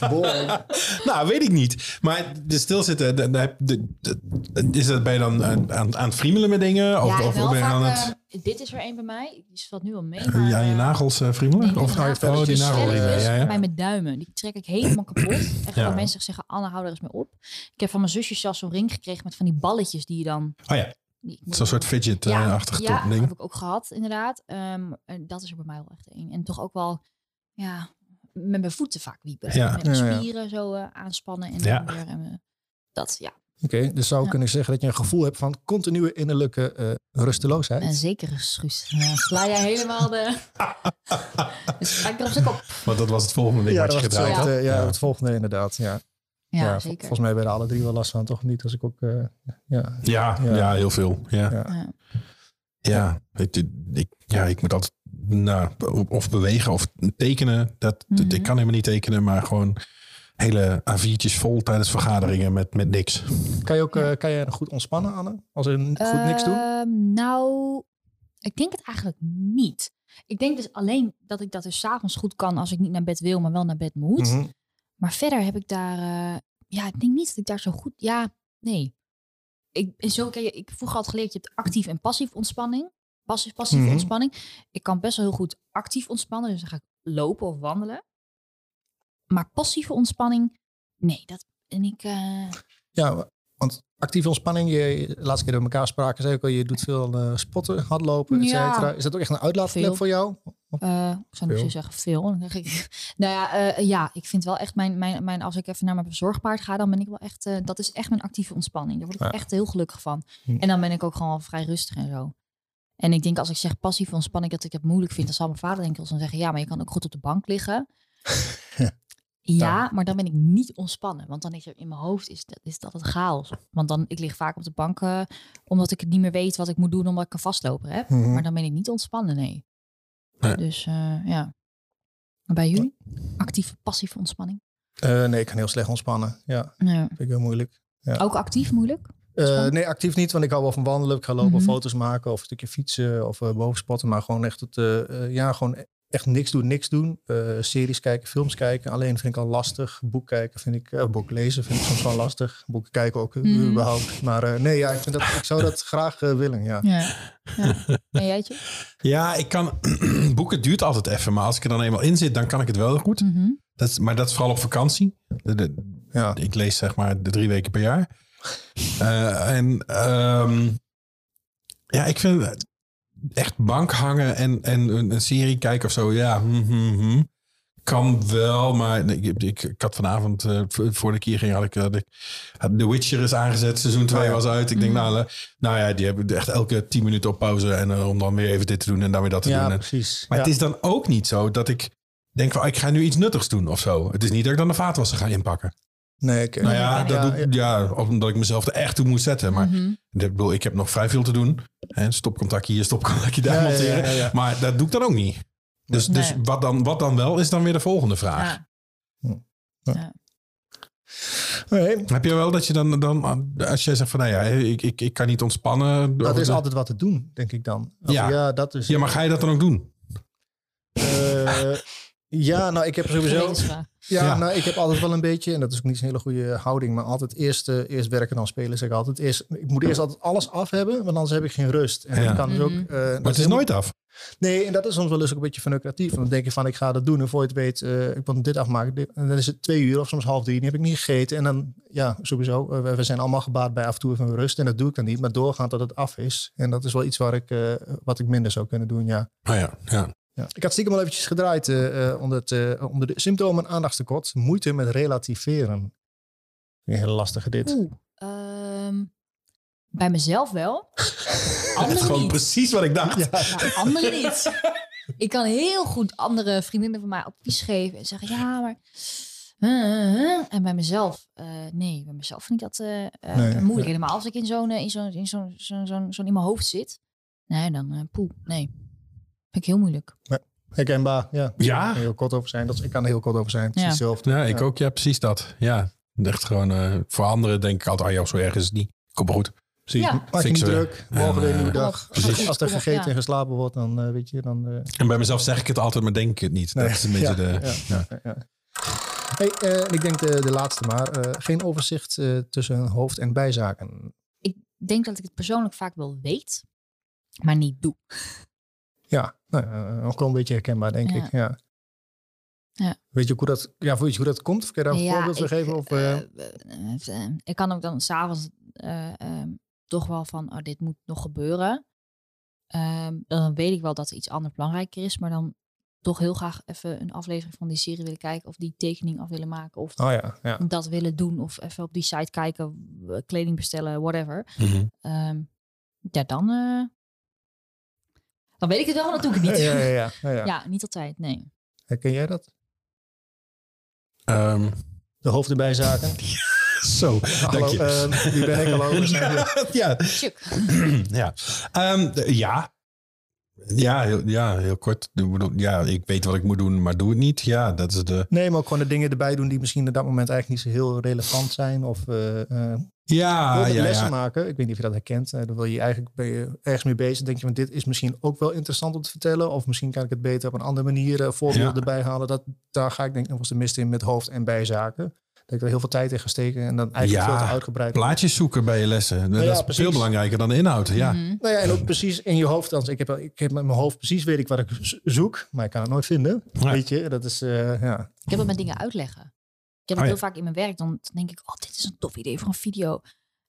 Nou, weet ik niet. Maar de stilzitten, de, de, de- de- is dat, ben je dan aan, aan, aan het friemelen met dingen? Of, ja, of ben je aan het eh, dit is er een bij mij. Die valt nu al mee. uh, maar, aan je eh, nagels eh, friemelen? nee, of die oh, die velletjes Ja, ja. Bij mijn duimen. Die trek ik helemaal kapot. Echt Ja. mensen zeggen, Anne, hou er eens mee op. Ik heb van mijn zusje zelfs zo'n ring gekregen met van die balletjes die je dan... Oh ja, zo'n soort fidget-achtig ja, ding. heb ik ook gehad, inderdaad. Ehm, en dat is er bij mij wel echt een. En toch ook wel, ja, met mijn voeten vaak wiepen. Ja. Met mijn Ja, ja. spieren zo eh, aanspannen. En Ja. dan weer, en, eh, dat, ja. Oké, dus zou ik Ja. kunnen zeggen dat je een gevoel hebt van continue innerlijke eh, rusteloosheid. En zeker. Ja, sla jij helemaal de... dus ga ik er op zijn kop. Want dat was het volgende ding ja, wat dat je gedraaid. Ja, het volgende inderdaad. Ja, Ja, Ja, vol- zeker. Volgens mij hebben we er alle drie wel last van, toch niet? Als ik ook, eh, ja, Ja, Ja. ja. heel veel. Ja, Ja. Ja. ja. Ik, ik, ja, ik moet altijd nou, of bewegen of tekenen. Dat, dat- Mhm. Ik kan helemaal niet tekenen, maar gewoon hele A4'tjes vol tijdens vergaderingen met, met niks. Kan je ook eh, kan je goed ontspannen, Anne? Als n- goed niks doen? Ehm, nou, ik denk het eigenlijk niet. Ik denk dus alleen dat ik dat dus 's avonds goed kan als ik niet naar bed wil, maar wel naar bed moet. Mhm. Maar verder heb ik daar, eh, ja, ik denk niet dat ik daar zo goed, ja, nee. Ik, en zo, je, ik vroeger altijd geleerd, je hebt actief en passief ontspanning. Passief, passieve Mhm. ontspanning. Ik kan best wel heel goed actief ontspannen, dus dan ga ik lopen of wandelen. Maar passieve ontspanning, nee, dat ben ik, eh, Ja, want actieve ontspanning, je, de laatste keer dat we elkaar spraken, zei ik al, je doet veel eh, spotten, hardlopen, et Ja. cetera. Is dat ook echt een uitlaatklep voor jou? Eh, ik zou niet zo zeggen veel. Dan ik, nou ja, eh, ja, ik vind wel echt mijn, mijn, mijn, als ik even naar mijn zorgpaard ga, dan ben ik wel echt, eh, dat is echt mijn actieve ontspanning. Daar word ik Ja. echt heel gelukkig van. Hm. En dan ben ik ook gewoon vrij rustig en zo. En ik denk als ik zeg passieve ontspanning dat ik het moeilijk vind, dan zal mijn vader denk ik wel eens zeggen, ja, maar je kan ook goed op de bank liggen. Ja, maar dan ben ik niet ontspannen. Want dan is er in mijn hoofd is dat, is dat het chaos. Want dan, ik lig vaak op de bank omdat ik het niet meer weet wat ik moet doen omdat ik een vastloper heb. Mhm. Maar dan ben ik niet ontspannen, nee. Nee. Dus eh, ja. Bij jullie? Actieve, passieve ontspanning? Eh, nee, ik kan heel slecht ontspannen. Ja, Nee. vind ik heel moeilijk. Ook actief moeilijk? Eh, nee, actief niet, want ik hou wel van wandelen. Ik ga lopen, Mhm. foto's maken of een stukje fietsen of uh, bovenspotten. Maar gewoon echt, het, ja, gewoon echt niks doen, niks doen. Eh, series kijken, films kijken. Alleen vind ik al lastig. Boek kijken vind ik, uh, boek lezen vind ik soms wel lastig. Boeken kijken ook uh, Mhm. überhaupt. Maar uh, nee, ja, ik, vind dat, ik zou dat graag uh, willen, ja. Ja. ja. En jijtje? Ja, ik kan... boeken duurt altijd even, maar als ik er dan eenmaal in zit, dan kan ik het wel goed. Mhm. Dat is, maar dat is vooral op vakantie. De, de- Ja. ik lees zeg maar de drie weken per jaar. Eh, en ehm, ja, ik vind het echt bank hangen en, en een, een serie kijken of zo. Ja, hm, hm, hm. kan wel, maar ik, ik, ik had vanavond, eh, voor ik hier ging, had ik, had ik had The Witcher is aangezet. Seizoen 2 Oh ja. was uit. Ik denk, Mhm. nou, nou ja, die hebben echt elke 10 minuten op pauze. En eh, om dan weer even dit te doen en dan weer dat te Ja, doen. En- precies. maar ja. het is dan ook niet zo dat ik denk van, ik ga nu iets nuttigs doen of zo. Het is niet dat ik dan de vaatwasser ga inpakken. Nee, ik, Nou ja, dat ja, doe, ik- ja, omdat ik mezelf er echt toe moet zetten. Maar Mhm. ik bedoel, ik heb nog vrij veel te doen. En stopcontactje hier, stopcontactje daar Ja, monteren. ja, ja, ja. Maar dat doe ik dan ook niet. Dus, Nee. dus wat, dan, wat dan wel, is dan weer de volgende vraag. Nee, Heb je wel dat je dan, dan als jij zegt van, nou ja, ik, ik, ik kan niet ontspannen. dat is altijd wat te doen, denk ik dan. Of Ja. ja dat is... Ja, maar ga je dat dan ook doen? Eh, ja, nou, ik heb sowieso... Ja, Ja. nou, ik heb altijd wel een beetje, en dat is ook niet zo'n hele goede houding, maar altijd eerst, eh, eerst werken dan spelen, zeg ik altijd. Eerst, ik moet eerst altijd alles af hebben, want anders heb ik geen rust. En Ja. ik kan dus ook... Mhm. eh, dat Maar het is helemaal- nooit af. Nee, en dat is soms wel eens ook een beetje verneukeratief. Want dan denk je van, ik ga dat doen. En voor je het weet, eh, ik moet dit afmaken. Dit- En dan is het twee uur of soms half drie. Die heb ik niet gegeten. En dan, ja, sowieso. we, we zijn allemaal gebaat bij af en toe even rust. En dat doe ik dan niet. Maar doorgaan dat het af is. En dat is wel iets waar ik, eh, wat ik minder zou kunnen doen, ja. Oh ja, ja. Ja. Ik had stiekem al eventjes gedraaid eh, eh, onder, het, eh, onder de symptomen aandachtstekort. Moeite met relativeren. Een hele lastige dit. Oeh. ehm, bij mezelf wel. Dat is gewoon niet. precies wat ik dacht. Nou, anderen niet. Ik kan heel goed andere vriendinnen van mij advies geven en zeggen ja, maar. eh, eh. En bij mezelf, eh, nee, bij mezelf vind ik dat eh, eh, Nee, moeilijk. ja. Helemaal als ik in zo'n eh, in zo'n in zo'n zo'n in mijn hoofd zit. Nee, dan eh poeh, nee. Vind ik heel moeilijk. Herkenbaar, ja. Ja? Kan er heel kort over zijn. Dat is, ik kan er heel kort over zijn. Precies Ja. hetzelfde. Ja, ik ook. Ja, precies dat. Ja, echt gewoon eh, voor anderen denk ik altijd, ah joh, zo erg is het niet. Kom maar goed. Precies. Ja. Maak je niet druk. Morgen En, weer een nieuwe dag. precies. Als, er gegeten Ja. en geslapen wordt, dan eh, weet je, dan... eh, En bij mezelf zeg ik het altijd, maar denk ik het niet. Nee. Dat is een beetje Ja, de... ja. Ja. ja, ja. Hey, eh, en ik denk de, de laatste maar. eh, geen overzicht eh, tussen hoofd- en bijzaken. Ik denk dat ik het persoonlijk vaak wel weet, maar niet doe. Ja, nou, eh, ook wel een beetje herkenbaar, denk Ja. ik. Ja. Ja. Weet je ook hoe dat, ja, weet je hoe dat komt? Of kun je daar een Ja, voorbeeld van geven? Of, eh, eh, ik kan ook dan s'avonds eh ehm, toch wel van, oh, dit moet nog gebeuren. Ehm, dan weet ik wel dat er iets anders belangrijker is, maar dan toch heel graag even een aflevering van die serie willen kijken of die tekening af willen maken of oh ja, ja. dat willen doen of even op die site kijken, kleding bestellen, whatever. Mhm. Ehm, ja, dan, eh, dan weet ik het wel, maar dat doe ik niet. Ja, ja, ja, ja, ja. Ja, niet altijd, nee. Herken jij dat? Ehm, De hoofd- en bijzaken? zo, Hallo, dank je. eh, wie ben ik? Hallo. ja, ja. Ehm, de- ja. Ja, heel, ja, heel kort. Ja, ik weet wat ik moet doen, maar doe het niet. Ja, dat is de... Nee, maar ook gewoon de dingen erbij doen die misschien op dat moment eigenlijk niet zo heel relevant zijn. Of eh, Ja, ja, lessen ja. maken. Ik weet niet of je dat herkent. Eh, dan wil je eigenlijk ben je ergens mee bezig. denk je, van dit is misschien ook wel interessant om te vertellen. Of misschien kan ik het beter op een andere manier voorbeelden Ja. erbij halen. Dat, daar ga ik denk ik nog eens de mist in met hoofd- en bijzaken. Dat ik er heel veel tijd in ga steken. En dan eigenlijk Ja, veel te uitgebreid. Plaatjes zoeken bij je lessen. Dat ja, is precies. veel belangrijker dan de inhoud. Ja. Mhm. Nou ja, en ook precies in je hoofd. Althans, ik heb, ik heb met mijn hoofd precies weet ik wat ik zoek. Maar ik kan het nooit vinden. Ja. Weet je, dat is, eh, ja. Ik heb het met dingen uitleggen. Ik heb het Oh ja. heel vaak in mijn werk. Dan denk ik, oh, dit is een tof idee voor een video.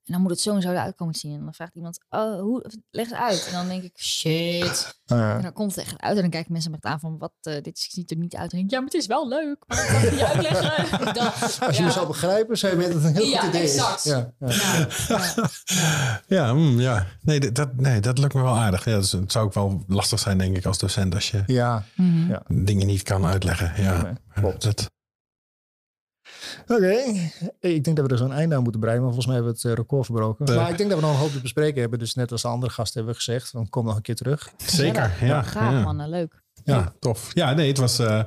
En dan moet het zo en zo eruit komen te zien. En dan vraagt iemand, oh, hoe, leg het uit. En dan denk ik, shit. Ah, En dan komt het echt uit. En dan kijken mensen me echt aan van, wat, eh, dit ziet er niet uit. En denk ik, ja, maar het is wel leuk. Maar ik kan het niet uitleggen. Dat, Als je ja. me zou begrijpen, zou je weten dat het een heel Ja, goed idee exact. is. Ja, ja. Ja, ja. Ja, mm, ja. Nee, dat- nee, dat lukt me wel aardig. Ja, dus het zou ook wel lastig zijn, denk ik, als docent als je ja. Mhm. Ja. dingen niet kan uitleggen. Ja, Nee, klopt. Dat, Oké, ik denk dat we er zo'n einde aan moeten breien, maar volgens mij hebben we het eh, record verbroken. Eh. Maar ik denk dat we nog een hoop te bespreken hebben. Dus net als de andere gasten hebben we gezegd, dan kom nog een keer terug. zeker. Ja, Graag, ja. man. Leuk. Ja, tof. Ja, nee, het was eh,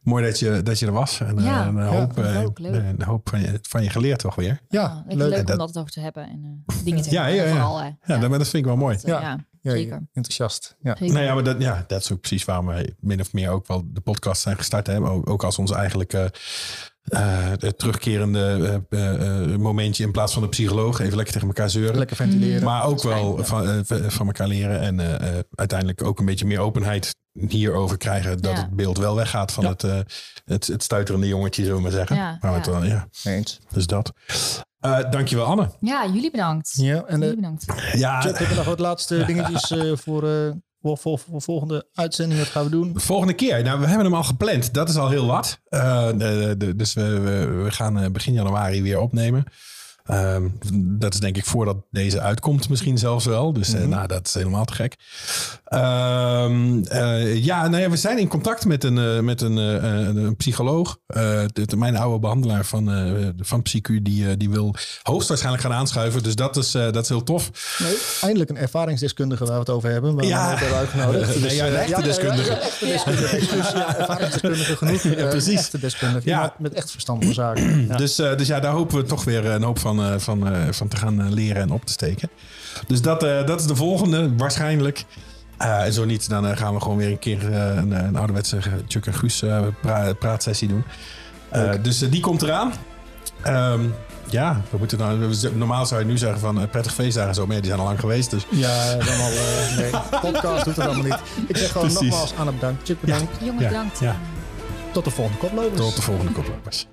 mooi dat je, dat je er was. En, eh, Ja, een, ja, hoop, eh, ook een hoop van je, van je geleerd toch weer. Ja, leuk. leuk, dat- om dat over te hebben. En eh, dingen te Ja, hebben. ja, ja. Vooral, hè. Ja, dat, vind ik wel mooi. Dat, eh, Ja. ja, Ja, zeker. enthousiast. Ja. zeker. Nou ja, maar dat, ja, dat is ook precies waarom wij min of meer ook wel de podcast zijn gestart. Hè? Ook, ook als ons eigenlijke eh, het terugkerende eh, eh, momentje in plaats van de psycholoog. Even lekker tegen elkaar zeuren. Lekker ventileren. Maar ook wel van, van elkaar leren. En eh, eh, uiteindelijk ook een beetje meer openheid hierover krijgen. Dat Ja. het beeld wel weggaat van Ja. het, eh, het, het stuiterende jongetje, zullen we maar zeggen. Ja, maar. Het wel, ja, Eens. dus dat. Eh, dankjewel Anne. Ja, jullie bedankt. Ja, en jullie uh, bedankt. Ja, Chuck, heb je nog wat laatste dingetjes eh, voor, eh, voor, voor, volgende uitzending? Wat gaan we doen? De volgende keer. Nou, we hebben hem al gepland. Dat is al heel wat. Eh, de- dus we, we, we gaan eh, begin januari weer opnemen. Ehm, dat is denk ik voordat deze uitkomt misschien zelfs wel. Dus eh, Mhm. nou, dat is helemaal te gek. Ehm, eh, ja, nou ja, we zijn in contact met een, eh, met een, een, psycholoog. De, mijn oude behandelaar van, van PsyQ, die, die wil hoogstwaarschijnlijk gaan aanschuiven. Dus dat is, dat is heel tof. Nee, eindelijk een ervaringsdeskundige waar we het over hebben. Waar Ja. we hebben uitgenodigd. Nee, ja, een echte deskundige. Ja, ervaringsdeskundige genoeg. Ja, precies. Echte deskundige. Ja. Met echt verstand van zaken. Ja. Dus, dus ja, daar hopen we toch weer een hoop van, eh, van, eh, van te gaan eh, leren en op te steken. Dus dat, eh, dat is de volgende, waarschijnlijk. Eh, en zo niet, dan eh, gaan we gewoon weer een keer eh, een, een ouderwetse Chuck en Guus eh, pra- praatsessie doen. Eh, dus eh, die komt eraan. Ehm, ja, we moeten we- normaal zou je nu zeggen van eh, prettig feestdagen en zo, maar ja, die zijn al lang geweest. Dus Ja, dan al. eh, nee, podcast doet het allemaal niet. Ik zeg gewoon Precies. nogmaals Anne bedankt. Chuck bedankt. Jongens, Ja, bedankt. ja. Tot de volgende koplopers. tot de volgende koplopers.